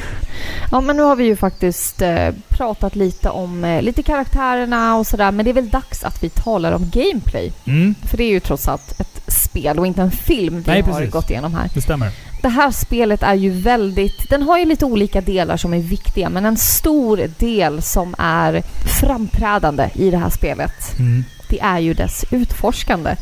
Speaker 1: ja men nu har vi ju faktiskt eh, pratat lite om eh, lite karaktärerna och sådär. Men det är väl dags att vi talar om gameplay.
Speaker 2: Mm,
Speaker 1: För det är ju trots allt ett spel och inte en film vi
Speaker 2: Nej,
Speaker 1: har
Speaker 2: precis.
Speaker 1: gått igenom här.
Speaker 2: det stämmer.
Speaker 1: Det här spelet är ju väldigt... Den har ju lite olika delar som är viktiga men en stor del som är framträdande i det här spelet
Speaker 2: Mm
Speaker 1: det är ju dess utforskande.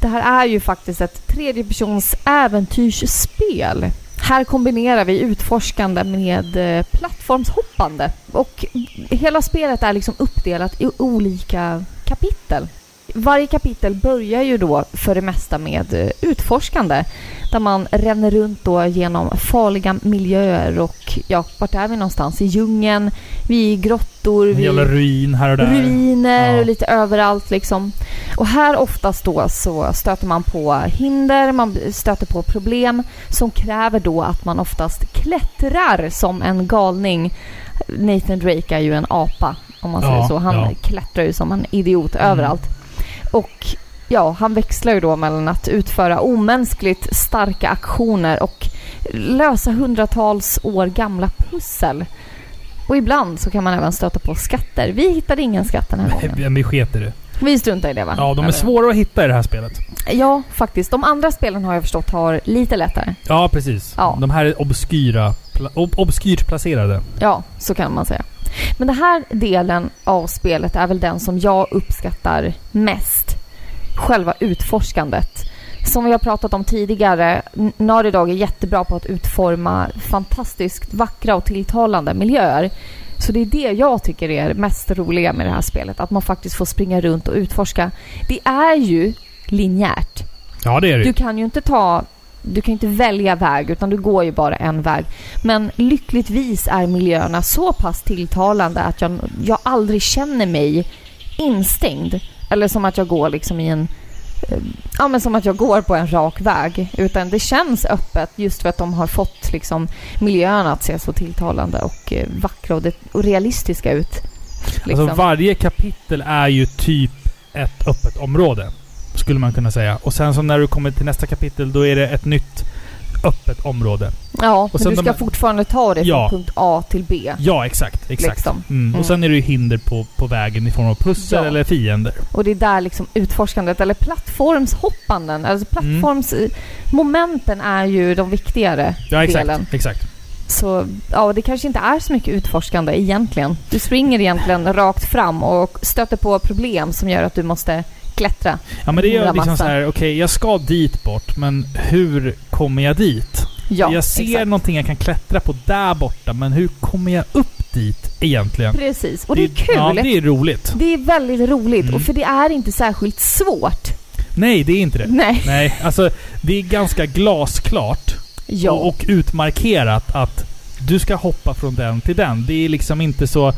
Speaker 1: Det här är ju faktiskt ett tredjepersons äventyrsspel. Här kombinerar vi utforskande med eh, plattformshoppande. Och hela spelet är liksom uppdelat i olika kapitel. Varje kapitel börjar ju då för det mesta med eh, utforskande. Där man ränner runt då genom farliga miljöer och ja, vart är vi någonstans? I djungeln, vi är i grottor, vi
Speaker 2: jävla ruin här och där.
Speaker 1: ruiner
Speaker 2: Ja.
Speaker 1: och lite överallt liksom. Och här oftast då så stöter man på hinder, man stöter på problem som kräver då att man oftast klättrar som en galning. Nathan Drake är ju en apa om man
Speaker 2: Ja,
Speaker 1: säger så. Han
Speaker 2: ja.
Speaker 1: klättrar ju som en idiot
Speaker 2: Mm.
Speaker 1: överallt. Och ja, han växlar ju då mellan att utföra omänskligt starka aktioner och lösa hundratals år gamla pussel. Och ibland så kan man även stöta på skatter. Vi hittade ingen skatt den här gången.
Speaker 2: Vi sket i det.
Speaker 1: Vi struntar i det va?
Speaker 2: Ja, de är svåra att hitta i det här spelet.
Speaker 1: Ja, faktiskt. De andra spelen har jag förstått har lite lättare.
Speaker 2: Ja, precis.
Speaker 1: Ja.
Speaker 2: De här är obskyra. Ob obskyrt placerade.
Speaker 1: Ja, så kan man säga. Men den här delen av spelet är väl den som jag uppskattar mest. Själva utforskandet. Som vi har pratat om tidigare, Naughty Dog är jättebra på att utforma fantastiskt vackra och tilltalande miljöer. Så det är det jag tycker är mest roliga med det här spelet. Att man faktiskt får springa runt och utforska. Det är ju linjärt.
Speaker 2: Ja, det är det
Speaker 1: Du kan ju inte ta... Du kan inte välja väg utan du går ju bara en väg. Men lyckligtvis är miljöerna så pass tilltalande att jag, jag aldrig känner mig instängd. Eller som att jag går liksom i en... eh, Ja men som att jag går på en rak väg. Utan det känns öppet just för att de har fått liksom miljöerna att se så tilltalande och eh, vackra och, det, och realistiska ut. Liksom.
Speaker 2: Alltså varje kapitel är ju typ ett öppet område. Skulle man kunna säga. Och sen så när du kommer till nästa kapitel, då är det ett nytt öppet område.
Speaker 1: ja,
Speaker 2: och
Speaker 1: men du
Speaker 2: de-
Speaker 1: ska fortfarande ta det från
Speaker 2: Ja.
Speaker 1: punkt A till B.
Speaker 2: Ja, exakt. exakt.
Speaker 1: Liksom.
Speaker 2: Mm.
Speaker 1: Mm.
Speaker 2: Och sen är det ju hinder på, på vägen i form av pussel
Speaker 1: Ja.
Speaker 2: eller fiender.
Speaker 1: Och det är där liksom utforskandet, eller plattformshoppanden, alltså
Speaker 2: Mm.
Speaker 1: plattformsmomenten är ju de viktigare
Speaker 2: Ja, exakt.
Speaker 1: delen.
Speaker 2: Exakt.
Speaker 1: Så ja, det kanske inte är så mycket utforskande egentligen. Du springer egentligen rakt fram och stöter på problem som gör att du måste klättra.
Speaker 2: Ja, men det är liksom så här, okej, jag ska dit bort, men hur kommer jag dit?
Speaker 1: Ja,
Speaker 2: jag ser
Speaker 1: exakt.
Speaker 2: någonting jag kan klättra på där borta, men hur kommer jag upp dit egentligen?
Speaker 1: Precis, och det är kul.
Speaker 2: Ja,
Speaker 1: det,
Speaker 2: det är roligt.
Speaker 1: är väldigt roligt,
Speaker 2: Mm.
Speaker 1: och för det är inte särskilt svårt.
Speaker 2: Nej, det är inte det.
Speaker 1: Nej.
Speaker 2: Nej, alltså det är ganska glasklart
Speaker 1: Ja.
Speaker 2: och, och utmarkerat att du ska hoppa från den till den. Det är liksom inte så...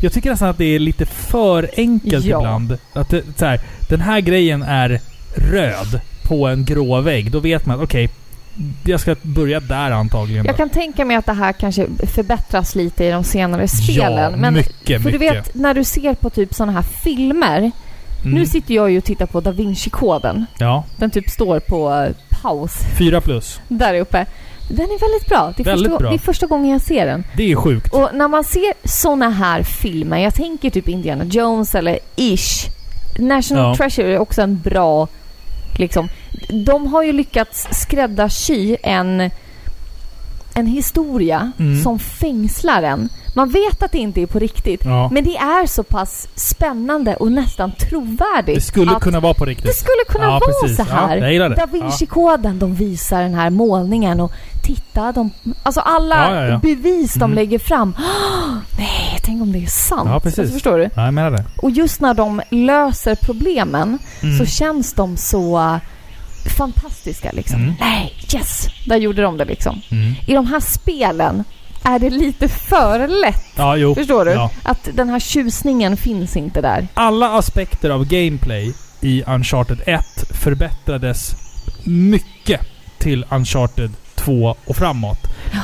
Speaker 2: Jag tycker nästan att det är lite för enkelt
Speaker 1: Ja.
Speaker 2: ibland. Att det, så här, den här grejen är röd på en grå vägg. Då vet man att okej, jag ska börja där antagligen.
Speaker 1: Jag kan tänka mig att det här kanske förbättras lite i de senare spelen.
Speaker 2: Ja,
Speaker 1: men
Speaker 2: mycket,
Speaker 1: för du
Speaker 2: mycket.
Speaker 1: vet, när du ser på typ sådana här filmer.
Speaker 2: Mm.
Speaker 1: Nu sitter jag ju och tittar på Da Vinci-koden.
Speaker 2: Ja,
Speaker 1: Den typ står på paus
Speaker 2: fyra plus.
Speaker 1: där uppe. Den är väldigt bra. Det är,
Speaker 2: Väldigt
Speaker 1: första,
Speaker 2: bra.
Speaker 1: det är första gången jag ser den.
Speaker 2: Det är sjukt.
Speaker 1: Och när man ser såna här filmer, jag tänker typ Indiana Jones eller Ish. National
Speaker 2: Ja.
Speaker 1: Treasure är också en bra... Liksom, de har ju lyckats skräddarsy en, en historia
Speaker 2: Mm.
Speaker 1: som fängslar en. Man vet att det inte är på riktigt,
Speaker 2: Ja.
Speaker 1: men det är så pass spännande och nästan trovärdigt.
Speaker 2: Det skulle kunna vara på riktigt.
Speaker 1: det skulle kunna
Speaker 2: Ja,
Speaker 1: vara
Speaker 2: precis.
Speaker 1: så här.
Speaker 2: Ja.
Speaker 1: Da Vinci-koden, de visar den här målningen och titta, de, alltså alla bevis de
Speaker 2: Mm.
Speaker 1: lägger fram. nej, tänk om det är sant.
Speaker 2: Ja, precis.
Speaker 1: Alltså, förstår du?
Speaker 2: Ja, jag menar det.
Speaker 1: Och just när de löser problemen
Speaker 2: Mm.
Speaker 1: så känns de så fantastiska liksom.
Speaker 2: Mm.
Speaker 1: Nej, yes! Där gjorde de det liksom.
Speaker 2: Mm.
Speaker 1: I de här spelen är det lite för lätt.
Speaker 2: Ja, jo.
Speaker 1: Förstår du?
Speaker 2: Ja.
Speaker 1: Att den här tjusningen finns inte där.
Speaker 2: Alla aspekter av gameplay i Uncharted 1 förbättrades mycket till Uncharted två och framåt.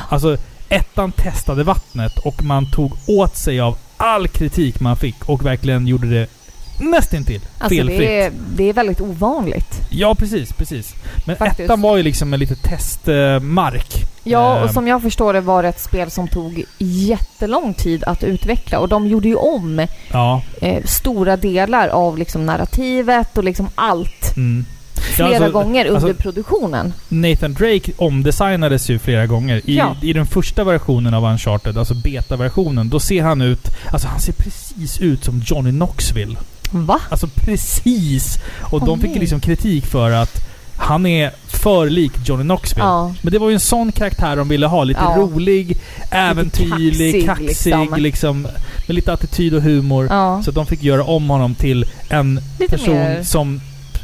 Speaker 2: Alltså, ettan testade vattnet och man tog åt sig av all kritik man fick och verkligen gjorde det nästintill
Speaker 1: Alltså
Speaker 2: felfritt.
Speaker 1: det är, det är väldigt ovanligt.
Speaker 2: Ja, precis, precis. Men
Speaker 1: Faktiskt.
Speaker 2: ettan var ju liksom en lite testmark.
Speaker 1: Ja, och
Speaker 2: Eh,
Speaker 1: som jag förstår det var det ett spel som tog jättelång tid att utveckla och de gjorde ju om
Speaker 2: Ja.
Speaker 1: eh, stora delar av liksom narrativet och liksom allt
Speaker 2: Mm.
Speaker 1: flera
Speaker 2: Ja, alltså,
Speaker 1: gånger under
Speaker 2: alltså-
Speaker 1: produktionen.
Speaker 2: Nathan Drake omdesignades ju flera gånger. I,
Speaker 1: Ja.
Speaker 2: I den första versionen av Uncharted, alltså beta-versionen, då ser han ut... Alltså han ser precis ut som Johnny Knoxville.
Speaker 1: Va?
Speaker 2: Alltså precis! Och
Speaker 1: Åh,
Speaker 2: de fick
Speaker 1: nej.
Speaker 2: liksom kritik för att han är för lik Johnny Knoxville.
Speaker 1: Ja.
Speaker 2: Men det var ju en sån karaktär de ville ha. Lite
Speaker 1: Ja.
Speaker 2: rolig, äventyrlig,
Speaker 1: kaxig,
Speaker 2: kaxig,
Speaker 1: liksom.
Speaker 2: liksom. Med lite attityd och humor.
Speaker 1: Ja.
Speaker 2: Så de fick göra om honom till en
Speaker 1: Lite
Speaker 2: person
Speaker 1: mer-
Speaker 2: som...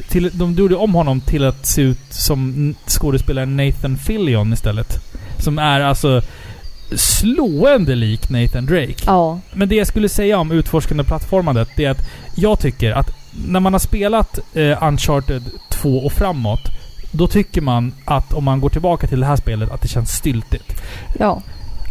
Speaker 2: Till, de gjorde om honom till att se ut som skådespelaren Nathan Fillion istället. Som är alltså slående lik Nathan Drake.
Speaker 1: Ja.
Speaker 2: Men det jag skulle säga om utforskande plattformandet, det är att jag tycker att när man har spelat eh, Uncharted 2 och framåt, då tycker man att om man går tillbaka till det här spelet, att det känns styltigt.
Speaker 1: Ja.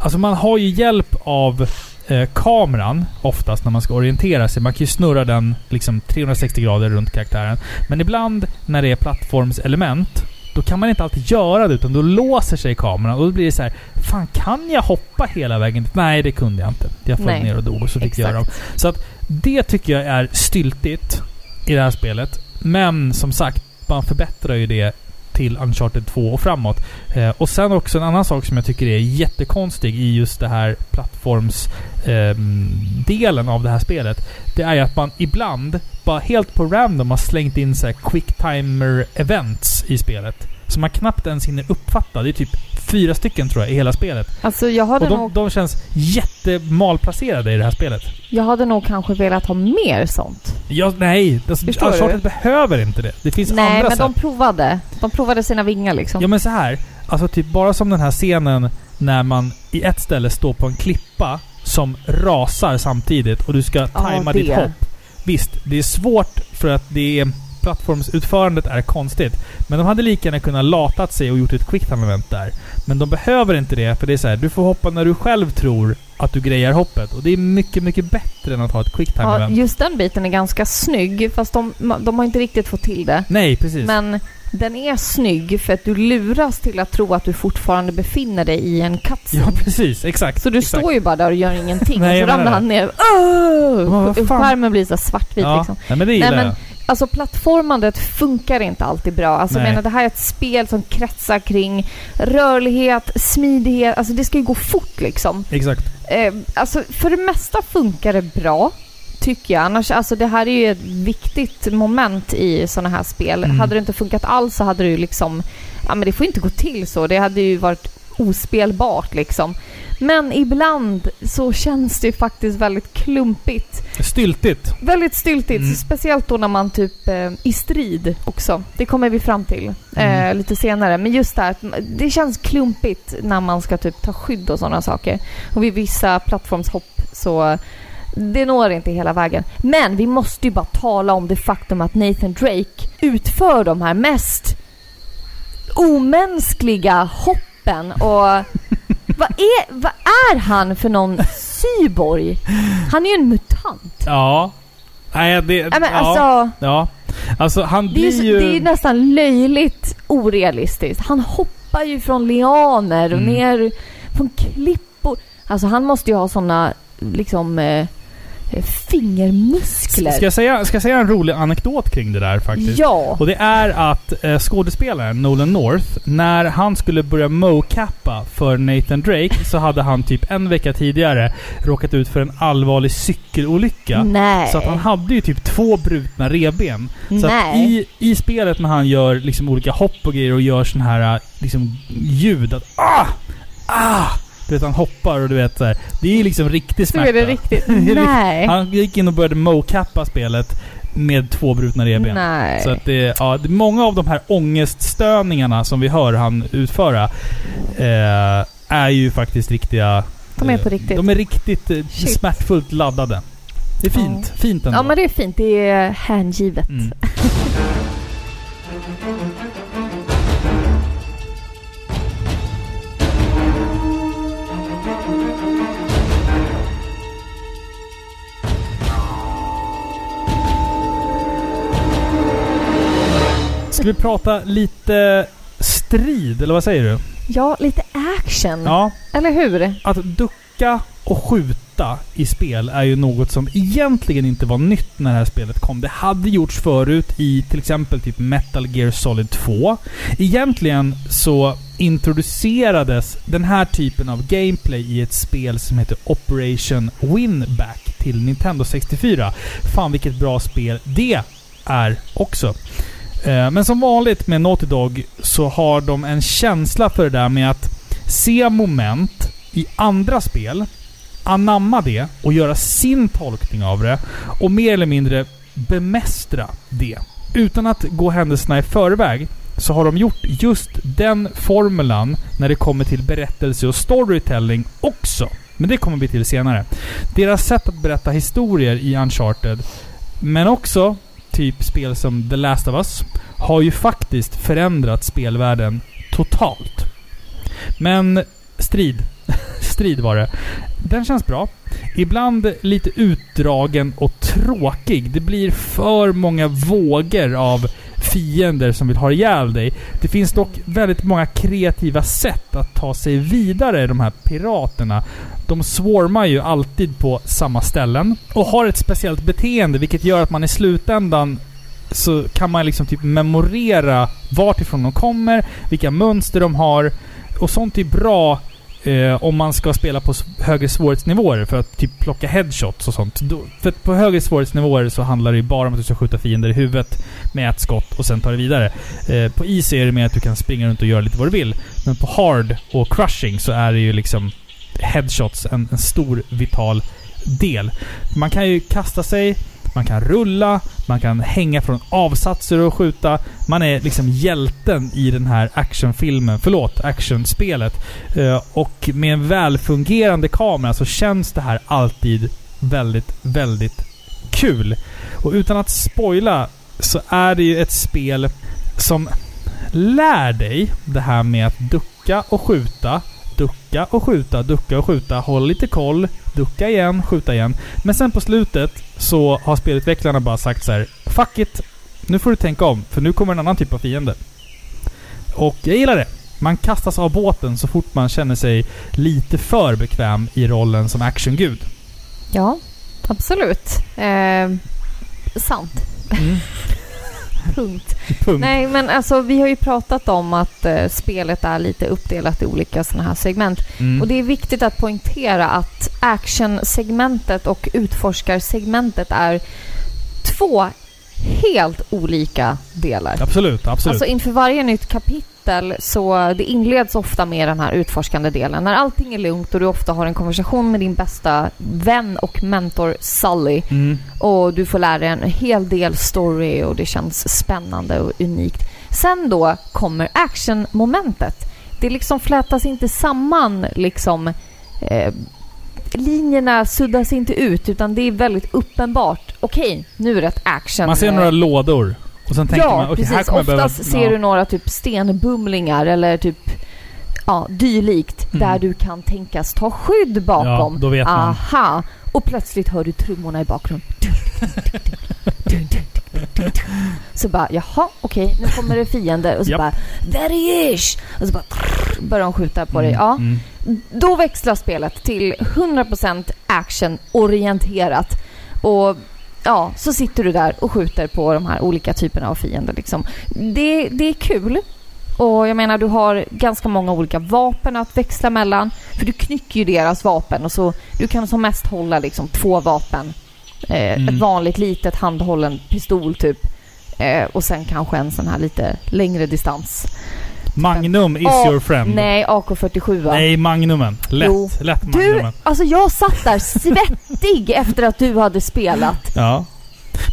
Speaker 2: Alltså man har ju hjälp av eh, kameran oftast när man ska orientera sig. Man kan ju snurra den liksom 360 grader runt karaktären. Men ibland när det är plattformselement, då kan man inte alltid göra det utan då låser sig kameran och då blir det så här. Fan, kan jag hoppa hela vägen? Nej, det kunde jag inte. Jag föll ner och dog och så fick jag göra om. Så att det tycker jag är styltigt i det här spelet. Men som sagt, man förbättrar ju det till Uncharted 2 och framåt. Eh, och sen också en annan sak som jag tycker är jättekonstig i just det här plattformsdelen ehm, av det här spelet. Det är ju att man ibland, bara helt på random, har slängt in så här quick timer events i spelet. Som man knappt ens hinner uppfatta. Det är typ fyra stycken tror jag i hela spelet.
Speaker 1: Alltså jag hade,
Speaker 2: Och de,
Speaker 1: nog,
Speaker 2: de känns jättemalplacerade i det här spelet.
Speaker 1: jag hade nog kanske velat ha mer sånt.
Speaker 2: Ja, nej. Alltså,
Speaker 1: du?
Speaker 2: Uncharted behöver inte det. Det finns
Speaker 1: Nej,
Speaker 2: andra
Speaker 1: men
Speaker 2: sätt.
Speaker 1: de provade. De provade sina vingar liksom.
Speaker 2: Ja men så här. Alltså typ bara som den här scenen när man i ett ställe står på en klippa som rasar samtidigt och du ska tajma ditt
Speaker 1: det.
Speaker 2: hopp. Visst, det är svårt för att det är... Plattformsutförandet är konstigt. Men de hade lika gärna kunnat latat sig och gjort ett quicktime event där. Men de behöver inte det, för det är så här, du får hoppa när du själv tror att du grejar hoppet. Och det är mycket, mycket bättre än att ha ett quicktime
Speaker 1: Ja,
Speaker 2: event.
Speaker 1: just den biten är ganska snygg fast de, de har inte riktigt fått till det.
Speaker 2: Nej, precis.
Speaker 1: Men den är snygg för att du luras till att tro att du fortfarande befinner dig i en cutscene.
Speaker 2: Ja, precis. Exakt.
Speaker 1: Så du
Speaker 2: exakt.
Speaker 1: står ju bara där och gör ingenting
Speaker 2: Nej,
Speaker 1: och så ramlar han ner. Oh!
Speaker 2: fan?
Speaker 1: Skärmen blir så svartvit
Speaker 2: Ja,
Speaker 1: liksom.
Speaker 2: nej, men det gillar
Speaker 1: Nej, men
Speaker 2: jag.
Speaker 1: Alltså plattformandet funkar inte alltid bra. Alltså jag menar det här är ett spel som kretsar kring rörlighet, smidighet. Alltså det ska ju gå fort liksom.
Speaker 2: Exakt.
Speaker 1: Eh, alltså för det mesta funkar det bra. Tycker jag. Annars, alltså det här är ju ett viktigt moment i sådana här spel.
Speaker 2: Mm.
Speaker 1: Hade det inte funkat alls så hade det ju liksom... Ja men det får inte gå till så. Det hade ju varit ospelbart liksom. Men ibland så känns det faktiskt väldigt klumpigt.
Speaker 2: Styltigt.
Speaker 1: Väldigt styltigt.
Speaker 2: Mm.
Speaker 1: Speciellt då när man typ eh, i strid också. Det kommer vi fram till eh,
Speaker 2: Mm.
Speaker 1: lite senare. Men just det här, det känns klumpigt när man ska typ ta skydd och sådana saker. Och vid vissa plattformshopp så det når inte hela vägen. Men vi måste ju bara tala om det faktum att Nathan Drake utför de här mest omänskliga hoppen och vad är, vad är han för någon cyborg? Han är ju en mutant.
Speaker 2: Ja. Nej, det...
Speaker 1: Nej, men
Speaker 2: ja.
Speaker 1: alltså,
Speaker 2: ja. Alltså, han
Speaker 1: det är, ju...
Speaker 2: ju...
Speaker 1: det är nästan löjligt orealistiskt. Han hoppar ju från lianer och
Speaker 2: Mm.
Speaker 1: ner från klippor. Alltså han måste ju ha såna liksom eh, fingermuskler.
Speaker 2: Ska jag, säga, ska jag säga en rolig anekdot kring det där faktiskt?
Speaker 1: Ja.
Speaker 2: Och det är att eh, skådespelaren Nolan North, när han skulle börja mocappa för Nathan Drake så hade han typ en vecka tidigare råkat ut för en allvarlig cykelolycka.
Speaker 1: Nej.
Speaker 2: Så att han hade ju typ två brutna revben. Så att i, i spelet när han gör liksom olika hopp och grejer och gör sån här äh, liksom ljud att ah! Ah! Du vet han hoppar och du vet så här. Det är liksom riktig
Speaker 1: Så
Speaker 2: smärta.
Speaker 1: är det riktigt.
Speaker 2: Är
Speaker 1: Nej.
Speaker 2: Han gick in och började mocappa spelet med två brutna revben.
Speaker 1: Nej.
Speaker 2: Så att det, ja, det, många av de här ångeststörningarna som vi hör han utföra eh, är ju faktiskt riktiga...
Speaker 1: De är på
Speaker 2: eh,
Speaker 1: riktigt.
Speaker 2: De är riktigt eh, smärtfullt laddade. Det är fint. Fint ändå.
Speaker 1: Ja men det är fint. Det är hängivet.
Speaker 2: Mm. Ska vi prata lite strid, eller vad säger du?
Speaker 1: Ja, lite action.
Speaker 2: Ja,
Speaker 1: Eller hur?
Speaker 2: att ducka och skjuta i spel är ju något som egentligen inte var nytt när det här spelet kom. Det hade gjorts förut i till exempel typ Metal Gear Solid 2. Egentligen så introducerades den här typen av gameplay i ett spel som heter Operation Winback till Nintendo 64. Fan vilket bra spel det är också. Eh, men som vanligt med Naughty Dog så har de en känsla för det där med att se moment i andra spel, anamma det och göra sin tolkning av det och mer eller mindre bemästra det. Utan att gå händelserna i förväg så har de gjort just den formulan när det kommer till berättelse och storytelling också. Men det kommer vi till senare. Deras sätt att berätta historier i Uncharted, men också typ spel som The Last of Us, har ju faktiskt förändrat spelvärlden totalt. Men strid. strid var det. Den känns bra. Ibland lite utdragen och tråkig. Det blir för många vågor av fiender som vill ha ihjäl dig. Det finns dock väldigt många kreativa sätt att ta sig vidare, de här piraterna. De swarmar ju alltid på samma ställen och har ett speciellt beteende vilket gör att man i slutändan så kan man liksom typ memorera vart ifrån de kommer, vilka mönster de har. Och sånt är bra eh, om man ska spela på högre svårighetsnivåer för att typ plocka headshots och sånt. Då, för att på högre svårighetsnivåer så handlar det ju bara om att du ska skjuta fiender i huvudet med ett skott och sen ta det vidare. Eh, på easy är det mer att du kan springa runt och göra lite vad du vill. Men på hard och crushing så är det ju liksom headshots en, en stor vital del. Man kan ju kasta sig, man kan rulla, man kan hänga från avsatser och skjuta. Man är liksom hjälten i den här actionfilmen, förlåt, actionspelet. Eh, och med en välfungerande kamera så känns det här alltid väldigt, väldigt kul. Och utan att spoila så är det ju ett spel som lär dig det här med att ducka och skjuta. Ducka och skjuta, ducka och skjuta. Håll lite koll. Ducka igen, skjuta igen. Men sen på slutet så har spelutvecklarna bara sagt så här: Fuck it! Nu får du tänka om, för nu kommer en annan typ av fiende. Och jag gillar det. Man kastas av båten så fort man känner sig lite för bekväm i rollen som actiongud.
Speaker 1: Ja, absolut. Eh, sant.
Speaker 2: Mm.
Speaker 1: Punkt.
Speaker 2: Punkt.
Speaker 1: Nej, men alltså vi har ju pratat om att eh, spelet är lite uppdelat i olika sådana här segment.
Speaker 2: Mm.
Speaker 1: Och det är viktigt att poängtera att action-segmentet och utforskarsegmentet är två helt olika delar.
Speaker 2: Absolut, absolut.
Speaker 1: Alltså inför varje nytt kapitel så det inleds ofta med den här utforskande delen. När allting är lugnt och du ofta har en konversation med din bästa vän och mentor Sully
Speaker 2: mm.
Speaker 1: och du får lära dig en hel del story och det känns spännande och unikt. Sen då kommer action-momentet. Det liksom flätas inte samman liksom eh, linjerna suddas inte ut utan det är väldigt uppenbart. Okej, nu är det ett action.
Speaker 2: Man ser
Speaker 1: eh,
Speaker 2: några lådor. Och sen tänker
Speaker 1: ja,
Speaker 2: man, okej
Speaker 1: precis.
Speaker 2: här kommer jag behöva...
Speaker 1: Oftast ser du några typ stenbumlingar eller typ ja, dylikt
Speaker 2: Mm.
Speaker 1: där du kan tänkas ta skydd bakom.
Speaker 2: Ja, då vet man.
Speaker 1: Aha! Och plötsligt hör du trummorna i bakgrunden. Så bara, jaha, okej, nu kommer det fiender. Och så
Speaker 2: Japp.
Speaker 1: bara, there he is! Och så bara, börjar de skjuta på dig.
Speaker 2: Mm,
Speaker 1: Ja.
Speaker 2: mm.
Speaker 1: Då växlar spelet till 100% action-orienterat. Och ja, så sitter du där och skjuter på de här olika typerna av fiender. Liksom. Det, det är kul. Och jag menar, du har ganska många olika vapen att växla mellan. För du knycker ju deras vapen och så du kan som mest hålla liksom två vapen. Eh,
Speaker 2: Mm.
Speaker 1: Ett vanligt litet handhållen pistol typ. Eh, och sen kanske en sån här lite längre distans.
Speaker 2: Magnum is
Speaker 1: Ja,
Speaker 2: your friend.
Speaker 1: Nej, AK47 va?
Speaker 2: Nej, Magnumen. Lätt.
Speaker 1: Jo.
Speaker 2: Lätt
Speaker 1: Du,
Speaker 2: Magnumen.
Speaker 1: alltså jag satt där svettig efter att du hade spelat.
Speaker 2: Ja.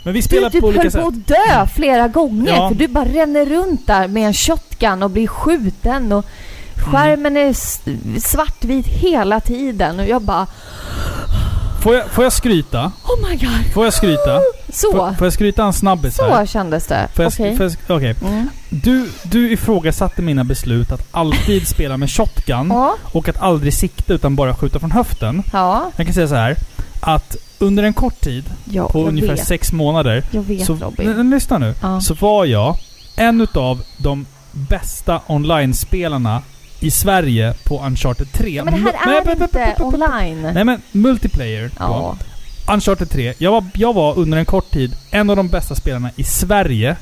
Speaker 2: Men vi
Speaker 1: Du
Speaker 2: spelar
Speaker 1: typ
Speaker 2: på olika
Speaker 1: höll
Speaker 2: sätt.
Speaker 1: på att dö flera gånger
Speaker 2: Ja.
Speaker 1: för du bara ränner runt där med en shotgun och blir skjuten och skärmen är s- svartvit hela tiden och jag bara
Speaker 2: Får jag, får jag skryta?
Speaker 1: Oh my god!
Speaker 2: Får jag skryta?
Speaker 1: Så!
Speaker 2: Får, får jag skryta en snabbis här?
Speaker 1: Så kändes det.
Speaker 2: Får jag,
Speaker 1: Okej.
Speaker 2: får jag, okej.
Speaker 1: Mm.
Speaker 2: Du, du ifrågasatte mina beslut att alltid spela med shotgun
Speaker 1: Ja,
Speaker 2: och att aldrig sikta utan bara skjuta från höften.
Speaker 1: ja,
Speaker 2: Jag kan säga så här att under en kort tid,
Speaker 1: ja
Speaker 2: på
Speaker 1: jag
Speaker 2: ungefär
Speaker 1: vet.
Speaker 2: sex månader,
Speaker 1: Jag vet
Speaker 2: så,
Speaker 1: Robin.
Speaker 2: n- n- lyssna nu,
Speaker 1: Ja.
Speaker 2: så var jag en utav de bästa online-spelarna i Sverige på Uncharted 3.
Speaker 1: Ja, men det här är
Speaker 2: men-
Speaker 1: inte online.
Speaker 2: Nej men, multiplayer.
Speaker 1: Ja.
Speaker 2: Då. Uncharted 3. Jag var, jag var under en kort tid en av de bästa spelarna i Sverige.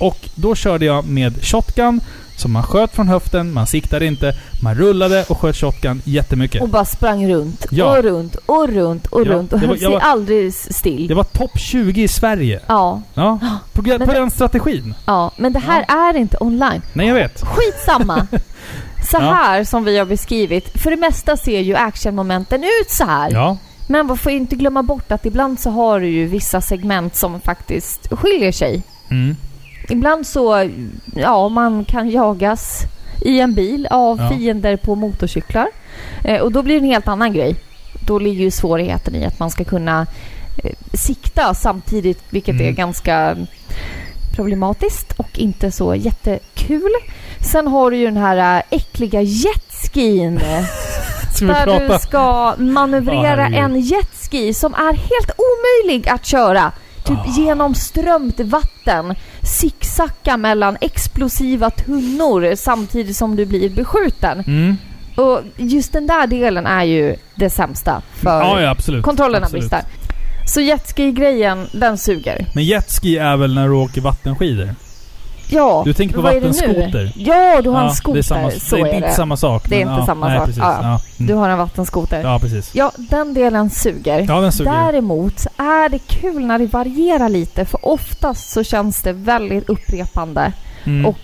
Speaker 2: Och då körde jag med shotgun, som man sköt från höften, man siktade inte, man rullade och sköt shotgun jättemycket.
Speaker 1: Och bara sprang runt
Speaker 2: Ja.
Speaker 1: och runt och runt och
Speaker 2: Ja,
Speaker 1: runt och höll sig
Speaker 2: var-
Speaker 1: aldrig still.
Speaker 2: Det var topp 20 i Sverige.
Speaker 1: Ja,
Speaker 2: Ja. På,
Speaker 1: Men
Speaker 2: på den strategin.
Speaker 1: ja, men det här är inte online.
Speaker 2: Nej, jag vet.
Speaker 1: Skitsamma. Så
Speaker 2: Ja.
Speaker 1: här som vi har beskrivit. För det mesta ser ju actionmomenten ut så här.
Speaker 2: Ja.
Speaker 1: Men man får inte glömma bort att ibland så har du ju vissa segment som faktiskt skiljer sig.
Speaker 2: Mm.
Speaker 1: Ibland så, ja, man kan jagas i en bil av
Speaker 2: Ja.
Speaker 1: fiender på motorcyklar. Eh, och då blir det en helt annan grej. Då ligger ju svårigheten i att man ska kunna eh, sikta samtidigt, vilket
Speaker 2: Mm.
Speaker 1: är ganska problematiskt och inte så jättekul. Sen har du ju den här äh, äckliga jetskin. Där du ska manövrera
Speaker 2: herregud.
Speaker 1: en jetski som är helt omöjlig att köra. Typ
Speaker 2: Ah.
Speaker 1: genom strömt vatten. Zigzacka mellan explosiva tunnor samtidigt som du blir beskjuten.
Speaker 2: Mm.
Speaker 1: Och just den där delen är ju det sämsta för
Speaker 2: Ja, ja, absolut.
Speaker 1: kontrollerna
Speaker 2: absolut.
Speaker 1: brister. Så jetski-grejen, den suger.
Speaker 2: Men jetski är väl när du åker vattenskidor?
Speaker 1: Ja,
Speaker 2: Du tänker på
Speaker 1: vad är det nu?
Speaker 2: vattenskoter?
Speaker 1: Ja, du har en skoter.
Speaker 2: Det är, samma,
Speaker 1: så
Speaker 2: det är, inte samma sak.
Speaker 1: Det är
Speaker 2: men
Speaker 1: inte
Speaker 2: ja,
Speaker 1: samma
Speaker 2: nej,
Speaker 1: sak.
Speaker 2: Precis.
Speaker 1: Ja.
Speaker 2: Ja.
Speaker 1: Du
Speaker 2: Mm.
Speaker 1: har en vattenskoter.
Speaker 2: ja, precis.
Speaker 1: Ja, den delen suger.
Speaker 2: Ja, den suger.
Speaker 1: Däremot är det kul när det varierar lite för oftast så känns det väldigt upprepande
Speaker 2: Mm.
Speaker 1: och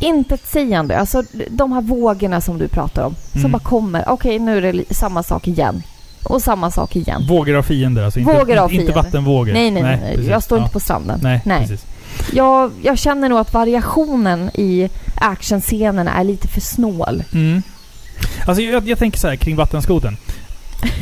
Speaker 1: intetsägande. Alltså de här vågorna som du pratar om som
Speaker 2: Mm.
Speaker 1: bara kommer. Okej, nu är det samma sak igen. Och samma sak igen.
Speaker 2: Vågor av fiender alltså? Inte,
Speaker 1: Vågor av
Speaker 2: inte, inte
Speaker 1: fiender.
Speaker 2: vattenvågor?
Speaker 1: Nej, nej, nej.
Speaker 2: precis.
Speaker 1: jag står
Speaker 2: ja.
Speaker 1: inte på stranden.
Speaker 2: Nej,
Speaker 1: nej.
Speaker 2: precis.
Speaker 1: Jag, jag känner nog att variationen i actionscenerna är lite för snål.
Speaker 2: Mm. Alltså jag, jag tänker så här kring vattenskoten.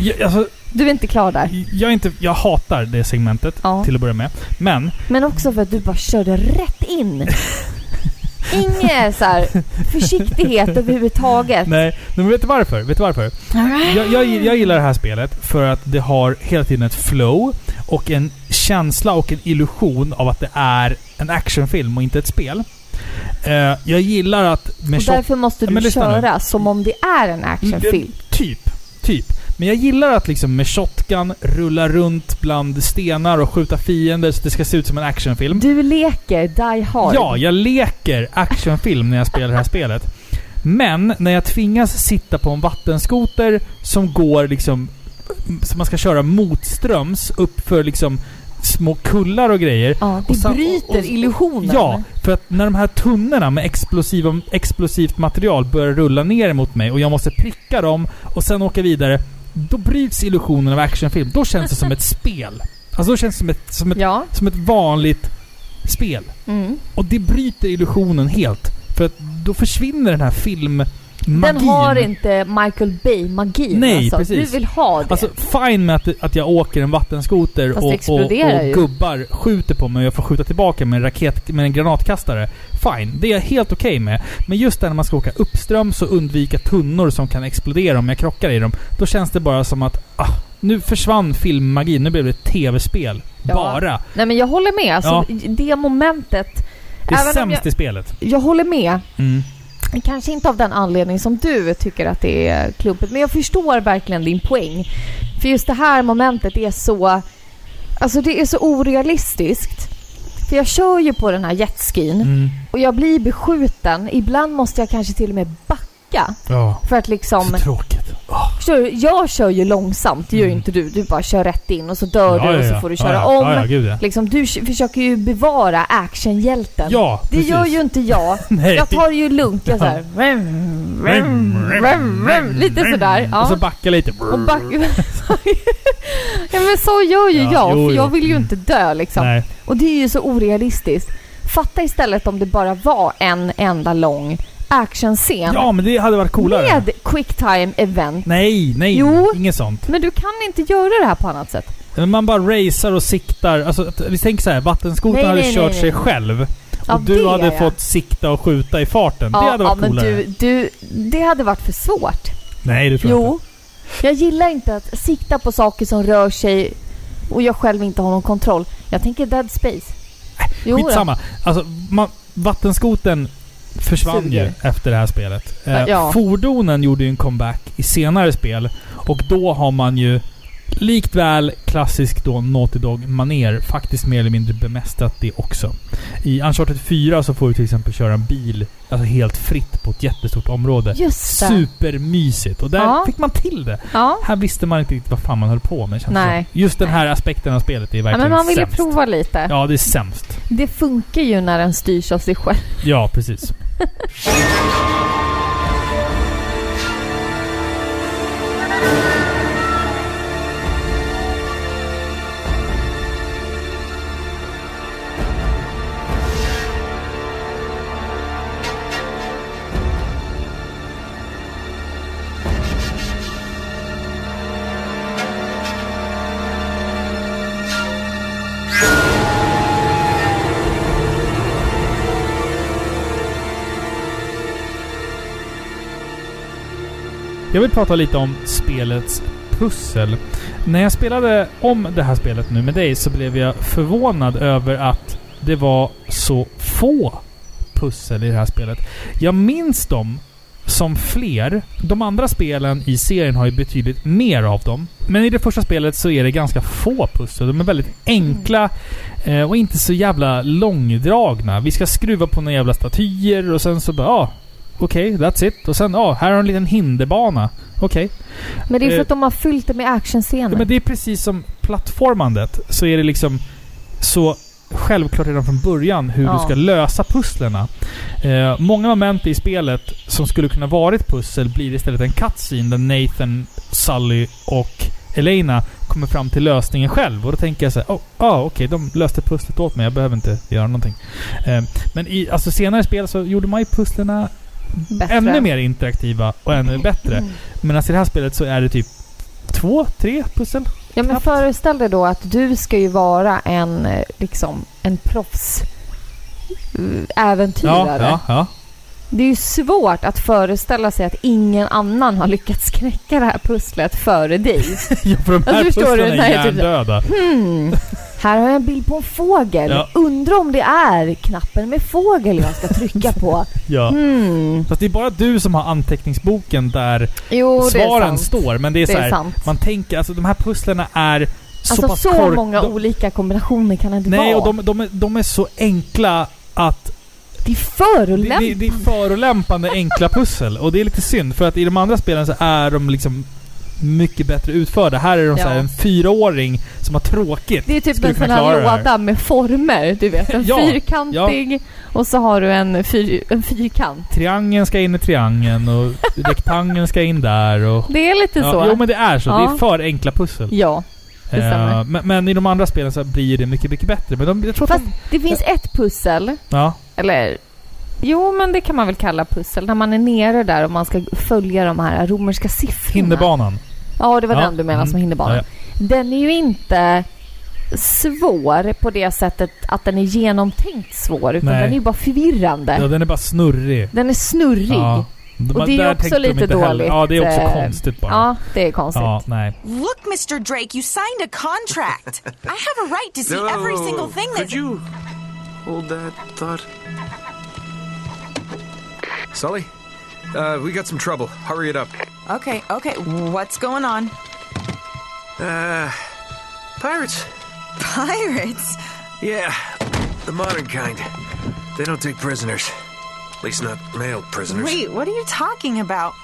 Speaker 2: Jag, alltså,
Speaker 1: Du är inte klar där.
Speaker 2: jag, är inte, jag hatar det segmentet
Speaker 1: Ja.
Speaker 2: till att börja med. Men
Speaker 1: Men också för att du bara körde rätt in. Ingen så här försiktighet överhuvudtaget.
Speaker 2: Nej, men vet du varför? Vet du varför? Jag, jag, jag gillar det här spelet för att det har hela tiden ett flow och en känsla och en illusion av att det är en actionfilm och inte ett spel. Eh, jag gillar att med
Speaker 1: Och därför måste du
Speaker 2: lyssna nu.
Speaker 1: köra som om det är en actionfilm.
Speaker 2: Typ. Typ. Men jag gillar att liksom med shotgun rulla runt bland stenar och skjuta fiender så det ska se ut som en actionfilm.
Speaker 1: Du leker Die Hard.
Speaker 2: Ja, jag leker actionfilm när jag spelar det här spelet. Men när jag tvingas sitta på en vattenskoter som går liksom... Som man ska köra motströms upp för liksom små kullar och grejer.
Speaker 1: Ja, det
Speaker 2: Och sen-
Speaker 1: bryter
Speaker 2: och- och-
Speaker 1: illusionen.
Speaker 2: Ja, för att när de här tunnorna med explosiva, explosivt material börjar rulla ner mot mig och jag måste pricka dem och sen åka vidare. Då bryts illusionen av actionfilm. Då känns det som ett spel. Alltså då känns det som ett, som ett,
Speaker 1: Ja.
Speaker 2: som ett vanligt spel.
Speaker 1: Mm.
Speaker 2: Och det bryter illusionen helt. För att då försvinner den här filmmagin.
Speaker 1: Den har inte Michael Bay-magin.
Speaker 2: Nej,
Speaker 1: alltså.
Speaker 2: precis.
Speaker 1: Du vill ha det.
Speaker 2: Alltså fine med att, att jag åker en vattenskoter
Speaker 1: Fast
Speaker 2: och, och, och gubbar skjuter på mig och jag får skjuta tillbaka med en raket, med en granatkastare. Fine, det är jag helt okej med. Men just där när man ska åka uppströms och undvika tunnor som kan explodera om jag krockar i dem. Då känns det bara som att ah, nu försvann filmmagin, nu blev det tv-spel.
Speaker 1: Ja.
Speaker 2: Bara.
Speaker 1: Nej men jag håller med. Alltså, Det momentet.
Speaker 2: Det är sämst
Speaker 1: jag,
Speaker 2: i spelet.
Speaker 1: jag håller med.
Speaker 2: Mm.
Speaker 1: Kanske inte av den anledning som du tycker att det är klumpigt, men jag förstår verkligen din poäng. För just det här momentet är så... Alltså det är så orealistiskt. För jag kör ju på den här jetskin
Speaker 2: Mm.
Speaker 1: och jag blir beskjuten. Ibland måste jag kanske till och med backa
Speaker 2: Ja.
Speaker 1: för att liksom...
Speaker 2: Så tråkigt.
Speaker 1: Förstår du? Jag kör ju långsamt, det gör ju
Speaker 2: Mm.
Speaker 1: inte du. Du bara kör rätt in och så dör
Speaker 2: Ja,
Speaker 1: du och
Speaker 2: ja,
Speaker 1: så
Speaker 2: ja.
Speaker 1: får du
Speaker 2: Ja,
Speaker 1: köra
Speaker 2: ja.
Speaker 1: om.
Speaker 2: Ja, ja, gud ja.
Speaker 1: Liksom, du försöker ju bevara actionhjälten.
Speaker 2: Ja,
Speaker 1: det
Speaker 2: precis.
Speaker 1: gör ju inte jag. Jag tar ju lugnt. Jag såhär... Lite sådär.
Speaker 2: Och så
Speaker 1: Ja.
Speaker 2: backa lite.
Speaker 1: Och back... ja men så gör ju
Speaker 2: Ja,
Speaker 1: jag, för jag vill ju
Speaker 2: Mm.
Speaker 1: inte dö liksom.
Speaker 2: Nej.
Speaker 1: Och det är ju så orealistiskt. Fatta istället om det bara var en enda lång actionscen.
Speaker 2: Ja, men det hade varit coolare.
Speaker 1: med quicktime event.
Speaker 2: Nej, nej.
Speaker 1: Jo.
Speaker 2: Inget sånt.
Speaker 1: Men du kan inte göra det här på annat sätt.
Speaker 2: Men Man bara racear och siktar. Alltså, vi tänker så här, vattenskotern hade
Speaker 1: nej,
Speaker 2: kört
Speaker 1: nej,
Speaker 2: sig
Speaker 1: nej.
Speaker 2: själv. Och
Speaker 1: Ja,
Speaker 2: du hade
Speaker 1: ja.
Speaker 2: fått sikta och skjuta i farten. det hade
Speaker 1: ja,
Speaker 2: varit
Speaker 1: men
Speaker 2: coolare.
Speaker 1: du, du, det hade varit för svårt.
Speaker 2: Nej, det tror jag
Speaker 1: Jo.
Speaker 2: inte.
Speaker 1: Jag gillar inte att sikta på saker som rör sig och jag själv inte har någon kontroll. Jag tänker Dead Space. Jo då.
Speaker 2: Skitsamma. Alltså, man, vattenskoten försvann
Speaker 1: Suger.
Speaker 2: ju efter det här spelet. Eh,
Speaker 1: Ja.
Speaker 2: Fordonen gjorde ju en comeback i senare spel. Och då har man ju likt väl klassisk då Naughty dog maner faktiskt mer eller mindre bemästrat det också. I Uncharted 4 så får du till exempel köra en bil alltså helt fritt på ett jättestort område.
Speaker 1: Just det.
Speaker 2: Supermysigt. Och där
Speaker 1: Ja.
Speaker 2: fick man till det.
Speaker 1: Ja.
Speaker 2: Här visste man inte riktigt vad fan man höll på med
Speaker 1: Nej.
Speaker 2: som. Just den här aspekten av spelet är
Speaker 1: ja,
Speaker 2: verkligen
Speaker 1: men man ville
Speaker 2: sämst.
Speaker 1: prova lite.
Speaker 2: Ja, det är sämst.
Speaker 1: Det funkar ju när den styrs av sig själv.
Speaker 2: Ja, precis. Jag vill prata lite om spelets pussel. När jag spelade om det här spelet nu med dig så blev jag förvånad över att det var så få pussel i det här spelet. Jag minns dem som fler. De andra spelen i serien har ju betydligt mer av dem. Men i det första spelet så är det ganska få pussel. De är väldigt enkla eh, och inte så jävla långdragna. Vi ska skruva på några jävla statyer och sen så bara ah, Okej, that's it. Och sen, ja, här har en liten hinderbana. Okej.
Speaker 1: Men det är för
Speaker 2: Eh,
Speaker 1: att de har fyllt det med actionscener.
Speaker 2: Ja, men det är precis som plattformandet. Så är det liksom så självklart redan från början hur
Speaker 1: Ja.
Speaker 2: du ska lösa pusslerna. Eh, många moment i spelet som skulle kunna varit pussel blir istället en cutscene där Nathan, Sully och Elena kommer fram till lösningen själv. Och då tänker jag så här, oh, ah, okej, de löste pusslet åt mig. Jag behöver inte göra någonting. Eh, men i alltså, senare spel så gjorde man ju pusslerna
Speaker 1: Bättre.
Speaker 2: ännu mer interaktiva och ännu bättre.
Speaker 1: Mm.
Speaker 2: Medan i det här spelet så är det typ två, tre pussel.
Speaker 1: Ja men föreställ dig då att du ska ju vara en, eh, liksom, en proffs eh, äventyrare.
Speaker 2: Ja, ja, ja.
Speaker 1: Det är ju svårt att föreställa sig att ingen annan har lyckats knäcka det här pusslet före dig.
Speaker 2: ja för de här
Speaker 1: Alltså,
Speaker 2: pusslen är
Speaker 1: typ-
Speaker 2: hjärndöda.
Speaker 1: Hmm, här har jag en bild på en fågel.
Speaker 2: Ja.
Speaker 1: Undrar om det är knappen med fågel jag ska trycka på.
Speaker 2: Ja.
Speaker 1: Hmm.
Speaker 2: Fast det är bara du som har anteckningsboken där
Speaker 1: Jo, det är
Speaker 2: svaren står. Men det är,
Speaker 1: Det
Speaker 2: så
Speaker 1: är
Speaker 2: här,
Speaker 1: sant.
Speaker 2: man tänker, alltså de här pusslerna är så
Speaker 1: Alltså
Speaker 2: pass
Speaker 1: så
Speaker 2: kort-
Speaker 1: många
Speaker 2: de,
Speaker 1: olika kombinationer kan det inte
Speaker 2: Nej,
Speaker 1: vara.
Speaker 2: och de, de, är, de är så enkla att...
Speaker 1: Det är
Speaker 2: Det,
Speaker 1: förolämpande.
Speaker 2: det, det är förolämpande enkla pussel. Och det är lite synd, för att i de andra spelen så är de liksom mycket bättre utförda. Här är de så här
Speaker 1: Ja.
Speaker 2: en fyraåring som har tråkigt.
Speaker 1: Det är typ en sån här låda med former. Du vet, en
Speaker 2: Ja,
Speaker 1: fyrkantig och så har du en, fyr, en fyrkant.
Speaker 2: Triangeln ska in i triangeln och rektangeln ska in där och...
Speaker 1: Det är lite
Speaker 2: Ja,
Speaker 1: så.
Speaker 2: jo men det är så. Det
Speaker 1: Ja.
Speaker 2: är för enkla pussel.
Speaker 1: Ja, det.
Speaker 2: Eh, men, men i de andra spelen så blir det mycket, mycket bättre. Men de, jag tror
Speaker 1: Fast
Speaker 2: att
Speaker 1: det finns ett pussel,
Speaker 2: de, Ja.
Speaker 1: eller Jo, men det kan man väl kalla pussel. När man är nere där och man ska följa de här romerska siffrorna.
Speaker 2: Hinderbanan.
Speaker 1: Ja, det var
Speaker 2: Ja,
Speaker 1: den du menade
Speaker 2: mm,
Speaker 1: som hinderbanan.
Speaker 2: ja,
Speaker 1: Den är ju inte svår på det sättet att den är genomtänkt svår, utan
Speaker 2: Nej.
Speaker 1: den är ju bara förvirrande.
Speaker 2: Ja, den är bara snurrig.
Speaker 1: Den är snurrig.
Speaker 2: Ja. De-
Speaker 1: Och det är också lite
Speaker 2: heller-
Speaker 1: dåligt.
Speaker 2: Ja, det är också
Speaker 1: eh,
Speaker 2: konstigt bara.
Speaker 1: Ja, det är konstigt.
Speaker 2: Ja, nej.
Speaker 10: Look, Mr. Drake, you signed a contract. I have a right to see every single thing
Speaker 5: Could
Speaker 10: that's.
Speaker 5: you hold that thought? Sully? Uh, we got some trouble. Hurry it up.
Speaker 6: Okay, okay. What's going on?
Speaker 5: Uh, pirates?
Speaker 10: Pirates?
Speaker 5: Yeah, the modern kind. They don't take prisoners. At least not male prisoners.
Speaker 10: Wait, what are you talking about?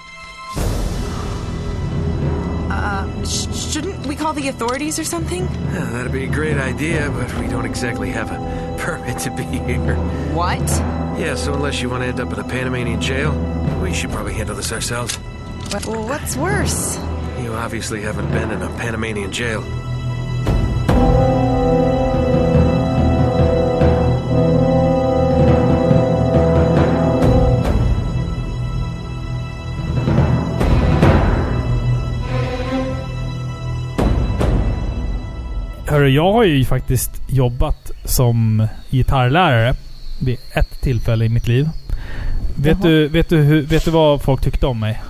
Speaker 10: Uh, sh- shouldn't we call the authorities or something?
Speaker 5: Yeah, that'd be a great idea, but we don't exactly have a permit to be here.
Speaker 10: What?
Speaker 5: Yeah, so unless you want to end up in a Panamanian jail, we should probably handle this ourselves.
Speaker 10: What well, what's worse?
Speaker 5: You obviously haven't been in a Panamanian jail.
Speaker 2: Hörru, jag har ju faktiskt jobbat som gitarrlärare vid ett tillfälle i mitt liv. Vet
Speaker 1: Jaha.
Speaker 2: du, vet, du hur, vet du vad folk tyckte om mig?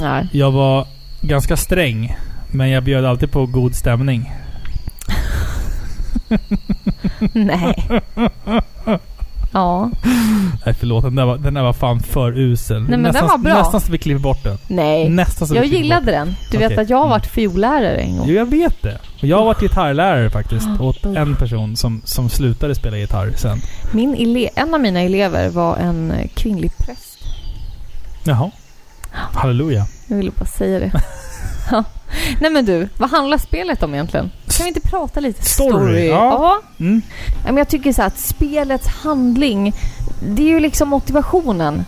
Speaker 1: Nej.
Speaker 2: Jag var ganska sträng, men jag bjöd alltid på god stämning.
Speaker 1: Nej. Ja.
Speaker 2: Nej förlåt, den där var, den där var fan för usel.
Speaker 1: men den
Speaker 2: nästan,
Speaker 1: var bra.
Speaker 2: Nästan så vi klipper bort den.
Speaker 1: Nej.
Speaker 2: Nästan så
Speaker 1: Jag
Speaker 2: vi klipper
Speaker 1: gillade
Speaker 2: bort
Speaker 1: den. Du vet
Speaker 2: Okej.
Speaker 1: att jag har varit fiollärare en gång.
Speaker 2: Jo, jag vet det. Och jag har varit gitarrlärare faktiskt åt en person som, som slutade spela gitarr sen.
Speaker 1: Min ele- en av mina elever var en eh, kvinnlig präst.
Speaker 2: Jaha. Halleluja.
Speaker 1: Jag ville bara säga det. ja. Nej men du, vad handlar spelet om egentligen? Kan vi inte prata lite
Speaker 2: Story, ja.
Speaker 1: ja.
Speaker 2: Mm.
Speaker 1: Men jag tycker så att spelets handling, det är ju liksom motivationen.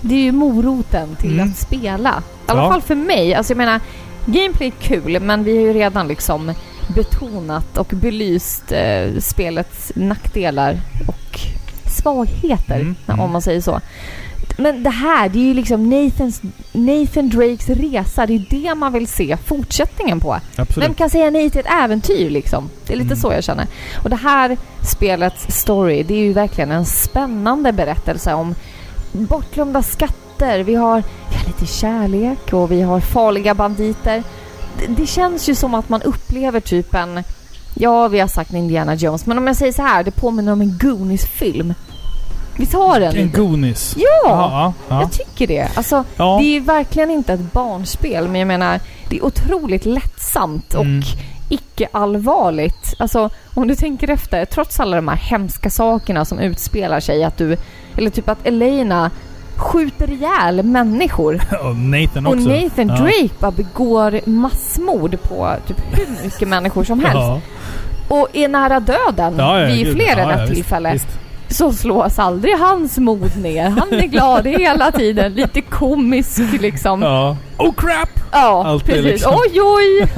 Speaker 1: Det är ju moroten till
Speaker 2: Mm.
Speaker 1: att spela. I alla
Speaker 2: Ja.
Speaker 1: fall för mig. Alltså jag menar, gameplay är kul, men vi har ju redan liksom betonat och belyst eh, spelets nackdelar och svagheter,
Speaker 2: mm.
Speaker 1: om man säger så. Men det här, det är ju liksom Nathans, Nathan Drakes resa. Det är det man vill se fortsättningen på.
Speaker 2: Absolut.
Speaker 1: Vem kan säga nej till ett äventyr liksom? Det är lite
Speaker 2: Mm.
Speaker 1: så jag känner. Och det här spelets story, det är ju verkligen en spännande berättelse om bortglömda skatter. Vi har, vi har lite kärlek och vi har farliga banditer. Det, det känns ju som att man upplever typ en... Ja, vi har sagt Indiana Jones, men om jag säger så här, det påminner om en Goonies-film. Visst har den
Speaker 2: En? Goonies.
Speaker 1: Ja!
Speaker 2: Ja, ja.
Speaker 1: Jag tycker det. Alltså,
Speaker 2: Ja.
Speaker 1: det är verkligen inte ett barnspel, men jag menar, det är otroligt lättsamt och
Speaker 2: Mm.
Speaker 1: icke-allvarligt. Alltså, om du tänker efter, trots alla de här hemska sakerna som utspelar sig, att du, eller typ att Elena skjuter ihjäl människor.
Speaker 2: Och Nathan
Speaker 1: Och
Speaker 2: också.
Speaker 1: Nathan
Speaker 2: Ja.
Speaker 1: Drake bara begår massmord på typ hur mycket människor som helst.
Speaker 2: Ja.
Speaker 1: Och är nära döden
Speaker 2: Ja, ja,
Speaker 1: vid
Speaker 2: gud.
Speaker 1: fler än
Speaker 2: Ja, ja,
Speaker 1: Så slås aldrig hans mod ner. Han är glad hela tiden. Lite komisk liksom.
Speaker 2: Ja. Oh crap!
Speaker 1: Ja,
Speaker 2: Allt är
Speaker 1: precis.
Speaker 2: liksom-
Speaker 1: Oj, oj!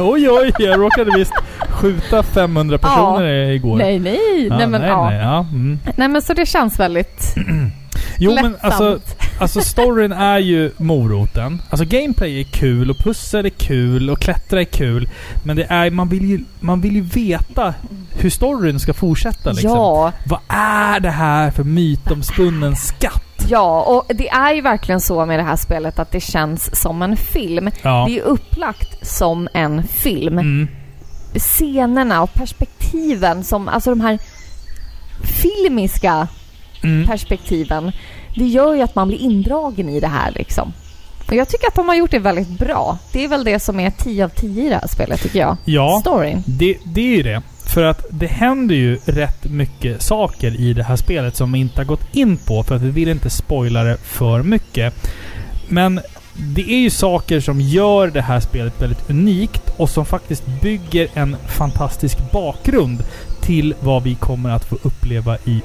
Speaker 2: oj oj, jag råkade visst skjuta 500 personer igår.
Speaker 1: Nej, nej.
Speaker 2: Ja,
Speaker 1: nej, men,
Speaker 2: nej,
Speaker 1: ja.
Speaker 2: nej, ja. Mm.
Speaker 1: nej, men så det känns väldigt
Speaker 2: Jo men alltså, alltså storyn är ju moroten. Alltså gameplay är kul och pussel är kul och klättra är kul. Men det är, man vill ju, man vill ju veta hur storyn ska fortsätta liksom.
Speaker 1: Ja,
Speaker 2: Vad är det här för mytomspunnen skatt?
Speaker 1: ja, och det är ju verkligen så med det här spelet att det känns som en film.
Speaker 2: Ja.
Speaker 1: Det är upplagt som en film.
Speaker 2: Mm.
Speaker 1: Scenerna och perspektiven som, alltså de här filmiska
Speaker 2: Mm.
Speaker 1: perspektiven, det gör ju att man blir indragen i det här liksom. Och jag tycker att de har gjort det väldigt bra. Det är väl det som är 10 av 10 i det här spelet tycker jag.
Speaker 2: Ja,
Speaker 1: Storyn.
Speaker 2: det, det är ju det. För att det händer ju rätt mycket saker i det här spelet som vi inte har gått in på för att vi vill inte spoila det för mycket. Men det är ju saker som gör det här spelet väldigt unikt och som faktiskt bygger en fantastisk bakgrund till vad vi kommer att få uppleva i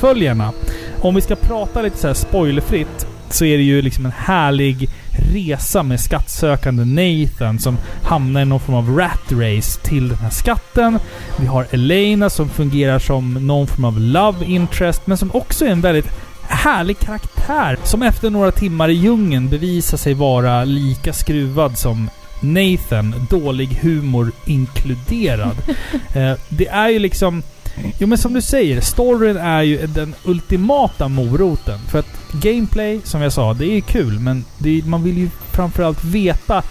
Speaker 2: uppföljarna. Om vi ska prata lite så här spoilerfritt så är det ju liksom en härlig resa med skattsökande Nathan som hamnar i någon form av rat race till den här skatten. Vi har Elena som fungerar som någon form av love interest men som också är en väldigt härlig karaktär som efter några timmar i djungeln bevisar sig vara lika skruvad som Nathan, dålig humor inkluderad. eh, det är ju liksom... Jo men som du säger, storyn är ju den ultimata moroten. För att gameplay, som jag sa, det är kul men det, man vill ju framförallt veta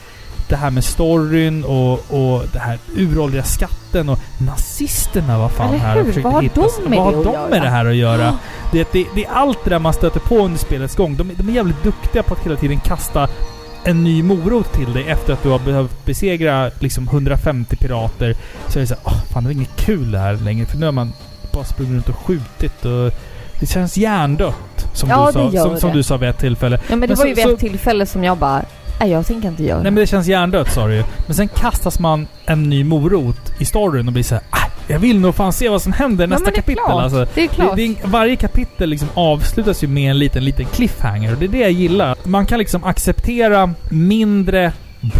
Speaker 2: det här med storyn och, och det här uråldriga skatten och nazisterna vad fan
Speaker 1: Eller
Speaker 2: här
Speaker 1: hur?
Speaker 2: och försökte
Speaker 1: Vad har
Speaker 2: hitta-
Speaker 1: de med
Speaker 2: vad
Speaker 1: det
Speaker 2: har de med det här att göra? Det, det, det är allt det där man stöter på under spelets gång. De, de är jävligt duktiga på att hela tiden kasta en ny morot till dig efter att du har behövt besegra liksom 150 pirater. Så är det såhär, åh fan det är inget kul det här längre. För nu har man bara sprungit runt och skjutit och det känns hjärndött. Som,
Speaker 1: Ja,
Speaker 2: du, sa, som, som du sa vid ett tillfälle.
Speaker 1: Ja men det
Speaker 2: Men
Speaker 1: var
Speaker 2: så-
Speaker 1: ju vid
Speaker 2: så-
Speaker 1: ett tillfälle som jag bara, nej jag tänker inte göra
Speaker 2: Nej men det känns hjärndött sa du ju. Men sen kastas man en ny morot i storyn och blir såhär, ah, jag vill nog fan se vad som händer i nästa
Speaker 1: men det är
Speaker 2: kapitel
Speaker 1: klart.
Speaker 2: alltså.
Speaker 1: Det är klart.
Speaker 2: Det, det, varje kapitel liksom avslutas ju med en liten, liten cliffhanger och det är det jag gillar. Man kan liksom acceptera mindre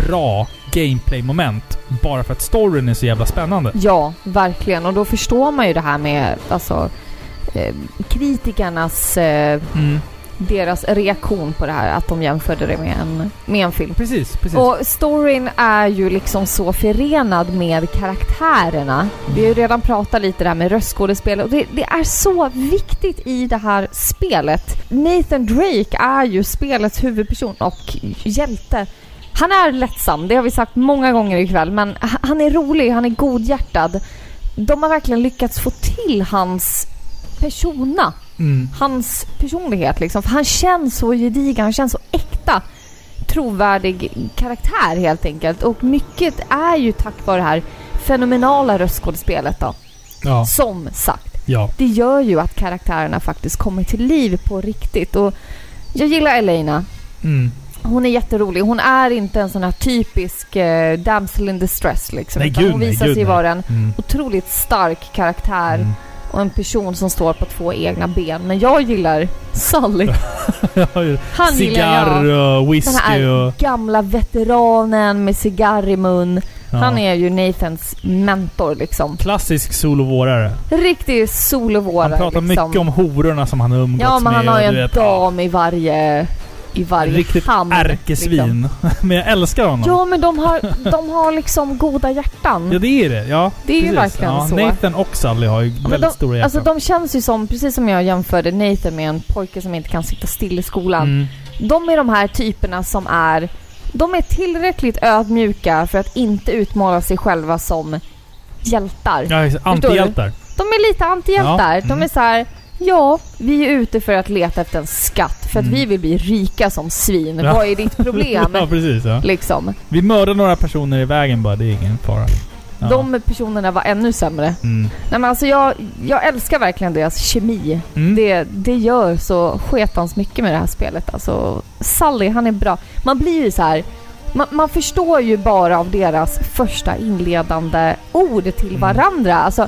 Speaker 2: bra gameplay-moment bara för att storyn är så jävla spännande.
Speaker 1: Ja, verkligen. Och då förstår man ju det här med alltså, eh, kritikernas, eh,
Speaker 2: Mm.
Speaker 1: Deras reaktion på det här, att de jämförde det med en, med en film.
Speaker 2: Precis, precis.
Speaker 1: Och storyn är ju liksom så förenad med karaktärerna. Vi har ju redan pratat lite där med röstskådespel och det, det är så viktigt i det här spelet. Nathan Drake är ju spelets huvudperson och hjälte. Han är lättsam, det har vi sagt många gånger ikväll, men han är rolig, han är godhjärtad. de har verkligen lyckats få till hans persona.
Speaker 2: Mm.
Speaker 1: Hans personlighet liksom. För han känns så gedigen, han känns så äkta. Trovärdig karaktär helt enkelt. Och mycket är ju tack vare det här fenomenala röstskådespelet då.
Speaker 2: Ja.
Speaker 1: Som sagt.
Speaker 2: Ja.
Speaker 1: Det gör ju att karaktärerna faktiskt kommer till liv på riktigt. Och jag gillar Elena.
Speaker 2: Mm.
Speaker 1: Hon är jätterolig. Hon är inte en sån här typisk eh, damsel in distress liksom.
Speaker 2: Nej, gud
Speaker 1: hon
Speaker 2: nej,
Speaker 1: visar
Speaker 2: gud
Speaker 1: sig
Speaker 2: nej.
Speaker 1: vara en
Speaker 2: Mm.
Speaker 1: otroligt stark karaktär.
Speaker 2: Mm.
Speaker 1: Och en person som står på två egna ben. Men jag gillar Sully. Han gillar
Speaker 2: Cigarr
Speaker 1: jag.
Speaker 2: och
Speaker 1: Den
Speaker 2: whisky
Speaker 1: här
Speaker 2: och...
Speaker 1: gamla veteranen med cigarr i mun.
Speaker 2: Ja.
Speaker 1: Han är ju Nathans mentor liksom.
Speaker 2: Klassisk solovårare.
Speaker 1: Riktig solovårare
Speaker 2: Han pratar
Speaker 1: liksom.
Speaker 2: mycket om hororna som han umgåtts
Speaker 1: Ja, men
Speaker 2: med.
Speaker 1: han har ju en
Speaker 2: vet,
Speaker 1: dam i varje... I varje
Speaker 2: Riktigt
Speaker 1: liksom.
Speaker 2: ärkesvin. men jag älskar honom.
Speaker 1: Ja, men de har, de har liksom goda hjärtan.
Speaker 2: Ja, det är det. Ja,
Speaker 1: Det är ju
Speaker 2: precis.
Speaker 1: verkligen
Speaker 2: ja,
Speaker 1: så.
Speaker 2: Nathan och Sally har ju
Speaker 1: Men
Speaker 2: väldigt
Speaker 1: de,
Speaker 2: stora hjärtan.
Speaker 1: Alltså de känns ju som, precis som jag jämförde Nathan med en pojke som inte kan sitta still i skolan.
Speaker 2: mm.
Speaker 1: De är de här typerna som är... De är tillräckligt ödmjuka för att inte utmåla sig själva som hjältar.
Speaker 2: Ja, antihjältar.
Speaker 1: De är lite antihjältar.
Speaker 2: Ja,
Speaker 1: De
Speaker 2: mm.
Speaker 1: är så här. Ja, vi är ute för att leta efter en skatt för att
Speaker 2: Mm.
Speaker 1: vi vill bli rika som svin.
Speaker 2: Ja.
Speaker 1: Vad är ditt problem?
Speaker 2: ja, precis. Ja.
Speaker 1: liksom.
Speaker 2: Vi mördar några personer i vägen bara, det är ingen fara. Ja.
Speaker 1: De personerna var ännu sämre.
Speaker 2: Mm.
Speaker 1: Nej men alltså jag, jag älskar verkligen deras kemi.
Speaker 2: Mm.
Speaker 1: Det, det gör så sketans mycket med det här spelet. Alltså, Sully, han är bra. Man blir ju så här. Man, man förstår ju bara av deras första inledande ord till
Speaker 2: Mm.
Speaker 1: varandra. Alltså,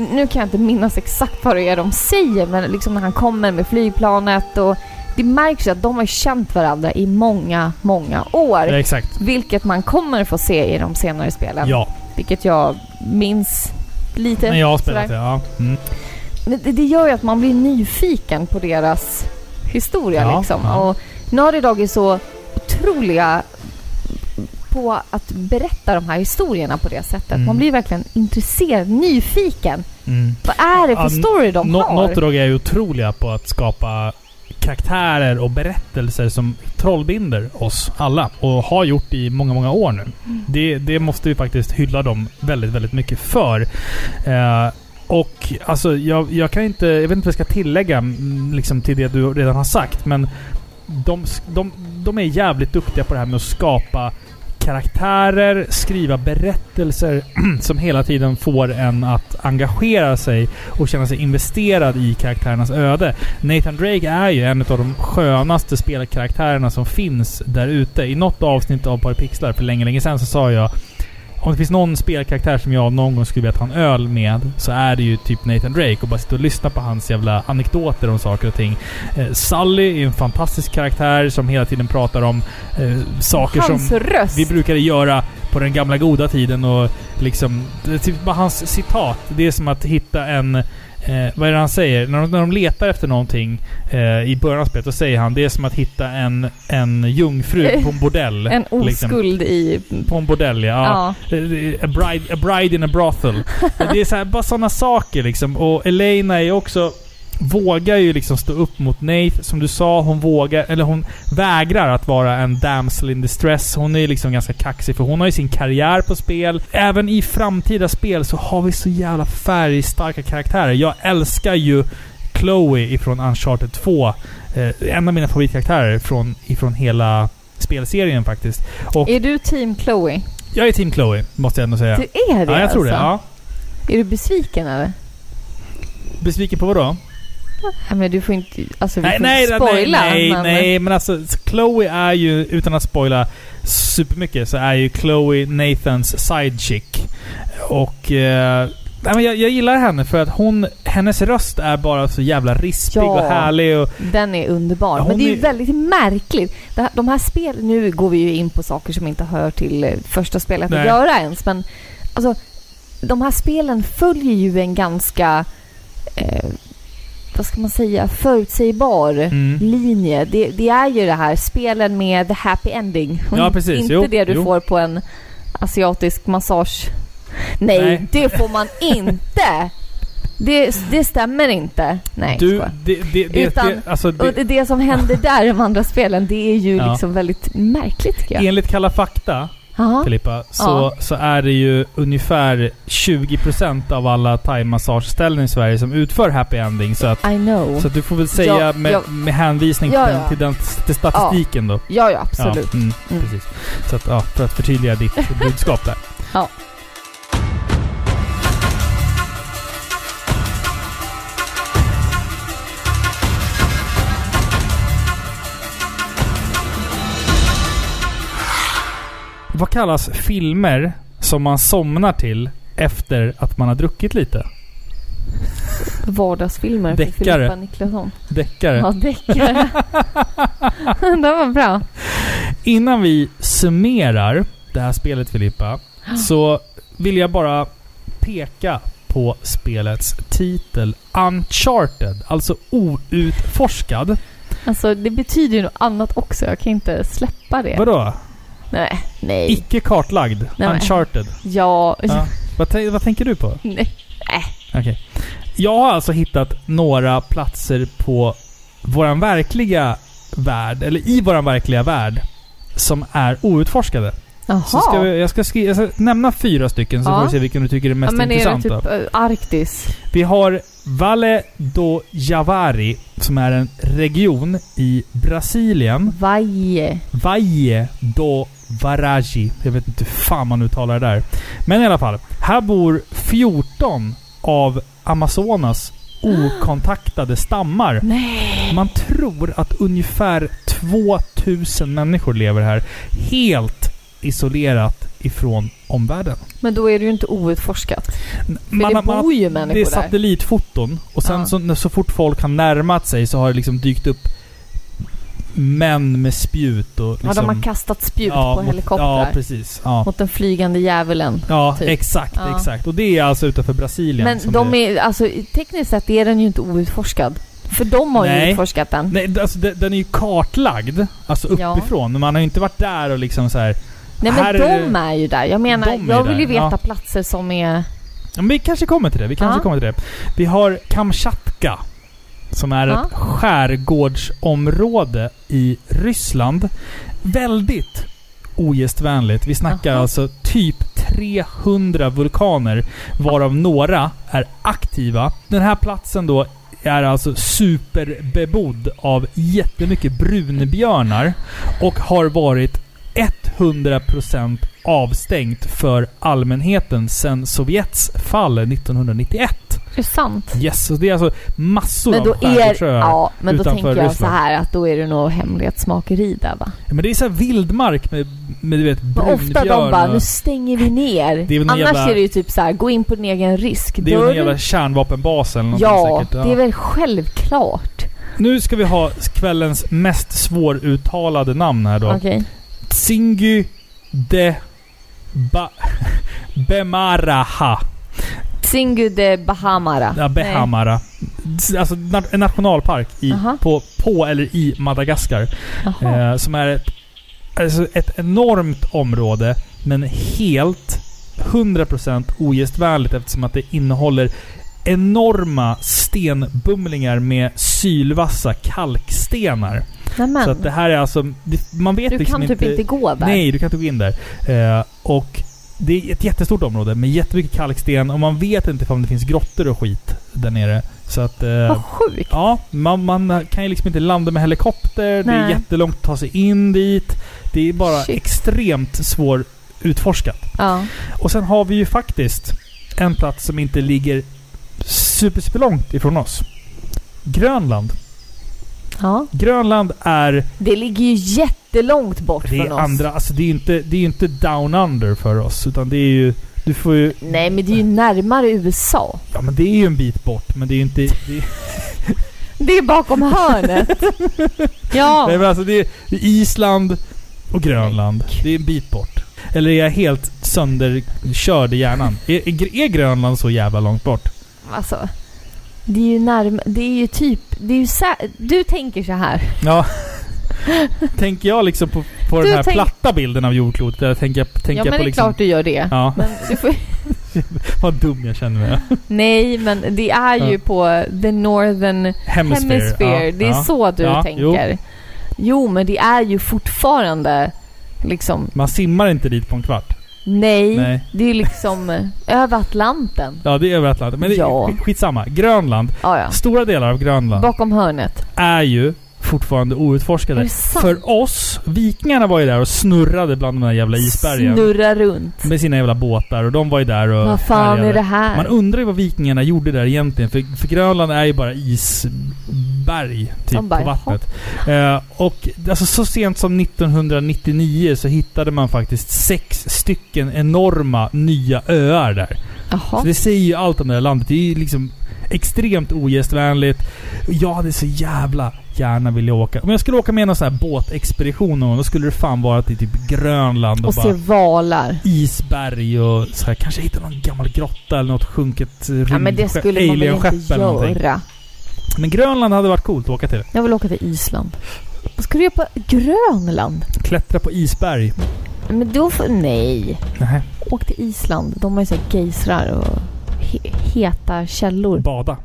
Speaker 1: nu kan jag inte minnas exakt vad det är de säger, men liksom när han kommer med flygplanet och det märks ju att de har känt varandra i många, många år.
Speaker 2: Ja, exakt.
Speaker 1: Vilket man kommer få se i de senare spelen.
Speaker 2: Ja,
Speaker 1: Vilket jag minns lite.
Speaker 2: men jag har spelat det. Ja. Mm.
Speaker 1: Det, det gör ju att man blir nyfiken på deras historia
Speaker 2: Ja,
Speaker 1: liksom.
Speaker 2: ja.
Speaker 1: Och Naughty Dog är så otroliga på att berätta de här historierna på det sättet.
Speaker 2: Mm.
Speaker 1: Man blir verkligen intresserad, nyfiken.
Speaker 2: Mm.
Speaker 1: Vad är det för story de
Speaker 2: No-
Speaker 1: har?
Speaker 2: Naughty Dog är ju otroliga på att skapa karaktärer och berättelser som trollbinder oss alla. Och har gjort i många, många år nu.
Speaker 1: Mm.
Speaker 2: Det, det måste vi faktiskt hylla dem väldigt, väldigt mycket för. Eh, och alltså, jag, jag kan inte... Jag vet inte vad jag ska tillägga mm, liksom, till det du redan har sagt, men de, de, de är jävligt duktiga på det här med att skapa karaktärer, skriva berättelser som hela tiden får en att engagera sig och känna sig investerad i karaktärernas öde. Nathan Drake är ju en av de skönaste spelkaraktärerna som finns där ute. I något avsnitt av Par Pixlar för länge, länge sedan så sa jag om det finns någon spelkaraktär som jag någon gång skulle vilja ta en öl med så är det ju typ Nathan Drake och bara sitta och lyssna på hans jävla anekdoter om saker och ting. Eh, Sully är en fantastisk karaktär som hela tiden pratar om eh, saker
Speaker 1: Hans
Speaker 2: som
Speaker 1: röst!
Speaker 2: vi brukade göra på den gamla goda tiden och liksom... Typ bara hans citat. Det är som att hitta en... Eh, vad är det han säger? När de, när de letar efter någonting eh, i början av spelet, då säger han det är som att hitta en, en jungfru på en bordell.
Speaker 1: en
Speaker 2: liksom.
Speaker 1: oskuld i...
Speaker 2: På en bordell, ja.
Speaker 1: Ja.
Speaker 2: Eh, A bride, a bride in a brothel. det är så här, bara sådana saker liksom. Och Elena är också... Vågar ju liksom stå upp mot Nate. Som du sa, hon vågar... Eller hon vägrar att vara en damsel in distress. Hon är ju liksom ganska kaxig för hon har ju sin karriär på spel. Även i framtida spel så har vi så jävla färgstarka karaktärer. Jag älskar ju Chloe ifrån Uncharted 2. Eh, en av mina favoritkaraktärer från, ifrån hela spelserien faktiskt. Och
Speaker 1: Är du team Chloe?
Speaker 2: jag är team Chloe, måste jag ändå säga.
Speaker 1: Du är det
Speaker 2: Ja, jag tror det.
Speaker 1: alltså?
Speaker 2: Ja.
Speaker 1: Är du besviken eller?
Speaker 2: Besviken på vad då?
Speaker 1: Nej men du får inte... Alltså vi
Speaker 2: Nej,
Speaker 1: får
Speaker 2: nej,
Speaker 1: inte
Speaker 2: nej,
Speaker 1: spoila.
Speaker 2: nej,
Speaker 1: men,
Speaker 2: nej, men alltså Chloe är ju, utan att spoila supermycket, så är ju Chloe Nathans sidechick. Och... Eh, nej, men jag, jag gillar henne för att hon... Hennes röst är bara så jävla rispig
Speaker 1: Ja.
Speaker 2: och härlig och...
Speaker 1: Den är underbar.
Speaker 2: Ja,
Speaker 1: men det är ju väldigt märkligt. Här, de här spelen... Nu går vi ju in på saker som inte hör till eh, första spelet
Speaker 2: Nej.
Speaker 1: att göra ens. Men alltså, de här spelen följer ju en ganska... Eh, vad ska man säga? Förutsägbar
Speaker 2: Mm.
Speaker 1: linje. Det, det är ju det här spelen med the happy ending.
Speaker 2: Ja, precis.
Speaker 1: Inte
Speaker 2: Jo,
Speaker 1: det du
Speaker 2: jo.
Speaker 1: får på en asiatisk massage. Nej,
Speaker 2: Nej.
Speaker 1: det får man inte! Det, det stämmer inte. Nej,
Speaker 2: Du, det, det, det,
Speaker 1: Utan-
Speaker 2: det, alltså
Speaker 1: Och
Speaker 2: det,
Speaker 1: det, det som händer där i de andra spelen, det är ju
Speaker 2: Ja.
Speaker 1: liksom väldigt märkligt tycker jag.
Speaker 2: Enligt Kalla fakta Filippa, så,
Speaker 1: Ja.
Speaker 2: så är det ju ungefär 20% av alla thaimassageställen i Sverige som utför happy ending. Så att, så att du får väl säga
Speaker 1: Ja,
Speaker 2: med,
Speaker 1: ja.
Speaker 2: med hänvisning till, den, till, den, till statistiken då.
Speaker 1: Ja, ja, absolut.
Speaker 2: Mm,
Speaker 1: Mm.
Speaker 2: Precis. Så att, ja, för att förtydliga ditt budskap där.
Speaker 1: Ja.
Speaker 2: Vad kallas filmer som man somnar till efter att man har druckit lite?
Speaker 1: Vardagsfilmer för
Speaker 2: Deckare.
Speaker 1: Filippa Niklasson.
Speaker 2: Deckare.
Speaker 1: Ja, deckare. det var bra.
Speaker 2: Innan vi summerar det här spelet Filippa, så vill jag bara peka på spelets titel Uncharted, alltså outforskad.
Speaker 1: Alltså det betyder ju något annat också. Jag kan inte släppa det.
Speaker 2: Vadå?
Speaker 1: Nej. Nej.
Speaker 2: Icke kartlagd.
Speaker 1: Nej,
Speaker 2: Uncharted.
Speaker 1: Ja.
Speaker 2: Ja. Vad, vad tänker du på?
Speaker 1: Nej.
Speaker 2: Okej. Jag har alltså hittat några platser på våran verkliga värld, eller i våran verkliga värld, som är outforskade.
Speaker 1: Jaha.
Speaker 2: Så ska vi, jag, ska skri- jag ska nämna fyra stycken så
Speaker 1: Ja.
Speaker 2: får vi se vilken du tycker är mest
Speaker 1: ja, men är det
Speaker 2: intressanta.
Speaker 1: typ äh, Arktis?
Speaker 2: Vi har Valle do Javari, som är en region i Brasilien.
Speaker 1: Vaje.
Speaker 2: Valle do Varaji. Jag vet inte hur fan man uttalar det där. Men i alla fall. Här bor 14 av Amazonas okontaktade stammar.
Speaker 1: Nej.
Speaker 2: Man tror att ungefär 2000 människor lever här. Helt isolerat ifrån omvärlden.
Speaker 1: Men då är det ju inte outforskat. För
Speaker 2: Man
Speaker 1: det
Speaker 2: man
Speaker 1: bor ju
Speaker 2: Det är
Speaker 1: människor där.
Speaker 2: satellitfoton. Och sen
Speaker 1: Ja.
Speaker 2: så, så fort folk har närmat sig så har det liksom dykt upp män med spjut och liksom...
Speaker 1: Ja, de har kastat spjut
Speaker 2: Ja,
Speaker 1: på
Speaker 2: mot-
Speaker 1: helikoptrar.
Speaker 2: Ja, precis. Ja,
Speaker 1: Mot den flygande djuvulen.
Speaker 2: ja
Speaker 1: typ.
Speaker 2: exakt,
Speaker 1: Ja.
Speaker 2: exakt. Och det är alltså utanför Brasilien.
Speaker 1: Men de
Speaker 2: det...
Speaker 1: är, alltså tekniskt sett är den ju inte outforskad. För de har ju
Speaker 2: Nej.
Speaker 1: utforskat den.
Speaker 2: Nej, alltså de- den är ju kartlagd. Alltså
Speaker 1: Ja.
Speaker 2: uppifrån. Men man har ju inte varit där och liksom så här.
Speaker 1: Nej
Speaker 2: här
Speaker 1: men
Speaker 2: är
Speaker 1: de
Speaker 2: det-
Speaker 1: är ju där. Jag menar,
Speaker 2: är
Speaker 1: jag vill ju veta
Speaker 2: ja.
Speaker 1: platser som är...
Speaker 2: Ja, men vi kanske kommer till det. Vi kanske
Speaker 1: Ja.
Speaker 2: kommer till det. Vi har Kamchatka. Som är
Speaker 1: Ja.
Speaker 2: ett skärgårdsområde i Ryssland. Väldigt ogästvänligt. Vi snackar
Speaker 1: Jaha.
Speaker 2: alltså typ 300 vulkaner. Varav några är aktiva. Den här platsen då är alltså superbebodd av jättemycket brunbjörnar. Och har varit 100% avstängt för allmänheten sedan Sovjets fall 1991.
Speaker 1: Är det sant?
Speaker 2: Yes, så det är alltså massor
Speaker 1: Men då
Speaker 2: av
Speaker 1: är...
Speaker 2: skärgårdsöar
Speaker 1: Ja, men då tänker jag
Speaker 2: Ryssland.
Speaker 1: så här att då är det nog hemlighetsmakeri där va?
Speaker 2: Ja, men det är så här vildmark med, med du vet,
Speaker 1: Men ofta de
Speaker 2: brunbjörn
Speaker 1: bara,
Speaker 2: och-
Speaker 1: nu stänger vi ner.
Speaker 2: Det är väl
Speaker 1: Annars
Speaker 2: jävla-
Speaker 1: är det ju typ så här, gå in på din egen risk.
Speaker 2: Det är ju en jävla
Speaker 1: det-
Speaker 2: kärnvapenbas eller
Speaker 1: Ja,
Speaker 2: säkert.
Speaker 1: det är väl självklart.
Speaker 2: Nu ska vi ha kvällens mest svåruttalade namn här då.
Speaker 1: Okej.
Speaker 2: Tsingy de ba, Bemaraha.
Speaker 1: Tsingu de Bahamara.
Speaker 2: Ja, Behamara. Alltså en nationalpark i, på, på eller i Madagaskar. Eh, som är ett, alltså ett enormt område, men helt 100% ogästvänligt eftersom att det innehåller enorma stenbumlingar med sylvassa kalkstenar.
Speaker 1: Nämen.
Speaker 2: Så att det här är alltså... det- Man vet
Speaker 1: Du
Speaker 2: liksom
Speaker 1: kan typ inte gå där.
Speaker 2: Nej, du kan inte gå in där. Eh, och det är ett jättestort område med jättemycket kalksten och man vet inte om det finns grottor och skit där nere. Så att... Eh,
Speaker 1: Vad sjukt.
Speaker 2: Ja, man, man kan ju liksom inte landa med helikopter. Det är
Speaker 1: Nej.
Speaker 2: jättelångt att ta sig in dit. Det är bara
Speaker 1: Shit.
Speaker 2: extremt svår utforskat.
Speaker 1: Ja.
Speaker 2: Och sen har vi ju faktiskt en plats som inte ligger super, super långt ifrån oss. Grönland.
Speaker 1: ja.
Speaker 2: Grönland är...
Speaker 1: Det ligger ju jättelångt bort
Speaker 2: Det
Speaker 1: från
Speaker 2: är
Speaker 1: oss.
Speaker 2: andra... Alltså det är ju inte, det är inte down under för oss. Utan det är ju... Du får ju...
Speaker 1: Nej, men det är ju närmare USA.
Speaker 2: Ja men det är ju en bit bort. Men det är ju inte... Det är,
Speaker 1: Det är bakom hörnet. ja.
Speaker 2: Nej men alltså det är det är Island och Grönland. Det är en bit bort. Eller är jag helt sönderkörd i hjärnan? Är, är, är Grönland så jävla långt bort?
Speaker 1: Alltså. Det är ju närmare... Det är ju typ... Det är ju Du tänker så här.
Speaker 2: Ja. tänker jag liksom på, på den här platta bilden av jordklotet? Eller tänker jag, tänker
Speaker 1: ja,
Speaker 2: jag
Speaker 1: men
Speaker 2: på
Speaker 1: det är
Speaker 2: liksom...
Speaker 1: klart du gör det.
Speaker 2: Ja,
Speaker 1: Men du får,
Speaker 2: vad dum jag känner mig.
Speaker 1: nej, men det är ju
Speaker 2: Ja.
Speaker 1: på the northern
Speaker 2: Hemisphere.
Speaker 1: hemisphere.
Speaker 2: Ja,
Speaker 1: det är så du tänker. Jo. men det är ju fortfarande Liksom,
Speaker 2: Man simmar inte dit på en kvart.
Speaker 1: Nej,
Speaker 2: Nej.
Speaker 1: det är liksom eh, över Atlanten.
Speaker 2: Ja, det är över Atlanten. Men det,
Speaker 1: Ja.
Speaker 2: sk- skitsamma. Grönland.
Speaker 1: Ja, ja.
Speaker 2: Stora delar av Grönland
Speaker 1: Bakom hörnet.
Speaker 2: är ju fortfarande outforskade.
Speaker 1: Är det?
Speaker 2: För oss, vikingarna var ju där och snurrade bland de där jävla isbergen.
Speaker 1: Snurra runt.
Speaker 2: Med sina jävla båtar och de var ju där och
Speaker 1: Vad fan
Speaker 2: härjade.
Speaker 1: är det här?
Speaker 2: Man undrar ju vad vikingarna gjorde där egentligen. För, för Grönland är ju bara isberg typ
Speaker 1: bara,
Speaker 2: på vattnet. Eh, och alltså, så sent som 1999 så hittade man faktiskt sex stycken enorma nya öar där. Så
Speaker 1: Jaha.
Speaker 2: det säger ju allt om det här landet. Det är ju liksom extremt ogästvänligt. Jag hade så jävla gärna vilja åka. Om jag skulle åka med någon sån här båtexpedition någon gång, då skulle det fan vara till typ Grönland och,
Speaker 1: Och
Speaker 2: bara
Speaker 1: se valar.
Speaker 2: isberg och så här, kanske hitta någon gammal grotta eller något sjunket
Speaker 1: Ja men det skulle man väl inte göra.
Speaker 2: Men Grönland hade varit coolt att åka till.
Speaker 1: Jag vill åka till Island. Vad ska du göra på Grönland?
Speaker 2: Klättra på isberg.
Speaker 1: Men då får... Nej.
Speaker 2: Nej.
Speaker 1: Åk till Island. De har ju så här gejsrar och he heta källor.
Speaker 2: Bada.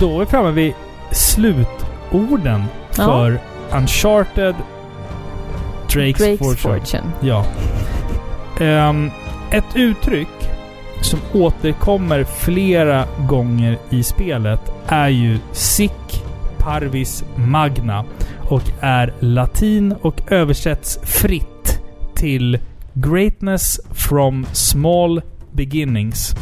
Speaker 2: Då är vi framme vid slutorden
Speaker 1: Ja.
Speaker 2: för Uncharted Drake's,
Speaker 1: Drake's
Speaker 2: Fortune.
Speaker 1: Fortune.
Speaker 2: Ja. Ehm, ett uttryck som återkommer flera gånger i spelet är ju Sic Parvis Magna och är latin och översätts fritt till Greatness from Small Beginnings.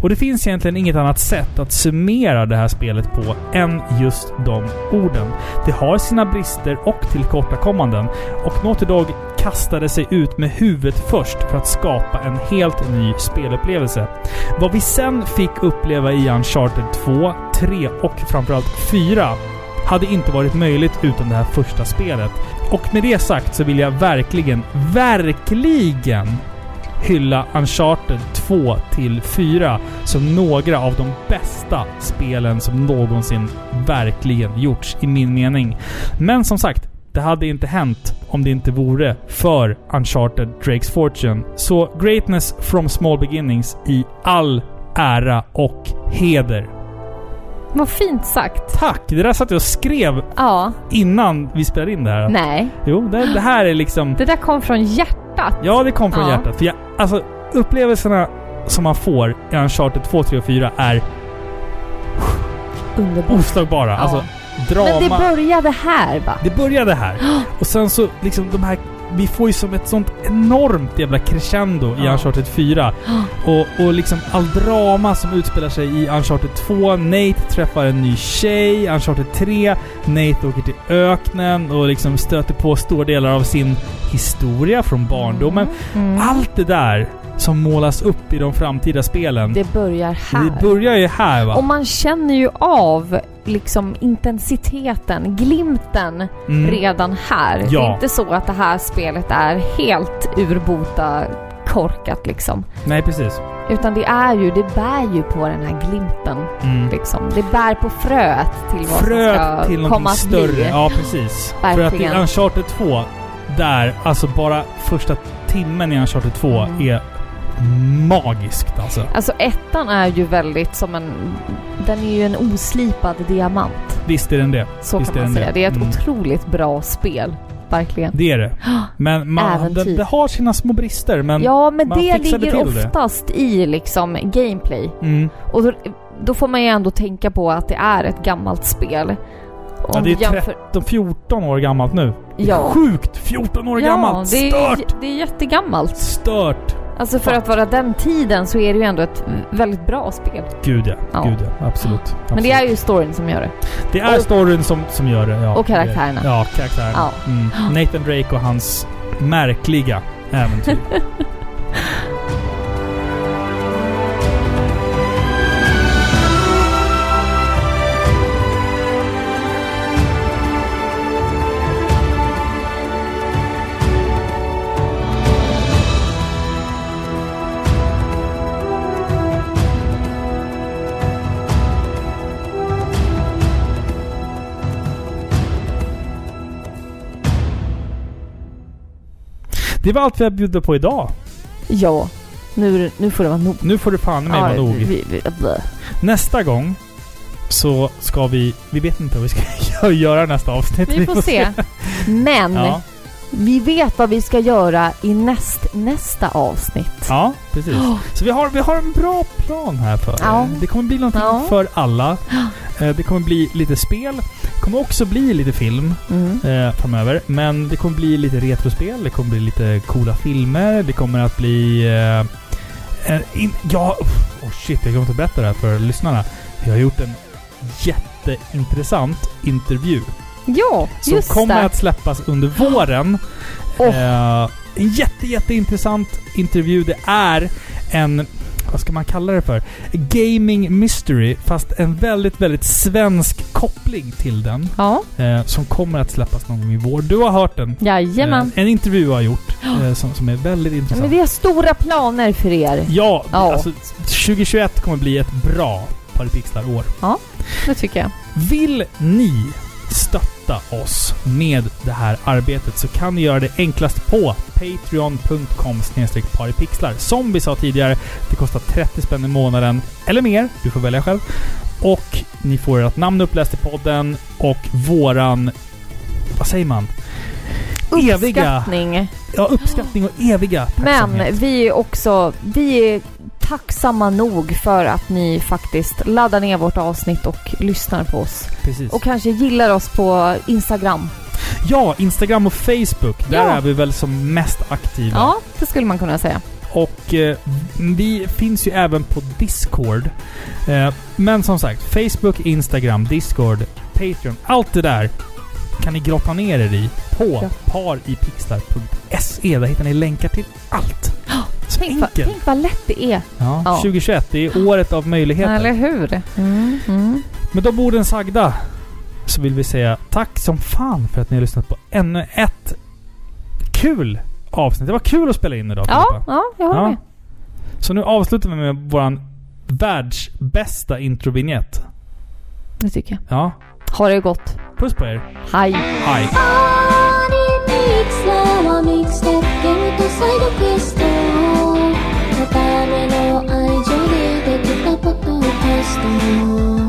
Speaker 2: Och det finns egentligen inget annat sätt att summera det här spelet på än just de orden. Det har sina brister och tillkortakommanden och Naughty Dog kastade sig ut med huvudet först för att skapa en helt ny spelupplevelse. Vad vi sen fick uppleva i Uncharted 2, 3 och framförallt 4 hade inte varit möjligt utan det här första spelet. Och med det sagt så vill jag verkligen, verkligen hylla Uncharted 2 till 4 som några av de bästa spelen som någonsin verkligen gjorts i min mening. Men som sagt, det hade inte hänt om det inte vore för Uncharted Drake's Fortune. Så Greatness from Small Beginnings i all ära och heder.
Speaker 1: Vad fint sagt.
Speaker 2: Tack! Det där satt jag och skrev
Speaker 1: Ja.
Speaker 2: innan vi spelade in det här.
Speaker 1: Nej.
Speaker 2: Jo, det, det här är liksom...
Speaker 1: Det där kom från hjärtat.
Speaker 2: Ja, det kom från
Speaker 1: Ja.
Speaker 2: hjärtat. För jag, alltså, upplevelserna som man får i Uncharted 2, 3 och 4 är
Speaker 1: Underbart.
Speaker 2: oslagbara.
Speaker 1: Ja.
Speaker 2: Alltså, drama...
Speaker 1: Men det började här va?
Speaker 2: Det började här. Och sen så liksom de här... Vi får ju som ett sånt enormt jävla crescendo i
Speaker 1: Ja.
Speaker 2: Uncharted 4. Och, och liksom all drama som utspelar sig i Uncharted 2. Nate träffar en ny tjej. Uncharted 3. Nate åker till öknen och liksom stöter på stora delar av sin historia från barndomen.
Speaker 1: Mm.
Speaker 2: Allt det där som målas upp i de framtida spelen.
Speaker 1: Det börjar här.
Speaker 2: Det börjar ju här va?
Speaker 1: Och man känner ju av liksom intensiteten, glimten
Speaker 2: Mm.
Speaker 1: redan här. Det
Speaker 2: Ja.
Speaker 1: är inte så att det här spelet är helt urbota korkat liksom.
Speaker 2: Nej, precis.
Speaker 1: Utan det är ju, det bär ju på den här glimten.
Speaker 2: Mm.
Speaker 1: Liksom. Det bär på fröet till vad som
Speaker 2: Fröet
Speaker 1: ska
Speaker 2: till
Speaker 1: komma att
Speaker 2: större.
Speaker 1: bli.
Speaker 2: Ja, precis.
Speaker 1: Verkligen.
Speaker 2: För att i Uncharted 2, där, alltså bara första timmen i Uncharted 2
Speaker 1: Mm.
Speaker 2: är magiskt alltså.
Speaker 1: Alltså ettan är ju väldigt som en... Den är ju en oslipad diamant.
Speaker 2: Visst är den det.
Speaker 1: Så
Speaker 2: Visst
Speaker 1: kan man
Speaker 2: den
Speaker 1: säga. Det är ett
Speaker 2: Mm.
Speaker 1: otroligt bra spel. Verkligen.
Speaker 2: Det är det. Men man,
Speaker 1: Äventyr.
Speaker 2: det, det har sina små brister, men...
Speaker 1: ja, men det ligger
Speaker 2: till det.
Speaker 1: oftast i liksom gameplay.
Speaker 2: Mm.
Speaker 1: Och då, då får man ju ändå tänka på att det är ett gammalt spel.
Speaker 2: Ja,
Speaker 1: Om
Speaker 2: det är
Speaker 1: vi jämför-
Speaker 2: 13-14 år gammalt nu. Det är
Speaker 1: Ja.
Speaker 2: Sjukt! 14 år
Speaker 1: Ja,
Speaker 2: gammalt!
Speaker 1: det är,
Speaker 2: Stört!
Speaker 1: det är jättegammalt.
Speaker 2: Stört!
Speaker 1: Alltså för att vara den tiden så är det ju ändå ett väldigt bra spel.
Speaker 2: Gud ja.
Speaker 1: Ja.
Speaker 2: Gud ja. Absolut.
Speaker 1: Men det
Speaker 2: Absolut.
Speaker 1: är ju storyn som gör det.
Speaker 2: Det är
Speaker 1: och-
Speaker 2: storyn som, som gör det, ja.
Speaker 1: och karaktärerna.
Speaker 2: Ja, karaktärerna.
Speaker 1: Ja.
Speaker 2: Mm. Nathan Drake och hans märkliga äventyr. Det var allt vi har bjudit på idag.
Speaker 1: Ja. Nu, nu får det vara nog.
Speaker 2: Nu får det fan med vara nog.
Speaker 1: vi, vi.
Speaker 2: Nästa gång så ska vi... Vi vet inte vad vi ska göra nästa avsnitt.
Speaker 1: vi får se. Men
Speaker 2: Ja,
Speaker 1: vi vet vad vi ska göra i näst, nästa avsnitt.
Speaker 2: ja precis. Så vi har, vi har en bra plan här för
Speaker 1: Ja.
Speaker 2: Det kommer bli någonting
Speaker 1: Ja.
Speaker 2: för alla. Eh, Det kommer bli lite spel. Det kommer också bli lite film
Speaker 1: Mm.
Speaker 2: eh, framöver. Men det kommer bli lite retrospel. Det kommer bli lite coola filmer. Det kommer att bli... Eh, in, ja... Oh shit, jag glömde att berätta det här för lyssnarna. Jag har gjort en jätteintressant intervju.
Speaker 1: Ja,
Speaker 2: Som
Speaker 1: just
Speaker 2: kommer
Speaker 1: det.
Speaker 2: att släppas under våren.
Speaker 1: Åh.
Speaker 2: Eh, en jätte, jätteintressant intervju. Det är en... Vad ska man kalla det för? Gaming mystery, fast en väldigt, väldigt svensk koppling till den.
Speaker 1: Ja,
Speaker 2: Eh, som kommer att släppas någon gång i vår. Du har hört den.
Speaker 1: jajamän.
Speaker 2: Eh, en intervju jag har gjort eh, som, som är väldigt
Speaker 1: Ja,
Speaker 2: intressant.
Speaker 1: men vi har stora planer för er.
Speaker 2: Ja,
Speaker 1: Ja.
Speaker 2: alltså 2021 kommer bli ett bra Paripixlar-år.
Speaker 1: Det tycker jag.
Speaker 2: Vill ni stötta oss med det här arbetet så kan ni göra det enklast på patreon.com paripixlar. Som vi sa tidigare, det kostar 30 spänn i månaden eller mer. Du får välja själv. Och ni får ert namn uppläst i podden och våran... Vad säger man? Eviga...
Speaker 1: Uppskattning.
Speaker 2: Ja, uppskattning och eviga
Speaker 1: Men vi är också... Vi är tacksamma nog för att ni faktiskt laddar ner vårt avsnitt och lyssnar på oss.
Speaker 2: Precis.
Speaker 1: Och kanske gillar oss på Instagram.
Speaker 2: Ja, Instagram och Facebook. Där
Speaker 1: Ja.
Speaker 2: är vi väl som mest aktiva.
Speaker 1: Ja, det skulle man kunna säga.
Speaker 2: Och eh, vi finns ju även på Discord. Eh, men som sagt, Facebook, Instagram, Discord, Patreon. Allt det där kan ni grotta ner er i på
Speaker 1: Ja.
Speaker 2: paripixlar.se. Där hittar ni länkar till allt. Så
Speaker 1: Tänk, vad-
Speaker 2: enkelt.
Speaker 1: tänk vad lätt det är.
Speaker 2: Ja,
Speaker 1: Ja.
Speaker 2: 2021, det är året av möjligheter.
Speaker 1: Eller hur? Mm, mm.
Speaker 2: Med de orden sagda så vill vi säga tack som fan för att ni har lyssnat på ännu ett kul avsnitt. Det var kul att spela in idag
Speaker 1: Ja,
Speaker 2: Filippa.
Speaker 1: ja, jag håller
Speaker 2: Ja.
Speaker 1: med.
Speaker 2: Så nu avslutar vi med våran världsbästa introvinjett.
Speaker 1: Det tycker jag.
Speaker 2: Ja.
Speaker 1: Ha det gott.
Speaker 2: Puss på er.
Speaker 1: Hej.
Speaker 2: Hej.
Speaker 3: 「の愛情でできたポッドキャスト」